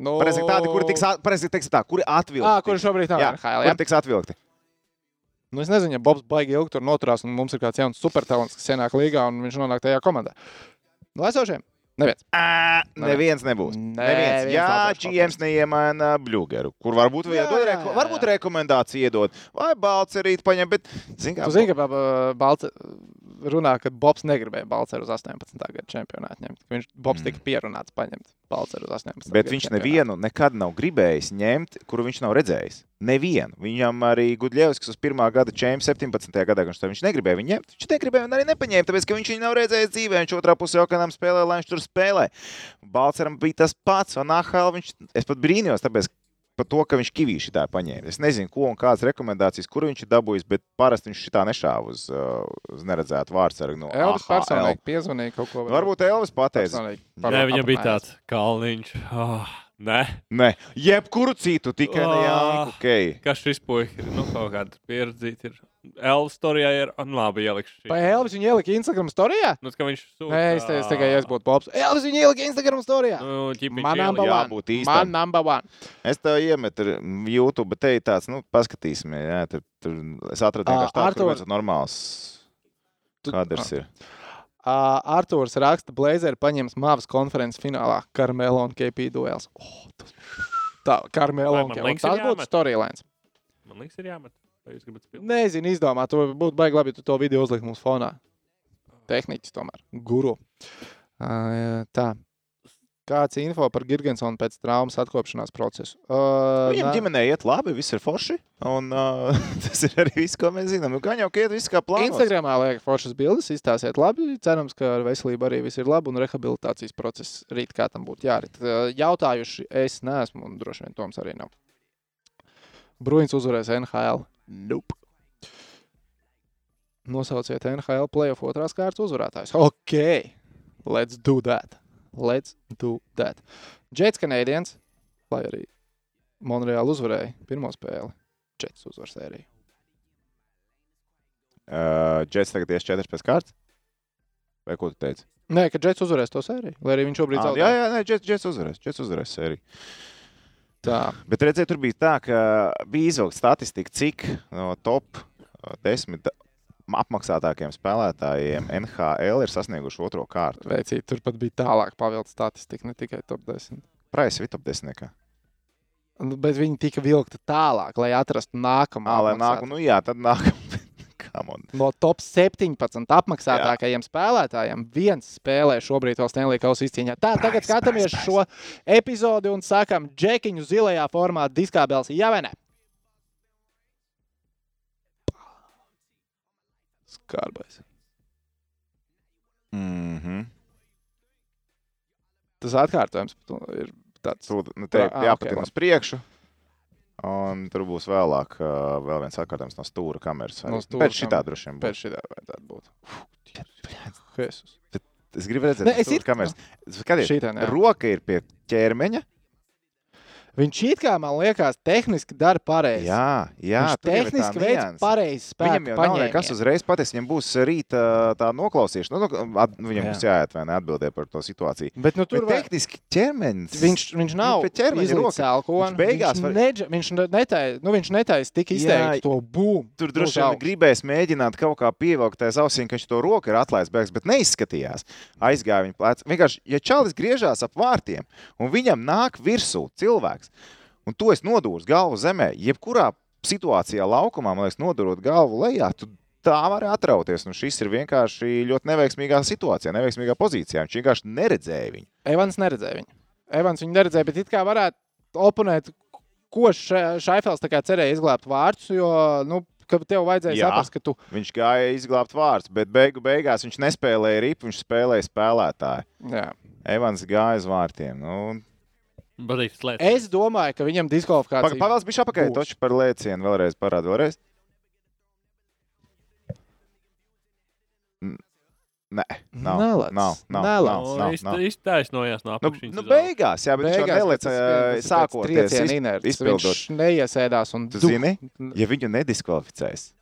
Speaker 1: Nu,
Speaker 2: Parasti tādi, kuri tiks, at- teiksim tā, kuri atvilkti.
Speaker 1: Ā, kuri šobrīd nav
Speaker 2: Jā,
Speaker 1: NHL. Jā?
Speaker 2: kuri tiks atvilkti.
Speaker 1: Nu, es nezinu, ja Bobs baigi ilgi tur noturās, un mums ir kāds jauns supertalants, kas ienāk līgā, un viņš nonāk tajā komandā. No esošiem? Neviens.
Speaker 2: Ā, Neviens nebūs.
Speaker 1: Nē,
Speaker 2: Neviens.
Speaker 1: viens
Speaker 2: Jā, GMs neiemaina Bluegeru, kur varbūt,
Speaker 1: Jā,
Speaker 2: iedod,
Speaker 1: jā, jā,
Speaker 2: varbūt
Speaker 1: jā.
Speaker 2: rekomendāciju iedod, vai Balcerīt paņem, bet, zin kā,
Speaker 1: Tu zini, ka Balce runā, ka Bobs negribēja Balceru uz 18. gada čempionātu ņemt. Viņš, Bobs tika pierunāts paņemt Balceru uz 18.
Speaker 2: Mm. Bet viņš
Speaker 1: čempionātu.
Speaker 2: nevienu nekad nav gribējis ņemt, kuru viņš nav redzējis. Nevienu. Viņam arī Gudļevskis uz pirmā gada čempionu 17. gadā, viņš to- viņš negribēja viņu ņemt. Viņš negribēja un arī nepaņēma, tāpēc, ka viņš viņu nav redzējis dzīvē. Viņš otrā pusē okanam spēlē, lai viņš tur spēlē. Balceram bija tas pats, un Ahāl viņš, es pat brīnījos, tāpēc, par to, ka viņš kivīši tā paņēma. Es nezinu, ko un kādas rekomendācijas, kur viņš ir dabūjis, bet parasti viņš šitā nešāva uz, uh, uz neredzētu vārdsargu no
Speaker 1: Elvis
Speaker 2: AHL.
Speaker 1: personīgi piezvanīja kaut ko.
Speaker 2: Varbūt Elvis pateica.
Speaker 3: Nē, viņam bija tāds kalniņš. Oh, nē,
Speaker 2: Nē, jebkuru citu, tikai ne
Speaker 3: Ah.
Speaker 2: Janku. Okay.
Speaker 3: kas šis puisis ir. Nu, kaut kāda pieredzīta ir. Elvis storijā ir. Un labi, ielikšu. šī.
Speaker 1: Vai Elvis viņu ielika Instagram storijā?
Speaker 3: Nu, ka viņš sūta.
Speaker 1: Nē, es, te, es tikai es būtu Bobs. Elvis viņu ielika Instagram storijā.
Speaker 3: Nu,
Speaker 1: Man number one.
Speaker 2: jābūt īstam.
Speaker 1: Man number one.
Speaker 2: Es tev iemetu YouTube, bet te ir tāds, nu, paskatīsimies. Jā, tur, tur es atradu vienkārši tādu, kur viens normāls
Speaker 1: Tu-
Speaker 2: kadrs ir.
Speaker 1: Uh, Arthurs raksta, Blazers paņems Mavas konferences finālā Karmelo un KP duels. Oh, tas... Tā, Karmelo un KP. Tas būtu storylines.
Speaker 3: Man liekas, ir jāmet.
Speaker 1: Nezinu, izdomā. To būtu baigi labi, ja tu to video uzlikt mums fonā. Tehniķis tomēr. Guru. Uh, tā. Kāds info par Girgensonu pēc traumas atkopšanās procesu? Uh,
Speaker 2: Viņam ģimenē iet labi, viss ir forši. Un, uh, *laughs* tas ir arī viss, ko mēs zinām. Nu, Gan jau, iet viss kā plānots.
Speaker 1: Instagramā liek foršas bildes, izstāsiet labi. Cerams, ka ar veselību arī viss ir labi un rehabilitācijas process rīt kā tam būtu jārit. Jautājuši es neesmu un droši vien Toms arī nav. Bruins uzvarēs NHL. Nope. Nosauciet NHL playoff otrās kārtas uzvarētājus. Ok, let's do that let's do that. Jets Canadiens, lai arī Monreāla uzvarēja pirmo spēli, Jets uzvar sēriju.
Speaker 2: Uh, Jets tagad ir 4 pēc kārtas. Vai ko tu teici?
Speaker 1: Nē, ka Jets uzvarēs to sēriju. Lai arī viņš šobrīd
Speaker 2: ah,
Speaker 1: zaudē.
Speaker 2: Jā, jā, nē, Jets, Jets uzvarēs. Jets uzvarēs sēriju.
Speaker 1: Tā.
Speaker 2: Bet redziet, tur bija tā, ka bija izvilkta statistika, cik no top uh, 10 apmaksātākiem spēlētājiem NHL ir sasnieguši otro kārtu.
Speaker 1: Veicīt, turpat bija tālāk pavilta statistika, ne tikai top 10.
Speaker 2: Praisa bija top 10.
Speaker 1: Nu, bet viņi tika vilkti tālāk, lai atrastu nākamo.
Speaker 2: À, lai nāk, nu jā, tad nākamā. *laughs*
Speaker 1: no top 17 apmaksātākajiem jā. spēlētājiem viens spēlē šobrīd vēl Stanley Kausa izcīņā. Tā,
Speaker 2: price, tagad
Speaker 1: skatāmies
Speaker 2: price, price.
Speaker 1: šo epizodi un sakam, džekiņu zilajā formā diskābels, jā vai ne? Skarbais.
Speaker 2: Mm -hmm.
Speaker 1: Tas atkārtojums ir tāds.
Speaker 2: Nu, te
Speaker 1: Ā, ok,
Speaker 2: jāpatina
Speaker 1: labi.
Speaker 2: uz priekšu. Un tur būs vēlāk uh, vēl viens atkārtojums no stūra kameras.
Speaker 1: No stūra
Speaker 2: Pēc šitā droši vien
Speaker 1: Pēc
Speaker 2: būs.
Speaker 1: šī vajadzētu būt. Jesus.
Speaker 2: Es gribu redzēt,
Speaker 1: es it-
Speaker 2: kameras. Skatiet,
Speaker 1: Šitien, jā.
Speaker 2: roka ir pie ķermeņa.
Speaker 1: Viņš it kā man liekas, tehniski dara pareizi.
Speaker 2: Jā, jā
Speaker 1: Viņš tehniski veids pareizi
Speaker 2: Viņam
Speaker 1: spēku
Speaker 2: jau nav nekas uzreiz pateicis. Viņam būs rīta tā noklausīšana. Nu, nu, at, viņam
Speaker 1: Jā.
Speaker 2: būs jāiet vai neatbildēt par to situāciju.
Speaker 1: Bet nu, tur
Speaker 2: Tur
Speaker 1: vai...
Speaker 2: tehniski ķermenis.
Speaker 1: viņš, viņš nav
Speaker 2: Nu, pie ķermeņa
Speaker 1: izlīdz cēlkoni.
Speaker 2: Viņš beigās
Speaker 1: viņš,
Speaker 2: var-
Speaker 1: neģa, viņš netais, nu, viņš netais tik izteikti
Speaker 2: Jā,
Speaker 1: to būmu.
Speaker 2: Tur droši vien gribēs mēģināt kaut kā pievilkt aiz ausīm, ka viņš to roku ir atlaists, beigas, bet neizskatījās. Aizgāja viņa plecs. Vienkārši, ja čalis griežās ap vārtiem un viņam nāk virsū cilvēks, un to es nodūru galvu zemē, jebkurā situācijā laukumā, man liekas, nodurot galvu lejā, tu tā var atrauties. Un šis ir vienkārši ļoti neveiksmīgā situācijā, neveiksmīgā pozīcijā. Viņš vienkārši neredzēja viņu.
Speaker 1: Evans neredzēja viņu. Evans viņu neredzēja, bet it kā varētu oponēt, ko Šaifels cerēja izglābt vārdus, jo, nu, tev vajadzēja
Speaker 2: Jā.
Speaker 1: saprast, ka tu
Speaker 2: Viņš gāja izglābt vārdus, bet beigu beigās viņš nespēlēja ripu, viņš spēlēja spēlētāju.
Speaker 1: Jā.
Speaker 2: Evans gāja uz vārtiem. Nu.
Speaker 1: Es domāju, ka viņam diskvalifikācija
Speaker 2: Pagaidā, bija apakaļ. Toči par lēcienu vēlreiz parāda. Vēlreiz. Nē, nav.
Speaker 1: Nelec,
Speaker 2: Nav, nav, nav, nav, nav.
Speaker 3: Iztaisnojās no
Speaker 2: Nu,
Speaker 3: apakšas.
Speaker 2: nu, beigās, jā, bet viņš jau
Speaker 1: Beigās, pēc
Speaker 2: sākoties.
Speaker 1: trieciena
Speaker 2: iz-
Speaker 1: inerces.
Speaker 2: Izpildot.
Speaker 1: Viņš neiesēdās un
Speaker 2: Tu zini, ja viņu nediskvalificēs,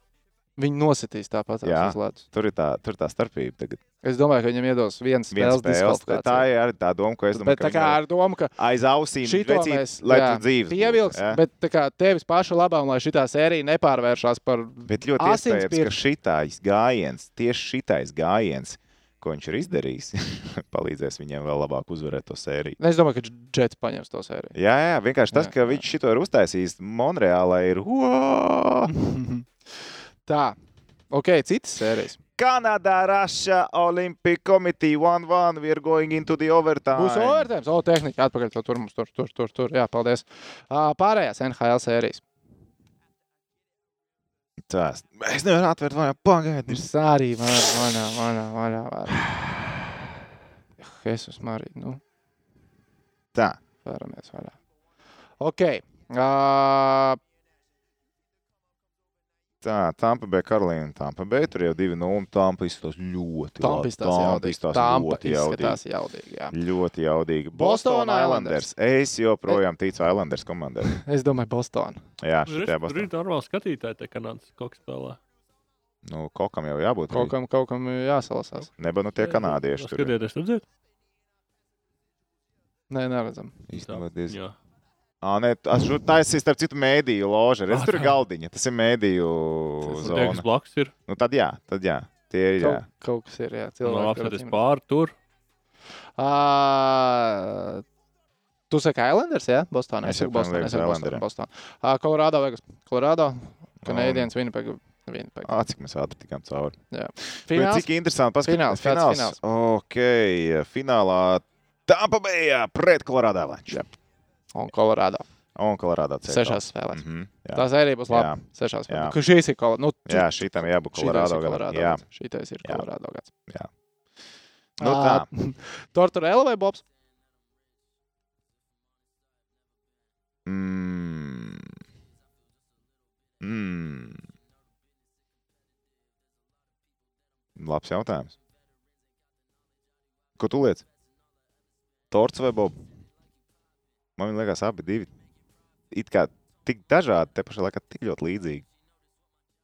Speaker 1: Viņu nositīs tāpat
Speaker 2: Jā.
Speaker 1: uz ledus.
Speaker 2: tur ir tā, tur ir tā starpība. Tagad.
Speaker 1: Es domāju, ka viņam iedos viens spēles diskvalifikāciju.
Speaker 2: tā ir arī tā doma, ko es domāju.
Speaker 1: Bet
Speaker 2: ka
Speaker 1: tā kā ar domu, ka
Speaker 2: aiz ausīm vecīt, lai
Speaker 1: jā,
Speaker 2: tu dzīves.
Speaker 1: pievilks,
Speaker 2: jā.
Speaker 1: bet tā kā tevis paša labā un lai šī sērija nepārvēršās par
Speaker 2: Bet ļoti iespējams, ka
Speaker 1: pirksts.
Speaker 2: šitais gājiens, tieši šitais gājiens, ko viņš ir izdarījis, *laughs* palīdzēs viņiem vēl labāk uzvarēt to sēriju.
Speaker 1: Es domāju, ka Džets paņems to sēriju.
Speaker 2: Jā, jā, vienkārši tas,
Speaker 1: Jā,
Speaker 2: ka viņš šito ir uztaisījis Monreālā, ir! *laughs*
Speaker 1: Tā, ok, citas sērijas.
Speaker 2: Canada, Russia, Olympic Committee 1-1. We are going into the overtime.
Speaker 1: Būs overtime, o, tehnika atpakaļ. Tur mums tur, tur, tur, tur. Jā, paldies. Ā, Pārējās NHL sērijas.
Speaker 2: Tas. Es nevaru atvērt, vai pagaidi.
Speaker 1: Es arī varu, manā, manā, manā. manā. Jesus Marija, nu,
Speaker 2: Tā.
Speaker 1: varamies vaļā. Ok. Uh,
Speaker 2: Tā, Tampa Bay, Karolīna, Tampa Bay. Tur jau 2-0. Tampa izskatās ļoti
Speaker 1: Tampa
Speaker 2: labi. Tampa izskatās
Speaker 1: Tampa
Speaker 2: ļoti jaudīgi.
Speaker 1: jaudīgi, jā.
Speaker 2: Ļoti jaudīgi.
Speaker 1: Boston
Speaker 2: Boston Islanders. Es joprojām ticu Islanders komandai. *laughs*
Speaker 1: Es domāju, Boston.
Speaker 2: Jā, šitajā
Speaker 3: ir- tur ir
Speaker 2: Boston.
Speaker 3: normāli skatītāji, te kanādas kas spēlē.
Speaker 2: Nu, kaut kam jau jābūt.
Speaker 1: Kaut kam, kaut kam jāsalasās.
Speaker 2: Neba nu tie kanādieši. tur.
Speaker 3: Skatieties, redzēt?
Speaker 1: Nē, neredzam.
Speaker 2: Īstenībā diezgan.
Speaker 3: Jā.
Speaker 2: Ā, nē, tas ir starp citu mēdīju loža. Redz,
Speaker 3: Ā,
Speaker 2: tur ir
Speaker 3: tā.
Speaker 2: galdiņa. Tas ir mēdīju zona.
Speaker 3: blakus ir.
Speaker 2: Nu, tad jā, tad jā. Tie ir jā.
Speaker 1: Kaut, kaut kas ir, jā.
Speaker 3: No
Speaker 1: Cilvēki.
Speaker 3: apskaties pāri tur.
Speaker 1: Uh, tu saki Islanders, jā? Bostonā.
Speaker 2: Es joprojām lieku uz
Speaker 1: Boston.
Speaker 2: Islanderiem.
Speaker 1: Boston. Uh, Colorado, Vegas. Colorado. Kanēdienas Winnipeg. Winnipeg.
Speaker 2: Ā, cik mēs ātri tikām cauri. Bet
Speaker 1: Fināls.
Speaker 2: Cik interesanti
Speaker 1: Fināls,
Speaker 2: paskatīties.
Speaker 1: kāds fināls?
Speaker 2: Ok, finālā Tampa Bay pret Colorado Avalanche.
Speaker 1: Jā. Un Kolorādo.
Speaker 2: Un Colorado CK.
Speaker 1: Sešās spēlēs.
Speaker 2: Mhm, jā.
Speaker 1: Tā sērija būs laba.
Speaker 2: Jā.
Speaker 1: Sešās
Speaker 2: Jā.
Speaker 1: spēlēs. Ka šīs ir Kolorādo. Nu,
Speaker 2: jā, šitam jābūt Colorado. gadam. Jā,
Speaker 1: Šītais ir
Speaker 2: Jā.
Speaker 1: Kolorādo gads.
Speaker 2: nu tā. *laughs*
Speaker 1: Torturēla vai Bobs?
Speaker 2: Mm. Mm. Labs jautājums. Ko tu liec? Torts vai Bob? Man liekas, abi divi. It kā tik dažādi, te pašā laikā tik ļoti līdzīgi.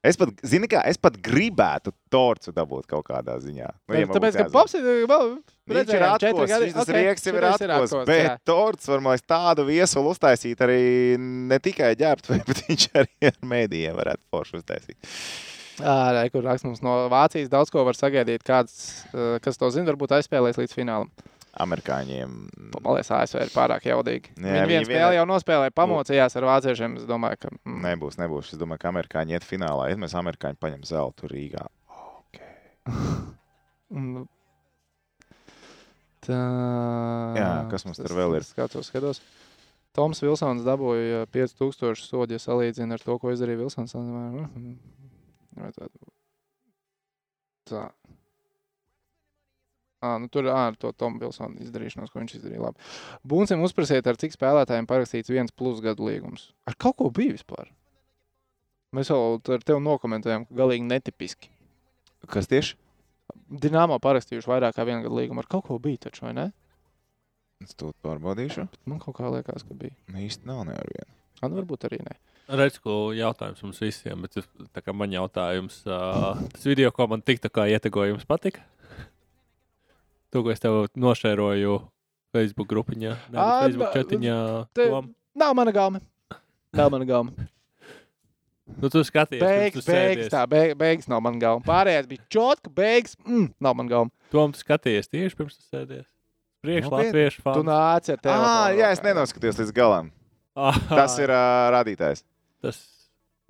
Speaker 2: Es pat, zini, kā es pat gribētu torcu dabūt kaut kādā ziņā. Nu, ja
Speaker 1: Tāpēc, ka. Bobs ir. Vēl,
Speaker 2: Viņš ir atkos, viņš tas
Speaker 1: ok,
Speaker 2: rieks jau ir atkos,
Speaker 1: atkos,
Speaker 2: bet
Speaker 1: jā.
Speaker 2: torts var, man tādu viesulu uztaisīt arī ne tikai ģērbtu, *laughs* bet viņš arī ar mēdījiem varētu foršu uztaisīt.
Speaker 1: Ā, re, kur raksts mums no Vācijas daudz ko var sagaidīt. Kāds, kas to zina, varbūt aizspēlēs līdz finālam.
Speaker 2: Amerikāņiem.
Speaker 1: Liekas, ASV ir pārāk jaudīgi.
Speaker 2: Jā,
Speaker 1: Viņi vienu spēli
Speaker 2: vienā-
Speaker 1: jau nospēlēja, pamocījās ar vāciešiem. Es domāju, ka. Mm,
Speaker 2: Nebūs, nebūs. Es domāju, ka amerikāņi iet finālā. Ja mēs amerikāņi paņem zeltu Rīgā.
Speaker 1: mm. *laughs* Tā.
Speaker 2: Jā, kas mums tur vēl ir?
Speaker 1: Skatos, skatos. Toms Vilsons dabūja 5000 sodu, ja salīdzina ar to, ko izdarīja Vilsons. Vajadzētu- Tā. À, nu tur ar to Tomu Vilsonu izdarīšanos, ko viņš izdarīja. Labi. Buncim uzprasiet, ar cik spēlētājiem parakstīts viens plus gadu līgums. Ar kaut ko bija vispār. Mēs jau ar tevi nokomentējām, ka galīgi netipiski.
Speaker 2: Kas tieši?
Speaker 1: Dienāmo parakstījuši vairāk kā vienu gadu līgumu. Ar kaut ko bija taču, vai ne?
Speaker 2: Es to pārbaudīšu.
Speaker 1: Man kaut kā liekas, ka bija.
Speaker 2: Nu, īsti nav ne ar vienu.
Speaker 1: Man varbūt arī ne.
Speaker 3: Redz, ko jautājums mums visiem, bet kā man jautājums, uh, tas video, ko man tik tā kā ietegoja, jums patika? To, ko es tev nošēroju Facebook grupiņā, ne,
Speaker 1: Ā,
Speaker 3: Facebook
Speaker 1: ba-
Speaker 3: četiņā.
Speaker 1: te-
Speaker 3: Tom.
Speaker 1: Nav mana gaume. Nav mana gaume.
Speaker 3: Nu, tu skaties, pirms tu
Speaker 1: Beigas, beigas,
Speaker 3: sēdies.
Speaker 1: tā, beig- beigas nav mana gaume. Pārējais bija čotka, beigas, mm, nav mana gaume.
Speaker 3: Tom, tu skaties tieši pirms tu sēdies. Priekš
Speaker 2: Nopietni?
Speaker 3: latviešu
Speaker 1: Tu
Speaker 3: fanu.
Speaker 1: nāc ar tevi.
Speaker 2: Ah, jā, es nenoskatījos līdz galam. Tas ir uh, rādītājs.
Speaker 3: Tas,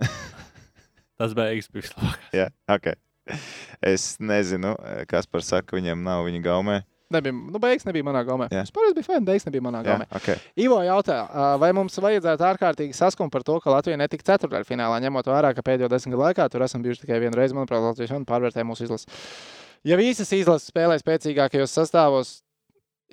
Speaker 3: *laughs* tas beigas bija labāk.
Speaker 2: Jā, ok. *laughs* Es nezinu, kas par saka, viņam nav viņa gaumē.
Speaker 1: Nebija, nu, beigas nebija manā gaumē.
Speaker 2: Jā.
Speaker 1: Vispār bija fajn, beigas nebija manā gaumē.
Speaker 2: ok.
Speaker 1: Ivo jautā, vai mums vajadzētu ārkārtīgi saskumt par to, ka Latvija netika ceturdaļfinālā, ņemot vērā, ka pēdējo desmit gadu laikā tur esam bijuši tikai vienu reizi, manuprāt, Latvijas un pārvērtēja mūsu izlasi. Ja visas izlases spēlē spēcīgākajos sastāvos,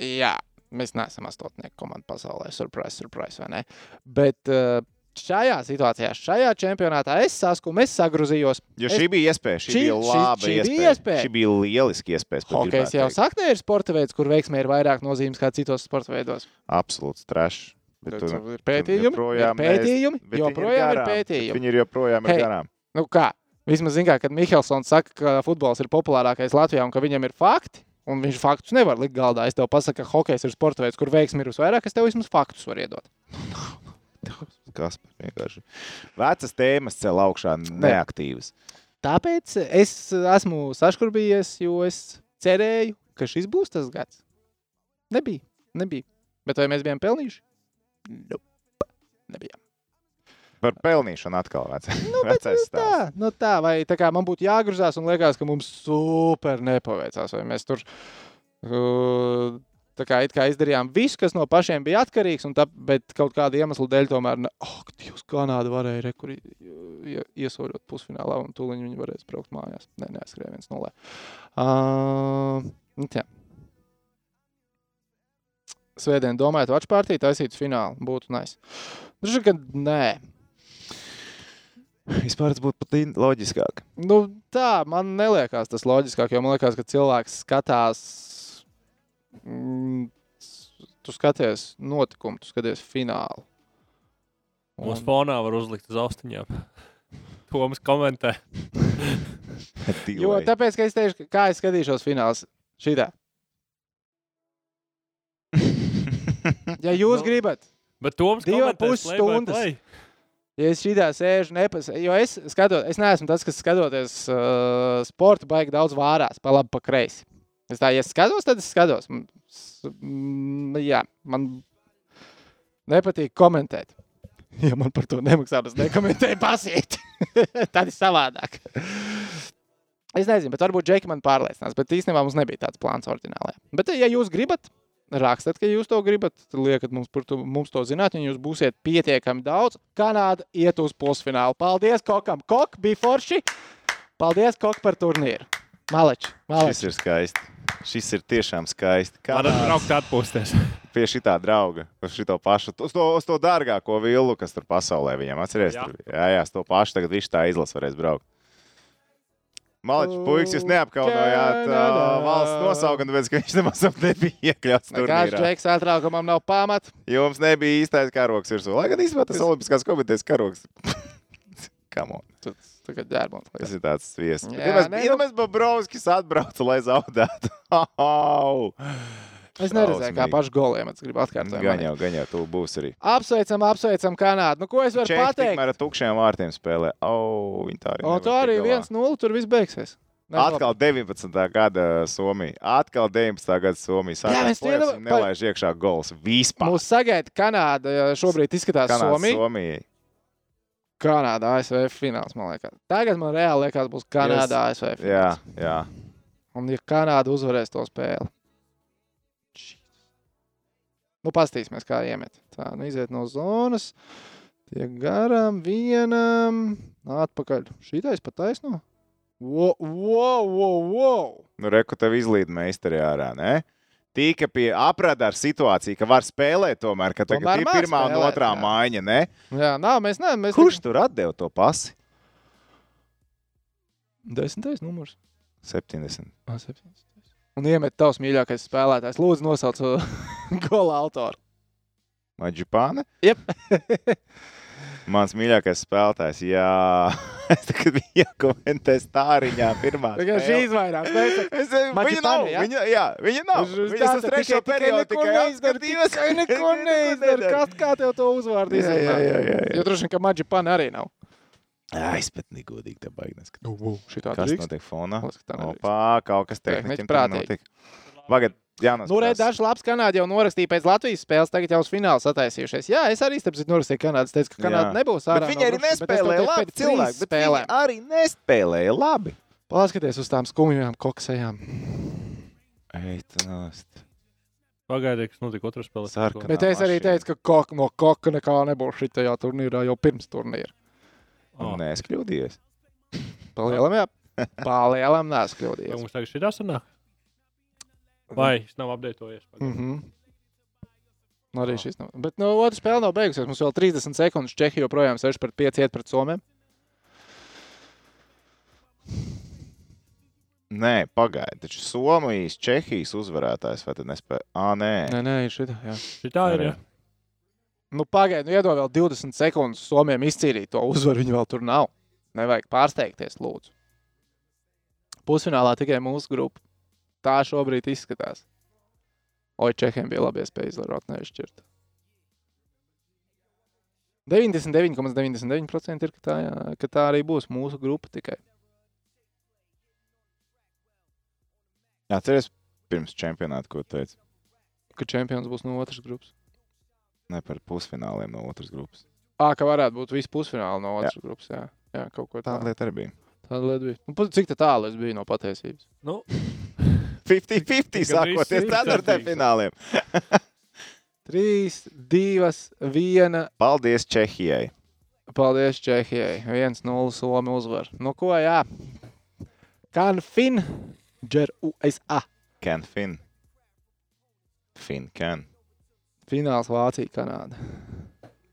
Speaker 1: jā, mēs neesam astotnieku komanda pasaulē. Surprise, surprise, vai ne? Bet ā, šajā situācijā, šajā čempionātā es saskumu, es sagrozījos.
Speaker 2: Jo
Speaker 1: Es-
Speaker 2: šī bija iespēja. Šī,
Speaker 1: Šī-
Speaker 2: bija
Speaker 1: šī-
Speaker 2: laba
Speaker 1: šī bija
Speaker 2: iespēja.
Speaker 1: iespēja.
Speaker 2: Šī bija lieliski iespēja.
Speaker 1: Hokejs jau saknē ir sporta veids, kur veiksmē ir vairāk nozīmes kā citos sporta veidos.
Speaker 2: Absolūts trešs. Bet tu,
Speaker 1: ir pētījumi,
Speaker 2: joprojām
Speaker 1: ir pētījumi,
Speaker 2: ir
Speaker 1: joprojām ir
Speaker 2: garām. Bet
Speaker 1: pētījumi.
Speaker 2: Viņi ir joprojām
Speaker 1: Hei.
Speaker 2: ir garām.
Speaker 1: Nu kā? Vismaz zina, kad Mihelsons saka, ka futbols ir populārākais Latvijā un ka viņam ir fakti. Un viņš faktus nevar likt galdā. Es tev pasaku, ka hokejs ir sporta veids, kur veiksmi ir visvairāk. Es tev vismaz faktus varu iedot. *laughs*
Speaker 2: Kas vienkārši? Vecas tēmas cel augšā neaktīvas.
Speaker 1: Tāpēc es esmu saškurbījies, jo es cerēju, ka šis būs tas gads. Nebija. nebija. Bet vai mēs bijām pelnījuši? Nope. Nebijām.
Speaker 2: Par pelnīšanu atkal vecais.
Speaker 1: Nu, *laughs*
Speaker 2: vecais
Speaker 1: nu, tā, nu tā, vai tā kā man būtu jāgruzās un liekas, ka mums super nepaveicās, vai mēs tur uh, tā kā, kā izdarījām visu, kas no pašiem bija atkarīgs, un tā, bet kaut kāda iemesla dēļ tomēr, ne, oh, Dievs, Kanāda varēja re, kur i- iesoļot pusfinālā, un tūlīt viņi varēs braukt mājās. Nē, neaizskrēja viens nulē. Uh, nu, tā. Svētdien domājot, atšķirtī taisīt finālu. Būtu nice. Droši vien, ka nē.
Speaker 2: Vispār tas būtu pat loģiskāk.
Speaker 1: Nu, tā man liekas tas loģiskāk, jo man liekas, ka cilvēks skatās. Mm, tu skaties notikumu, tu skaties finālu.
Speaker 3: Mūsu fonā var uzlikt uz austiņām. *laughs* Toms komentē. *laughs*
Speaker 1: Jo tāpēc, ka es teikšu, kā es skatīšos fināls šitā. *laughs* Ja jūs
Speaker 3: Nu,
Speaker 1: gribat,
Speaker 3: Bet Toms
Speaker 1: Divi ar
Speaker 3: komentē
Speaker 1: pus
Speaker 3: play play.
Speaker 1: ja es šitā sēžu, nepas, jo es skatos, es neesmu tas, kas skatoties uh, sporta, baigi daudz vārās, pa labi, pa kreisi. Es tā, ja skatos, tad es skatos. Jā, man nepatīk komentēt. *laughs* Ja man par to nemaksā, tas nekomentēja *laughs* pasīt. *laughs* Tad ir savādāk. Es nezinu, bet varbūt Džeki man pārliecinās. Bet īstenībā mums nebija tāds plāns oriģinālajā. Bet, ja jūs gribat, rakstat, ka jūs to gribat, liekat mums, to, mums to zināt, un jūs būsiet pietiekami daudz. Kanāda iet uz pusfinālu. Paldies Kokam! Kok bija forši! Paldies Kok par turnīru! Maleč,
Speaker 2: Šis
Speaker 1: maleč.
Speaker 2: ir skaisti. Šis ir tiešām skaisti. Kā
Speaker 3: Varat braukt atpūsties. *laughs*
Speaker 2: pie šī drauga, uz šo pašu, uz to, uz to dārgāko vilnu, kas tur pasaulē viņam atcerēs.
Speaker 3: Jā.
Speaker 2: Jā, jā, jā uz to pašu tagad viņš tā izlases varēs braukt. Maličs, puisis, jūs neapkaunojāt uh, valsts nosaukumu, tāpēc, ka viņš nemaz nebija iekļauts
Speaker 1: Nekāds
Speaker 2: turnīrā.
Speaker 1: Džeks atraukumam nav pamata.
Speaker 2: Jums nebija īstais karoks virsū. Lai gan īstenībā tas Olimpiskās komitejas karoks. *laughs* Come on.
Speaker 1: Tas tagad ģērbons.
Speaker 2: Tas ir tāds sviests.
Speaker 1: Jā,
Speaker 2: Ja mēs,
Speaker 1: nē,
Speaker 2: ja
Speaker 1: nu-
Speaker 2: mēs Bobrovskis atbraucu, lai zaudētu. Au!
Speaker 1: Es neredzēju, kā pašu goliem. Es gribu atkārtot.
Speaker 2: Gan jau, gan jau, tu būsi arī.
Speaker 1: Apsveicam, apsveicam Kanādu. Nu, ko es varu
Speaker 2: Čehi
Speaker 1: pateikt?
Speaker 2: tikmēr ar tukšiem vārtiem spēlē. Au, viņi tā arī.
Speaker 1: O, tā arī
Speaker 2: tikt galā.
Speaker 1: 1-0. Tur viss beigsies.
Speaker 2: Atkal 19. gada Somija. Atkal 19. gada Somija.
Speaker 1: Jā,
Speaker 2: Sākās
Speaker 1: mēs
Speaker 2: play-offs,
Speaker 1: vienam-
Speaker 2: nelaiž iekšā gols vispār.
Speaker 1: Mūsu sagaida Kanāda ja šobrīd izskatās
Speaker 2: Kanādas
Speaker 1: Somija.
Speaker 2: Somijai.
Speaker 1: Kanāda ASV fināls, man liekas. Tagad man reāli liekas, būs Kanāda ASV fināls.
Speaker 2: Jā, jā.
Speaker 1: Un ja Kanāda uzvarēs to spēli. Nu, pastīsimies, kā iemet. Tā, nu, iziet no zonas. Tiek garām, vienam, atpakaļ. Šītais pat taisno. Wow, wow, wow, wow.
Speaker 2: Nu, reku tev izlīd meistari ārā, ne? Tika pie aprada ar situāciju, ka var spēlēt tomēr, ka tagad
Speaker 1: Tomēr
Speaker 2: ir
Speaker 1: māk
Speaker 2: pirmā un
Speaker 1: spēlēt,
Speaker 2: otrā
Speaker 1: jā.
Speaker 2: mājiņa, ne?
Speaker 1: Jā, nā, mēs neesam. Mēs
Speaker 2: Kurš tur atdeva to pasi?
Speaker 1: Desmitais numurs.
Speaker 2: 70.
Speaker 1: Ah, septiņdesmitais. Un iemet tavs mīļākais spēlētājs. Lūdzu, nosauc *laughs* gola autoru.
Speaker 2: Maģipāne?
Speaker 1: Jep. *laughs*
Speaker 2: Mans mīļākais spēlētājs, jā. *laughs* Es tagad biju jākomentē stāriņā pirmā.
Speaker 1: Tikai šī izvairās.
Speaker 2: Es, viņa nav,
Speaker 1: jā?
Speaker 2: viņa, jā, viņa nav.
Speaker 1: Uz- uz
Speaker 2: Viņa
Speaker 1: tā, tā
Speaker 2: trešo periodu tikai
Speaker 1: neizdara,
Speaker 2: apskatījās.
Speaker 1: Tikai neko *laughs* neizdara. Kas kā tev to uzvārdu
Speaker 2: Jā, jā,
Speaker 1: izrunā?
Speaker 2: jā, jā, jā.
Speaker 1: Jo droši vien, ka Maģipāna arī nav.
Speaker 2: Es pat negodīgi te baigi neskatīt.
Speaker 1: Nu, šitā
Speaker 2: Kas
Speaker 1: drīkst.
Speaker 2: notiek fonā?
Speaker 1: Tā.
Speaker 2: Opā, kaut kas
Speaker 1: Tehniķi
Speaker 2: tehniķim
Speaker 1: prātīgi.
Speaker 2: notiek. Pagad.
Speaker 1: Nu, redz, dažs labs Kanāda jau norakstīja pēc Latvijas spēles, tagad jau uz finālu sataisījušies. Jā, es arī starp citu norakstīju Kanādu. Es teicu, ka Kanāda nebūs
Speaker 2: Bet
Speaker 1: ārā.
Speaker 2: viņi arī nespēlēja labi, cilvēki. Bet viņi
Speaker 1: Spēlēm.
Speaker 2: arī nespēlēja labi.
Speaker 1: Paskaties uz tām skumjām koksējām.
Speaker 2: Ej, tu nost.
Speaker 3: Pagaidiet, kas notika otrā spēlē.
Speaker 2: Sarkanā.
Speaker 1: Bet es arī
Speaker 2: mašīna.
Speaker 1: teicu, ka kok, no koka nekā nebūs šitajā turnīrā jau pirms turnīra.
Speaker 3: Oh.
Speaker 2: Nē, es kļūdījos.
Speaker 1: Palielam, jā. *laughs* Palielam, neesmu
Speaker 3: Vai
Speaker 1: kļūdījies.
Speaker 3: mums tagad šī sanāk? Vai šis nav apdeitojies?
Speaker 1: Mm -hmm. Arī šis nav. Bet no otras spēle nav beigusies. Mums vēl 30 sekundes. Čehija joprojām 6 pret 5 iet pret Somiju.
Speaker 2: Nē, pagaidi. Taču Somijas, Čehijas uzvarētājs vai tad nespēja? Ā, nē.
Speaker 1: Nē, nē, šitā. Jā.
Speaker 3: Šī tā ir. Jā.
Speaker 1: Nu, pagaidiet, nu, iedod vēl 20 sekundes. Somijam izcīnīt to uzvaru. Viņi vēl tur nav. Nevajag pārsteigties, lūdzu. Pusfinālā tikai mūsu grupa. Tā šobrīd izskatās. Oi, Čehiem bija labi iespēja izdarot, nevis šķirt. 99,99% ir, ka tā, jā, ka tā arī būs mūsu grupa tikai.
Speaker 2: Atceries pirms čempionāta, ko teicu?
Speaker 1: Ka čempions būs no otras grupas.
Speaker 2: Ne par pusfināliem no otras grupas.
Speaker 1: Ā, ka varētu būt visi pusfināli no otras jā. grupas. Jā, jā kaut ko
Speaker 2: Tāda
Speaker 1: tādu.
Speaker 2: lieta arī bija.
Speaker 1: Tāda lieta bija. Nu, cik tā tālu es biju no patiesības?
Speaker 3: Nu, *laughs*
Speaker 2: 50-50
Speaker 3: Gandrīz
Speaker 2: sākoties ceturtajam
Speaker 3: 50.
Speaker 2: fināliem.
Speaker 1: 3, 2, 1.
Speaker 2: Paldies Čehijai.
Speaker 1: Paldies Čehijai. 1-0 Somija uzvar. Nu, ko, jā. Kan fin, džer USA.
Speaker 2: Ken Fin. Ken.
Speaker 1: Fināls Vācija, Kanāda.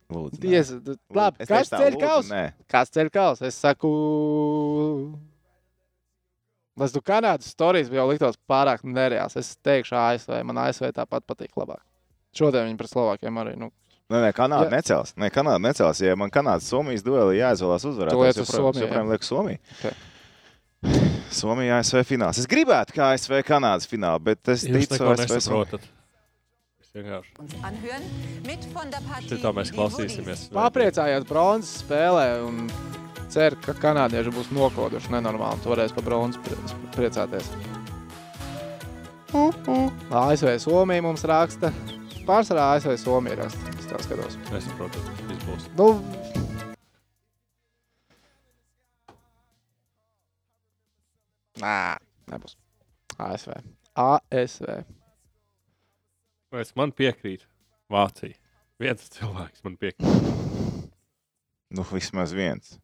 Speaker 2: Lūdzu.
Speaker 1: Diez, labi,
Speaker 2: Es
Speaker 1: kas ceļ
Speaker 2: lūdzu,
Speaker 1: kaus?
Speaker 2: Nē.
Speaker 1: Kas ceļ kaus? Es saku... Tas tu Kanādas stāstījis jau liktos pārāk nereāls. Es teikšu ASV. Man ASV tāpat patīk labāk. Šodien viņi pret Slovākiem arī. Nu,
Speaker 2: Nē, nē, Kanāda
Speaker 1: Jā.
Speaker 2: necels. Nē, Kanāda necels. Ja man Kanādas Somijas duelī jāizvēlās
Speaker 1: Tu
Speaker 2: uzvarētājs,
Speaker 1: liec uz
Speaker 2: joprojām- lieku Somiju.
Speaker 1: Ok.
Speaker 2: Somija ASV fināls. Es gribētu, kā ASV Kanādas finālā, bet es
Speaker 3: jūs
Speaker 2: ticu
Speaker 3: neko
Speaker 2: ASV.
Speaker 3: Es vienkārši.
Speaker 4: uns anhören mit von der Partie
Speaker 3: Šitā mēs klausīsimies.
Speaker 1: Papriecājās bronzas spēlē un ceru, ka kanādieši būs nokoduši nenormāli. un Tu varēsi par bronzu prie- priecāties. ASV Somija mums raksta. Pārsvarā ASV Somija raksta. Es tā skatos.
Speaker 3: Es saprotu, viss būs.
Speaker 1: Nu, Nē, nebūs. ASV. ASV.
Speaker 3: Es man piekrīt. Vācija. Viens cilvēks man piekrīt.
Speaker 2: Nu, vismaz viens.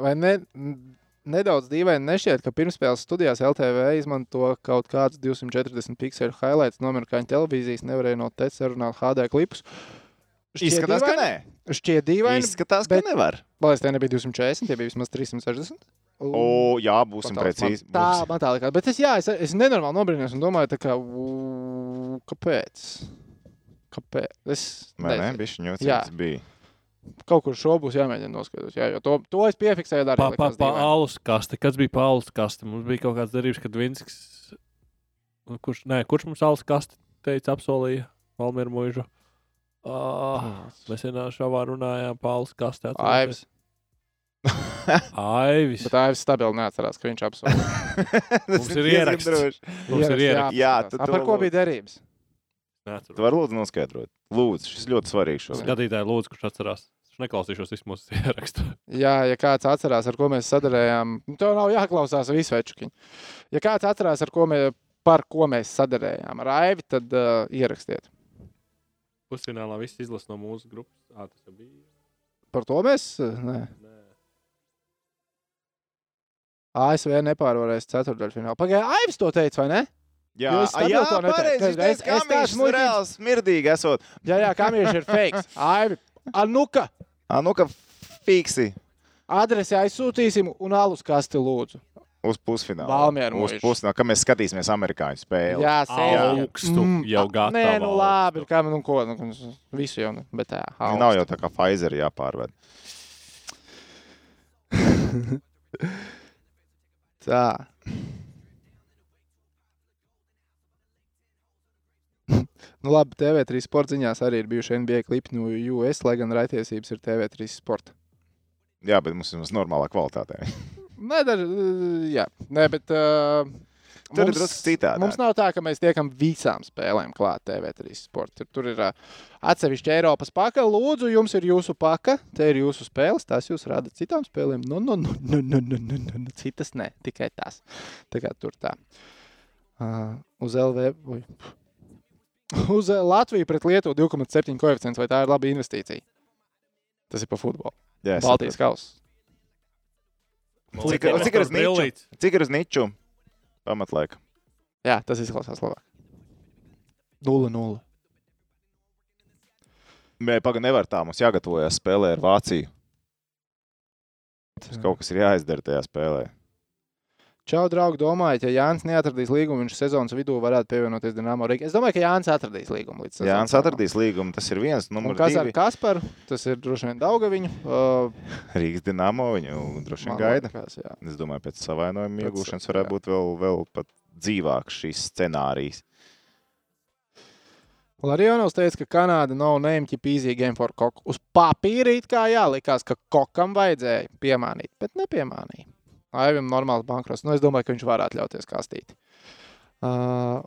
Speaker 1: Vai ne, nedaudz dīvaini nešķiet, ka pirmspēles studijās LTV izmanto kaut kādus 240 pikselu highlights no amerikāņu televīzijas, nevarēja no te sarunāt HD klipus. Šķiet
Speaker 2: Izskatās, ka
Speaker 1: dīvaini?
Speaker 2: nē.
Speaker 1: Šķiet dīvaini,
Speaker 2: Izskatās, ka
Speaker 1: bet-
Speaker 2: nevar.
Speaker 1: Lai tie nebija 240, tie bija vismaz 360.
Speaker 2: O, jā, būsim precīzi.
Speaker 1: Man, tā, man tā likās. Bet es, jā, es, es nenormāli nobrīnījos un domāju, tā kā, u, kāpēc? Kāpēc? Es
Speaker 2: ne?
Speaker 1: nezinu.
Speaker 2: Bišķiņ
Speaker 1: Jā.
Speaker 2: bija.
Speaker 1: Kaut kur šo būs jāmēģina noskaidrot. Jā, jo to, to es piefiksēju arī.
Speaker 3: Pa, pa, pa alus kaste. Kas bija pa alus kaste? Mums bija kaut kāds darījums, kad Vinskis. Kurš, nē, kurš mums alus kaste teica, apsolīja Valmieru mūžu? Uh, mēs vienā šovā runājām par alus kaste.
Speaker 1: Aivis.
Speaker 3: Aivis.
Speaker 1: Bet Aivis stabili neatcerās, ka viņš apsolīja. *laughs* *laughs*
Speaker 3: Mums ir ieraksts. Mums ir ieraksts.
Speaker 2: Jā,
Speaker 1: tu
Speaker 2: tu
Speaker 1: Par ko bija derības?
Speaker 3: Neatceros.
Speaker 2: Tu vari lūdzu noskaidrot. Lūdzu, šis ļoti svarīgs šodien.
Speaker 3: Skatītāji, lūdzu, kurš atcerās. Es neklausīšos visu mūsu *laughs* ierakstu.
Speaker 1: Jā, ja kāds atcerās, ar ko mēs sadarējām, nu, tev nav jāklausās visu večukiņu. Ja kāds atcerās, ar ko mēs, par ko mēs sadarējām ar Aivi, tad uh, ierakstiet.
Speaker 3: Pusfinālā viss izlasa no mūsu grupas. Ā, tas bija.
Speaker 1: Par to mēs. Nē.
Speaker 3: Nē.
Speaker 1: ASV nepārvarēs ceturdaļfinālā. Pagaidā, Aivis to teica, vai ne?
Speaker 2: Jā, jā pareizi.
Speaker 1: Es-
Speaker 2: Es,
Speaker 1: muļķīgs.
Speaker 2: reāli smirdīgi esot.
Speaker 1: Jā, jā, kamieši ir fake. *laughs* Aivi, Anuka,
Speaker 2: Ā, nu, ka fiksi
Speaker 1: adresi aizsūtīsim un alus kasti lūdzu.
Speaker 2: uz pusfinālu.
Speaker 1: Valmieru
Speaker 2: Uz
Speaker 1: mūžu.
Speaker 2: pusfinālu, kad mēs skatīsimies amerikāņu spēli.
Speaker 1: Jā, sēžam.
Speaker 3: Augstu jau gatavu
Speaker 1: Nē, nu
Speaker 3: augstu.
Speaker 1: labi, kā nu ko, nu, visu jau, nu, bet tā.
Speaker 2: Viņa Nav jau tā kā Pfizer jāpārved. *laughs*
Speaker 1: Tā. Nu, labi, TV3 sporta ziņās arī ir bijuši NBA klipi no US, lai gan raitiesības ir TV3 sporta.
Speaker 2: Jā, bet mums ir mums normālā kvalitātē. *laughs*
Speaker 1: Nē, dar, jā, nē, bet. Uh,
Speaker 2: Tur ir drusku citādāk.
Speaker 1: Mums nav tā, ka mēs tiekam visām spēlēm klāt TV3 sporta. Tur ir uh, atsevišķi Eiropas paka. Lūdzu, jums ir jūsu paka, te ir jūsu spēles, tās jūs rādat citām spēlēm. Nu, nu, nu, nu, nu, nu, nu, nu, nu. Citas ne, tikai tās. Tā kā tur tā. Uh, uz LV. Ui. *laughs* Uz uh, Latviju pret Lietuvu 2,7 koeficients. Vai tā ir laba investīcija? Tas ir pa futbolu.
Speaker 2: Jā, es
Speaker 1: Baltijas kausa.
Speaker 2: saprotu. Cik, cik ir uz niču? Cik ir uz niču? Pamatlaika.
Speaker 1: Jā, tas izklausās labāk. 0-0.
Speaker 2: Nē, pagaidi, nevar tā. Mums jāgatavojas spēlē ar Vāciju. Mums kaut kas ir jāizdara tajā spēlē.
Speaker 1: Čau, draugi, domājat, ja Jānis neatradīs līgumu, viņš sezonas vidū varētu pievienoties Dienāmo Rīgai. Es domāju, ka Jānis atradīs līgumu līdz sezonas
Speaker 2: Jā, Jānis atradīs līgumu. Tas ir viens.
Speaker 1: Un
Speaker 2: Numur
Speaker 1: kas ar
Speaker 2: divi.
Speaker 1: Kasparu? Tas ir droši vien Daugaviņu. Uh, *laughs*
Speaker 2: Rīgas dīnāmo viņu droši vien gaida.
Speaker 1: liekas, jā.
Speaker 2: Es domāju, pēc savainojuma iegūšanas varētu
Speaker 1: jā.
Speaker 2: būt vēl, vēl pat dzīvāks šis scenārijs.
Speaker 1: Larionovs teica, ka Kanāda nav keep easy game for koku. Uz papīra it kā jā, likās, ka kokam vajadzēja piemānīt, bet nepiemānīja. Aivim normāls bankrots. Nu, es domāju, ka viņš varētu ļauties kastīt. Uh,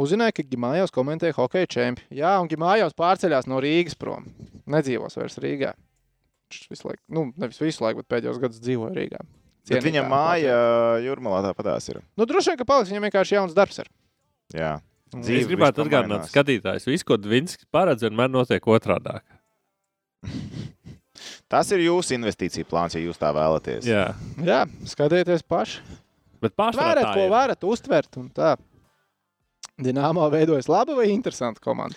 Speaker 1: uzzināja, ka Gimājos komentē hokeja čempionu. Jā, un Gimājos pārceļās no Rīgas prom. Nedzīvos vairs Rīgā. Viņš visu laiku, nu, nevis visu laiku, bet pēdējos gados dzīvoja Rīgā.
Speaker 2: Bet
Speaker 1: Cienītā
Speaker 2: viņam māja jūrmalā tāpatās ir.
Speaker 1: Nu, droši vien, ka paliks viņam vienkārši jauns darbs. Ir.
Speaker 2: Jā. Dzīve
Speaker 3: Es gribētu atgādināt skatītājus, visu, ko Dvinskis paredz, vienmēr notiek otrādi.
Speaker 2: Tas ir jūsu investīcija plāns, ja jūs tā vēlaties.
Speaker 3: Jā,
Speaker 1: Jā, skatieties paši.
Speaker 3: bet pārsvarā
Speaker 1: Varat, ko varat uztvert. un tā. Dināmā veidojas laba vai interesanta komanda.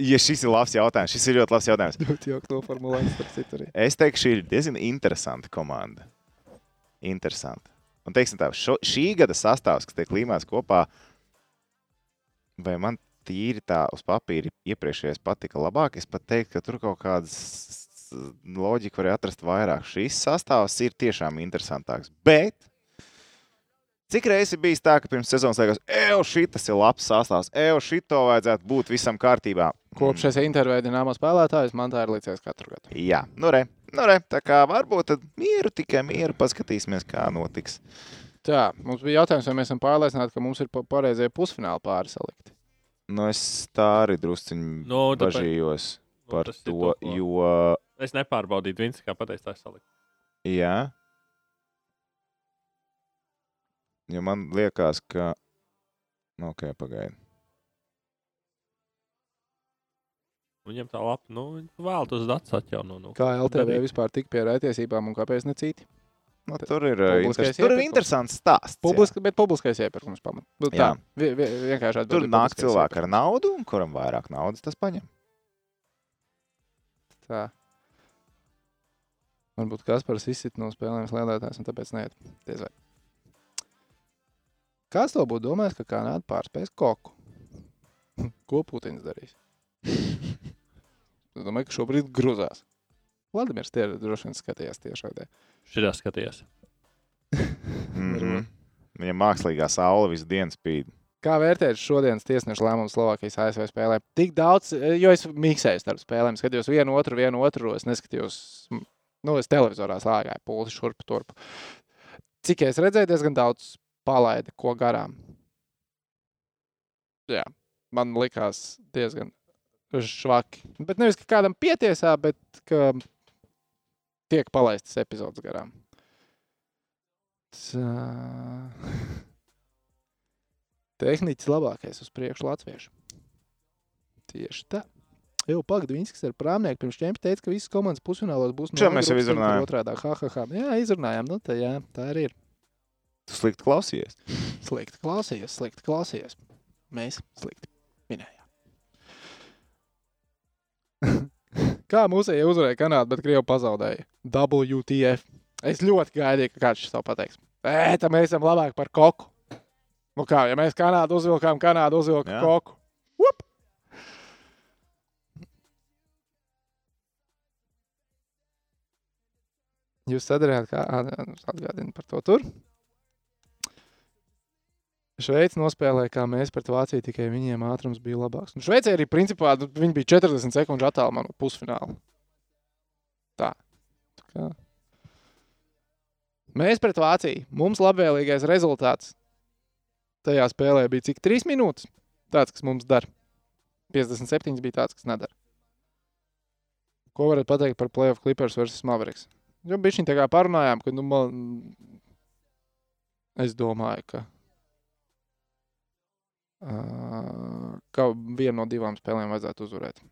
Speaker 2: Ja šis ir labs jautājums, šis ir ļoti labs jautājums.
Speaker 1: Ļoti jauki noformulējums par citu.
Speaker 2: Es teiktu, šī ir diezgan interesanta komanda. Interesanti. Un, teiksim tā, šo, šī gada sastāvs, kas tiek līmēts kopā, vai man tīri tā uz papīra iepriekšējais patika labāk, es pat teiktu, ka tur kaut kādas loģika var atrast vairāk. Šis sastāvs ir tiešām interesantāks. Bet cik reizes ir bijis tā, ka pirms sezonas liekas, ej, šis ir labs sastāvs, ej, šito vajadzētu būt visam kārtībā.
Speaker 1: Kopš es intervēju Dināmā spēlētājus, man tā ir līdzies katru gadu.
Speaker 2: Jā, nu re, nu re, tā kā varbūt tad mieru, tikai mieru paskatīsimies, kā notiks.
Speaker 1: Tā, mums bija jautājums, vai mēs esam pārliecināti, ka mums ir pa- pareizie pusfināli pāri salikti.
Speaker 2: Nu, es tā arī drusciņi
Speaker 3: Nu, tāpēc-
Speaker 2: bažījos
Speaker 3: Nu,
Speaker 2: par
Speaker 3: tas ir
Speaker 2: to,
Speaker 3: ko-
Speaker 2: jo,
Speaker 3: Es nepārbaudīju, viņš kā pateica, tā salikt.
Speaker 2: jā, jo man liekas, ka, nu, ok, pagaidi.
Speaker 3: Viņam tā lapa, nu, vēl tos datus atjauno. Nu.
Speaker 1: Kā LTV
Speaker 3: Darīt.
Speaker 1: vispār tik pie raitiesībām un kāpēc ne citi?
Speaker 2: Nu, tur ir, interes, tur ir interesants stāsts. jā.
Speaker 1: Publiska, bet publiskais iepirkums pamat. Nu, tā, vi, vi, vienkārši atbild
Speaker 2: Tur nāk cilvēki ar
Speaker 1: iepirkums.
Speaker 2: naudu, un kuram vairāk naudas tas paņem.
Speaker 1: Tā. Varbūt Kaspars izsit no spēlēm slēdētājs, un tāpēc neiet. Diez vai. Kāds to būtu domājis, ka Kanāda pārspēs koku? *laughs* Ko Putins darīs? Es domāju, ka šobrīd grūzās. Vladimirs tie droši vien skatījās tiešādē.
Speaker 3: Šitā skatījās.
Speaker 2: Mm -hmm. Viņam mākslīgā saule visu dienu spīd.
Speaker 1: Kā vērtēt šodienas tiesneša lēmumu Slovākijas ASV spēlē? Tik daudz, jo es miksēju starp spēlēm, skatījos vienu otru, vienu otru. Es neskatījos, nu, es televizorā slēgāju pūli šurp turp. Cik es redzēju, diezgan daudz palaida ko garām. Jā, man likās diezgan švaki. Bet nevis, ka kādam pietiesā, bet ka tiek palaistas epizodes garām. Tā. *laughs* Tehniķis labākais uz priekšu latviešu. Tieši tā. Jau pagaidu Vinskis ar prāmnieku pirms čempiona teica, ka visas komandas pusfinālos būs
Speaker 2: Šo mēs jau izrunājām.
Speaker 1: Otrādā, ha, ha, ha. Jā, izrunājām. Nu, tā, jā, tā arī ir.
Speaker 2: Tu slikti klausies.
Speaker 1: Slikti klausījies, slikti klausījies. Mēs slikti minējām. *laughs* Kā mūsēji uzvarēja Kanādu, bet Krievu pazaudēja? WTF. Es ļoti gaidīju, ka kāds to pateiks. Ē, tā mēs esam labāki par koku. Nu kā, ja mēs Kanādu uzvilkām, Kanādu uzvilka
Speaker 2: Jā.
Speaker 1: koku. Jūs sadarījāt, kā atgādina par to tur? Šveice nospēlēja, kā mēs pret Vāciju, tikai viņiem ātrums bija labāks. Nu, Šveicē arī principā nu, viņi bija 40 sekundžu attālumā no pusfināla. Tā. Tā kā. Mēs pret Vāciju. Mums labvēlīgais rezultāts tajā spēlē bija cik 3 minūtes. Tāds, kas mums dara. 57 bija tāds, kas nedara. Ko varat pateikt par Playoff Clippers versus Mavericks? Jo bija šī tā kā parunājām, ka, nu, man, es domāju, ka, uh, ka vienu no divām spēlēm vajadzētu uzvarēt.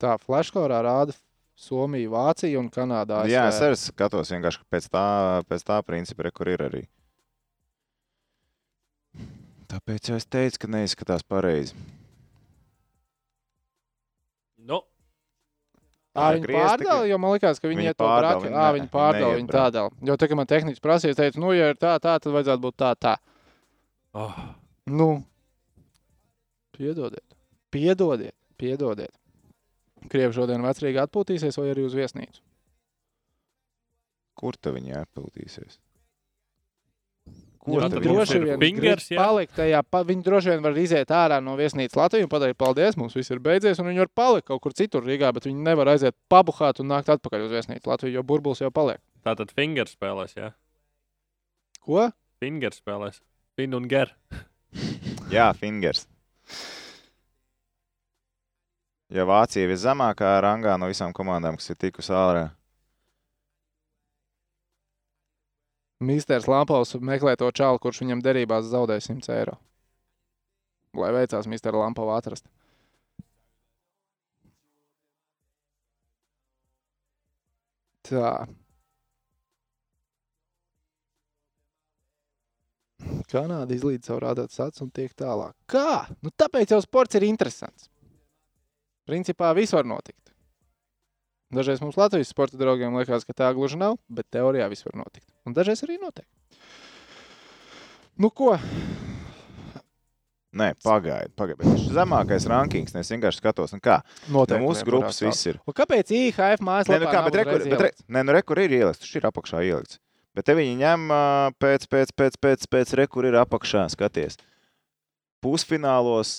Speaker 1: Tā flashkorā rāda Somija, Vācija un Kanādā.
Speaker 2: Jā, es arī skatos vienkārši pēc tā, pēc tā principa, re, kur ir arī. Tāpēc jau es teicu, ka neizskatās pareizi.
Speaker 1: Tā viņi
Speaker 2: griezti, ka-
Speaker 1: pārdala, jo man liekas, ka viņi,
Speaker 2: Viņi
Speaker 1: to
Speaker 2: pārdala,
Speaker 1: Jā,
Speaker 2: ne-
Speaker 1: viņi pārdala, viņi tādēļ. Jo tā, kā man tehniski prasīja, es teicu, nu, ja ir tā, tā, tad vajadzētu būt tā, tā.
Speaker 3: oh,
Speaker 1: Nu, piedodiet, piedodiet, piedodiet. Krievi šodien vecrīgi atpūtīsies vai arī uz viesnīcu?
Speaker 2: Kur te viņi atpildīsies?
Speaker 3: Jā, tad
Speaker 1: droši
Speaker 3: ir
Speaker 1: vien
Speaker 3: jā.
Speaker 1: palikt tajā, pa, viņi droši vien var iziet ārā no viesnīcas Latviju un pateikt, paldies, mums viss ir beidzies, un viņi var palikt kaut kur citur Rīgā, bet viņi nevar aiziet pabuhāt un nākt atpakaļ uz viesnīcu Latviju, jo burbulis jau paliek.
Speaker 3: tā tad fingers spēlēs, jā.
Speaker 1: Ko?
Speaker 3: Fingers spēlēs. Fin un ger. *laughs*
Speaker 2: Jā, fingers. Ja Vācija ir viszemākā rangā no visām komandām, kas ir tikusi ārā,
Speaker 1: Mīsters Lampaus meklē to čālu, kurš viņam derībās zaudēja 100 eiro. Lai veicās Mīstera Lampava atrast. Tā. Kanāda izlīdz savu rādāt sats un tiek tālāk. Kā? Nu, tāpēc jau sports ir interesants. Principā viss var notikt. Dažreiz mums Latvijas sporta draugiem liekas, ka tā gluži nav, bet teorijā viss var notikt. Un dažreiz arī notiek. Nu, ko?
Speaker 2: nē, pagaidi. Pagaid. Bet šis zemākais rankings, es vienkārši skatos, nu kā. No
Speaker 1: Noteikti
Speaker 2: mūsu grupas viss ir.
Speaker 1: Un kāpēc IHF
Speaker 2: Nē,
Speaker 1: mājaslapā
Speaker 2: nu kā, bet re, kur,
Speaker 1: uzreiz
Speaker 2: bet re, nē, nu re, kur ir ielikts, tas ir apakšā ielikts. Bet te viņi ņem pēc, pēc, pēc, pēc, pēc re, kur ir apakšā, skaties. Pusfinālos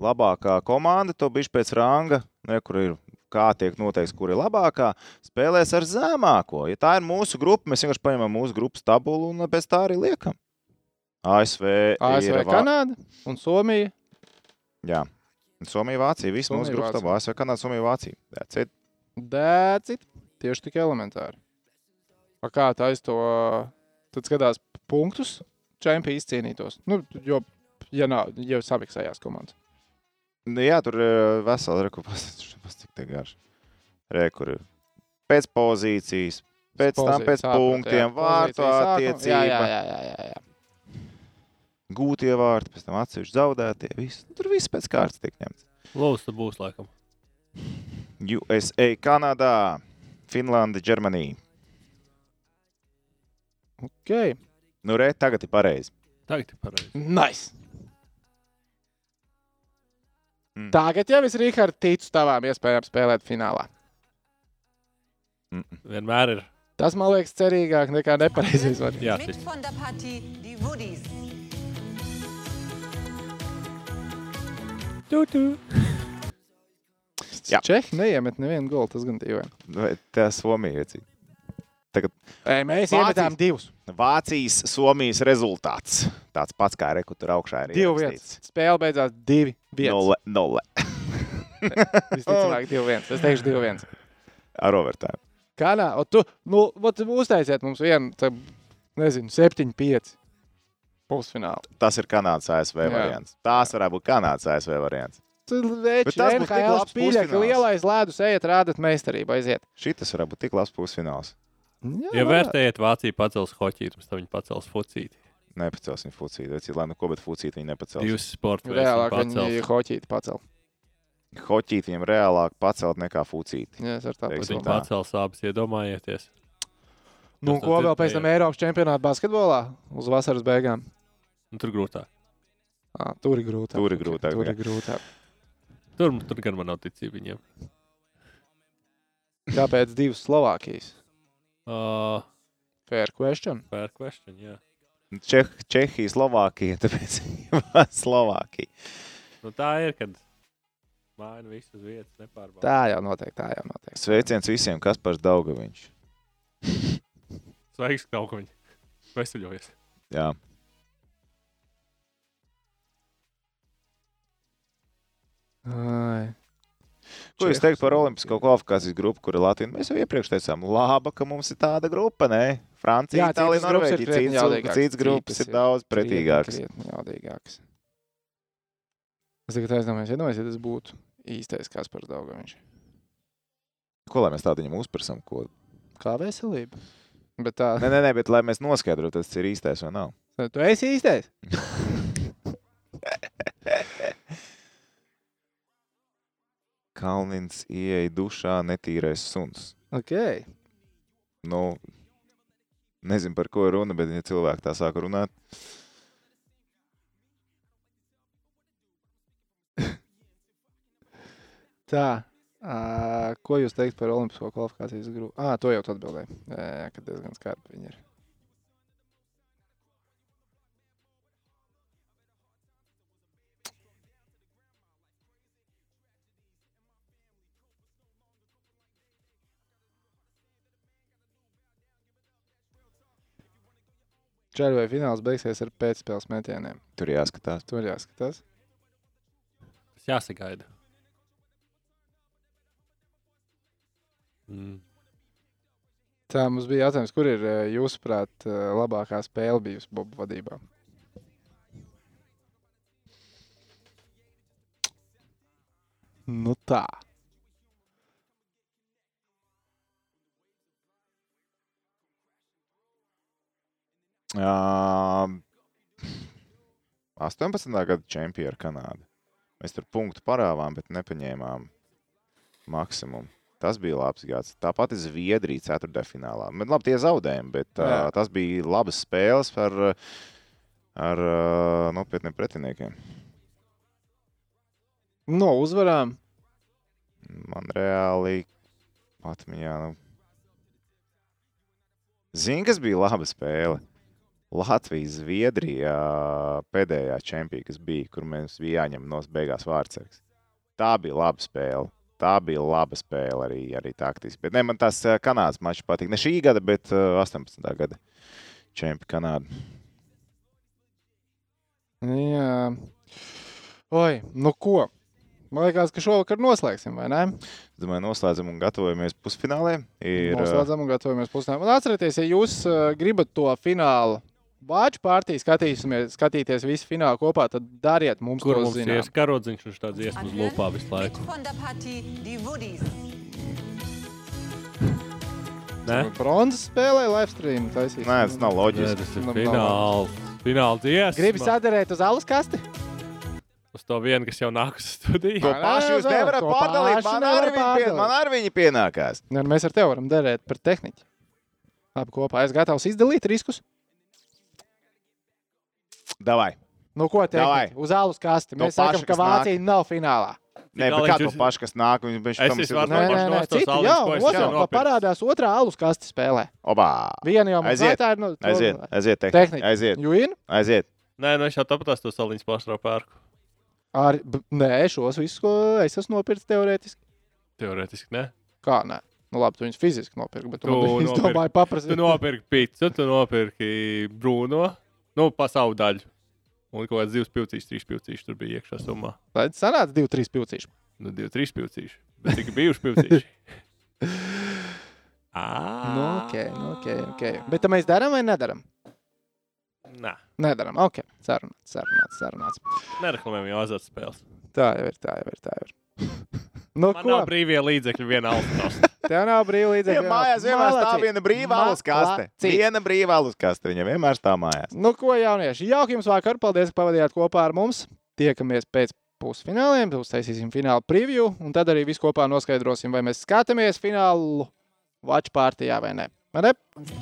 Speaker 2: labākā komanda, to bišķi pēc ranga, re, kur ir kā tiek noteikts, kur ir labākā, spēlēs ar zemāko. Ja tā ir mūsu grupa, mēs vienkārši paņemam mūsu grupas tabulu un pēc tā arī liekam. ASV,
Speaker 1: ASV,
Speaker 2: ir
Speaker 1: Kanāda un Somija.
Speaker 2: Jā. Un Somija, Vācija. Viss mūsu grupas tabulā. ASV, Kanāda, Somija, Vācija. That's it.
Speaker 1: Dēcit. Tieši tik elementāri. A kā tā aiz to, tad skatās punktus, čempioni izcīnītos. Nu, jo, ja nav, ja samiksējās komandas.
Speaker 2: Nu, jā, tur ir vesela rekupas, *laughs* cik te garš. Re, kur ir pēc pozīcijas, pēc tam
Speaker 1: Pozīcija
Speaker 2: pēc
Speaker 1: sākot,
Speaker 2: punktiem,
Speaker 1: jā,
Speaker 2: vārtu
Speaker 1: pozīcija sākuma.
Speaker 2: attiecība,
Speaker 1: Jā, jā, jā, jā, jā, jā.
Speaker 2: gūtie vārti, pēc tam atsevišķi zaudētie. Viss. Tur viss pēc kārtas tiek ņemts.
Speaker 3: Lūdzu, tas būs laikam.
Speaker 2: USA, Kanādā, Finlanda, Ģermanija.
Speaker 1: Okay.
Speaker 2: Nu, re, tagad ir pareizi.
Speaker 3: Tagad ir pareizi.
Speaker 1: Nice.
Speaker 2: Mm.
Speaker 1: Tagad jau es, Rīgārd, ticu tavām iespējām spēlēt finālā.
Speaker 3: Vienmēr ir.
Speaker 1: Tas man liekas cerīgāk nekā nepareizais *laughs* variants.
Speaker 3: Jā,
Speaker 4: Mit
Speaker 3: tas
Speaker 4: von der Partie die Woodies.
Speaker 2: Jā.
Speaker 1: Čehi neiemet nevienu golu, tas gan.
Speaker 2: Vai Tā Somija ir
Speaker 1: Ei, mēs iemetām divus.
Speaker 2: Vācijas, Somijas rezultāts. Tāds pats kā rekutur augšā ir. Ierakstīts.
Speaker 1: vietas. Spēle beidzās divi.
Speaker 2: Nulle, nulle. *laughs*
Speaker 1: Visticamāk, divi viens. Es teikšu divi viens.
Speaker 2: Ar overtime.
Speaker 1: Kā nā? O tu, nu, ot, uztaisiet mums vienu, tā, nezinu, septiņi, pieci. Pusfināli.
Speaker 2: Tas ir Kanādas ASV
Speaker 1: Jā.
Speaker 2: variants. Tās varētu būt Kanādas ASV variants.
Speaker 1: Tur veči,
Speaker 2: tas
Speaker 1: NHL spīļa, ka lielais ledus ejiet, rādat meistarību, aiziet.
Speaker 2: Šitas varētu būt tik labs pusfināls.
Speaker 1: Jā,
Speaker 3: Ja vērtējat, Vācija pacels hoķītu, tad viņi pacels fucīti.
Speaker 2: Nepacels viņa fucīt. Vai cik lai nu ko, bet fucīt viņa nepacels.
Speaker 3: Divas sporta veids
Speaker 1: Reālāk
Speaker 3: viņi
Speaker 1: viņi
Speaker 3: pacels.
Speaker 1: hoķīti
Speaker 2: viņam reālāk pacelt nekā fucīt.
Speaker 1: Jā, es ar tā
Speaker 2: Teiksim
Speaker 3: Viņi pacels abas, iedomājieties.
Speaker 1: Nu, ko vēl pēc tam. Eiropas čempionāta basketbolā uz vasaras beigām?
Speaker 3: Un tur grūtāk.
Speaker 1: À, tur ir grūtāk.
Speaker 2: Tur ir grūtāk,
Speaker 1: Tur ir grūtāk.
Speaker 3: Tur, tur gan man nav ticība viņiem.
Speaker 1: Kāpēc divas Slovākijas?
Speaker 3: Uh,
Speaker 1: Fair question.
Speaker 3: fair question, jā.
Speaker 2: Čeh, Čehija, Slovākija, tāpēc *laughs* Slovākija.
Speaker 3: Nu, tā ir, kad maina visu uz vietas, nepārbauda.
Speaker 1: Tā jau notiek, tā jau notiek.
Speaker 2: Sveiciens visiem, kas par Daugaviņš.
Speaker 3: Sveiks, viņi. Veseļojies.
Speaker 2: Jā.
Speaker 1: Ai.
Speaker 2: Ko jūs teikt par Olimpisko kvalifikācijas grupu, kur ir Latvija? Mēs jau iepriekš teicām, laba, ka mums ir tāda grupa, ne? Francija, Itālija, Norvēģija. Cits, cits grupas ir daudz pretīgākas.
Speaker 1: Krietni jaudīgāks. Es tagad aizdomājos, iedomājos, ja tas būtu īstais Kaspars Daugaviņš.
Speaker 2: Ko lai mēs tādu viņam uzprasam? Ko?
Speaker 1: Kā veselība? Bet tā,
Speaker 2: Nē, nē, nē, bet lai mēs noskaidrotu, tas ir īstais vai nav.
Speaker 1: tu esi īstais? *laughs*
Speaker 2: Kalnins ieeja dušā, netīrais suns.
Speaker 1: Ok.
Speaker 2: Nu, nezinu, par ko ir runa, bet ja cilvēki tā sāk runāt, *laughs*
Speaker 1: Tā. Uh, ko jūs teikt par Olimpisko kvalifikācijas grupu? Ah, to jau tu atbildēji. Jā, jā, ka diezgan skarbi viņi ir. Čēļu vai fināls beigsies ar pēcspēles metieniem.
Speaker 2: tur jāskatās.
Speaker 1: Tur jāskatās.
Speaker 3: Tas jāsagaida. Mm.
Speaker 1: Tā mums bija jautājums, kur ir eh, jūsuprāt eh, labākā spēle bijusi Bobu vadībā? Nu tā.
Speaker 2: Jā, 18. gada čempioni ar Kanādu. Mēs tur punktu parāvām, bet nepaņēmām maksimumu. Tas bija labs gads. Tāpat Zviedrija ceturtdaļfinālā. Bet labi, tie zaudējumi, bet uh, tas bija labas spēles ar, ar uh, nopietniem pretiniekiem.
Speaker 1: No uzvarām.
Speaker 2: Man reāli atmiņā. Nu... Zini, kas bija laba spēle? Latvija, Zviedrija pēdējā čempionā, kas bija, kur mums bija jāņem no beigās vārdsargs. Tā bija laba spēle. tā bija laba spēle arī, arī taktiski. Bet ne, man tās eh, Kanādas mačs patīk. Ne šī gada, bet eh, 18. gada čempions Kanāda.
Speaker 1: Jā. Oi, nu ko? Man liekas, ka šovakar noslēgsim, vai ne?
Speaker 2: Es domāju, noslēdzam un gatavojamies pusfinālē. Ir, eh,
Speaker 1: Noslēdzam un gatavojamies pusdienām. Un atcerieties, ja jūs uh, gribat to finālu Vācu partiju skatīsimies, skatīties visu finālu kopā, tad dariet mums
Speaker 3: Kur
Speaker 1: to
Speaker 3: mums ir karodziņš un tāds dziesmas
Speaker 4: Anhören
Speaker 3: lūpā visu laiku? Ne?
Speaker 1: Bronzas spēlē, live stream taisīs.
Speaker 2: Nē, tas nav
Speaker 3: Nē,
Speaker 2: loģiski.
Speaker 3: tas ir fināls. Fināla dziesma.
Speaker 5: Gribi sadarēt uz alus kasti?
Speaker 3: Uz to vienu, kas jau nāk uz studiju.
Speaker 2: To
Speaker 5: Nē,
Speaker 2: pašu jūs
Speaker 5: nē,
Speaker 2: nevarat pārdalīt. Man viņi pie-
Speaker 5: pārdalīt.
Speaker 2: man arī viņi pienākās.
Speaker 1: Nē, nu mēs ar tevi varam derēt par tehniku. Labi, kopā. Es gatavs izdalīt riskus.
Speaker 2: Davai.
Speaker 5: Nu, ko teikt? Uz alus kasti.
Speaker 2: To
Speaker 5: Mēs sakām,
Speaker 2: pašu,
Speaker 5: ka
Speaker 2: kas nāk.
Speaker 5: Vācija nav finālā.
Speaker 2: Nē, bet kā to
Speaker 3: jūs-
Speaker 2: pašu, kas nāk, viņš
Speaker 3: esmu
Speaker 2: ir-
Speaker 3: ar-
Speaker 5: Nē, nē, nē, otrā
Speaker 3: jau nopirku.
Speaker 5: parādās otrā alus kasti spēlē.
Speaker 2: Obā!
Speaker 5: Viena jau mums
Speaker 2: Aiziet.
Speaker 5: tā ir. Nu, to-
Speaker 2: Aiziet, aiziet, tehniski.
Speaker 5: Tehnika.
Speaker 2: Aiziet,
Speaker 5: Juin?
Speaker 2: aiziet.
Speaker 3: Nē, nu es jau tāpatās to saliņas pašā pērku.
Speaker 5: Ar, b- nē, šos visus, ko es esmu nopircis teorētiski.
Speaker 3: Teorētiski, ne?
Speaker 1: Kā nē? Nu, labi, tu viņus fiziski nopirki, bet tu,
Speaker 3: Tu nopirki.
Speaker 5: domāju,
Speaker 3: Tu
Speaker 5: paprasti.
Speaker 3: nopirki pīci, tu nopirki brūno, nu, pa savu daļu. Un kaut kāds divs pilcīšs, trīs pilcīšs tur bija iekšā summā.
Speaker 1: Lai sanāca divi, trīs pilcīši.
Speaker 3: Nu, divi, trīs pilcīši. Bet cik bijuši pilcīši? *laughs*
Speaker 5: Nu, ok, nu, ok, ok. Bet tā mēs darām vai nedarām?
Speaker 3: Nē,
Speaker 1: Nedaram. Ok, sarunāts, sarunāts, sarunāts.
Speaker 3: nereklamējam jau azartspēles.
Speaker 1: Tā jau ir, tā jau ir, tā jau ir.
Speaker 5: Nu,
Speaker 3: Man
Speaker 5: ko?
Speaker 3: nav brīvie līdzekļi vienā alus. *laughs*
Speaker 5: Tev nav brīva
Speaker 2: Ja
Speaker 5: līdzekļa.
Speaker 2: mājās vienmēr stāv
Speaker 5: Malacī.
Speaker 2: viena brīva alus kaste.
Speaker 5: Malacī.
Speaker 2: Viena brīva alus kaste. Viņa vienmēr stāv mājās.
Speaker 5: Nu, ko, jaunieši, jauki jums vakar. Paldies, ka pavadījāt kopā ar mums. Tiekamies pēc pusfināliem, uztaisīsim fināla preview, un tad arī visu kopā noskaidrosim, vai mēs skatāmies finālu Watch partijā vai nē. Vai ne?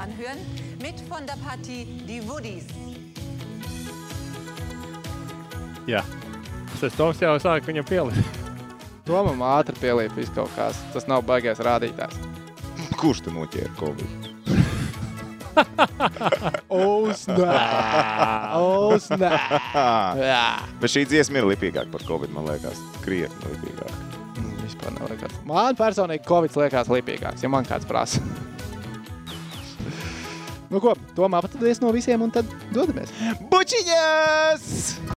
Speaker 4: Anhören mit von der Partie die Woodies.
Speaker 3: Jā. Tas Toms jau sāk viņam pielikt.
Speaker 1: Tomam ātri pielīp viss kaut kas. Tas nav baigais rādītājs.
Speaker 2: Kurš te noķēra Covid? *laughs*
Speaker 5: Osnā! Osnā! *laughs* Jā!
Speaker 2: Bet šī dziesma ir lipīgāka par Covid, man liekas. Krietni lipīgāka.
Speaker 1: Mm, Vispār nav nekāds.
Speaker 5: Man personīgi Covid liekas lipīgāks, ja man kāds prasa. *laughs* nu ko, Tomā patadies no visiem un tad dodamies.
Speaker 2: Bučiņas!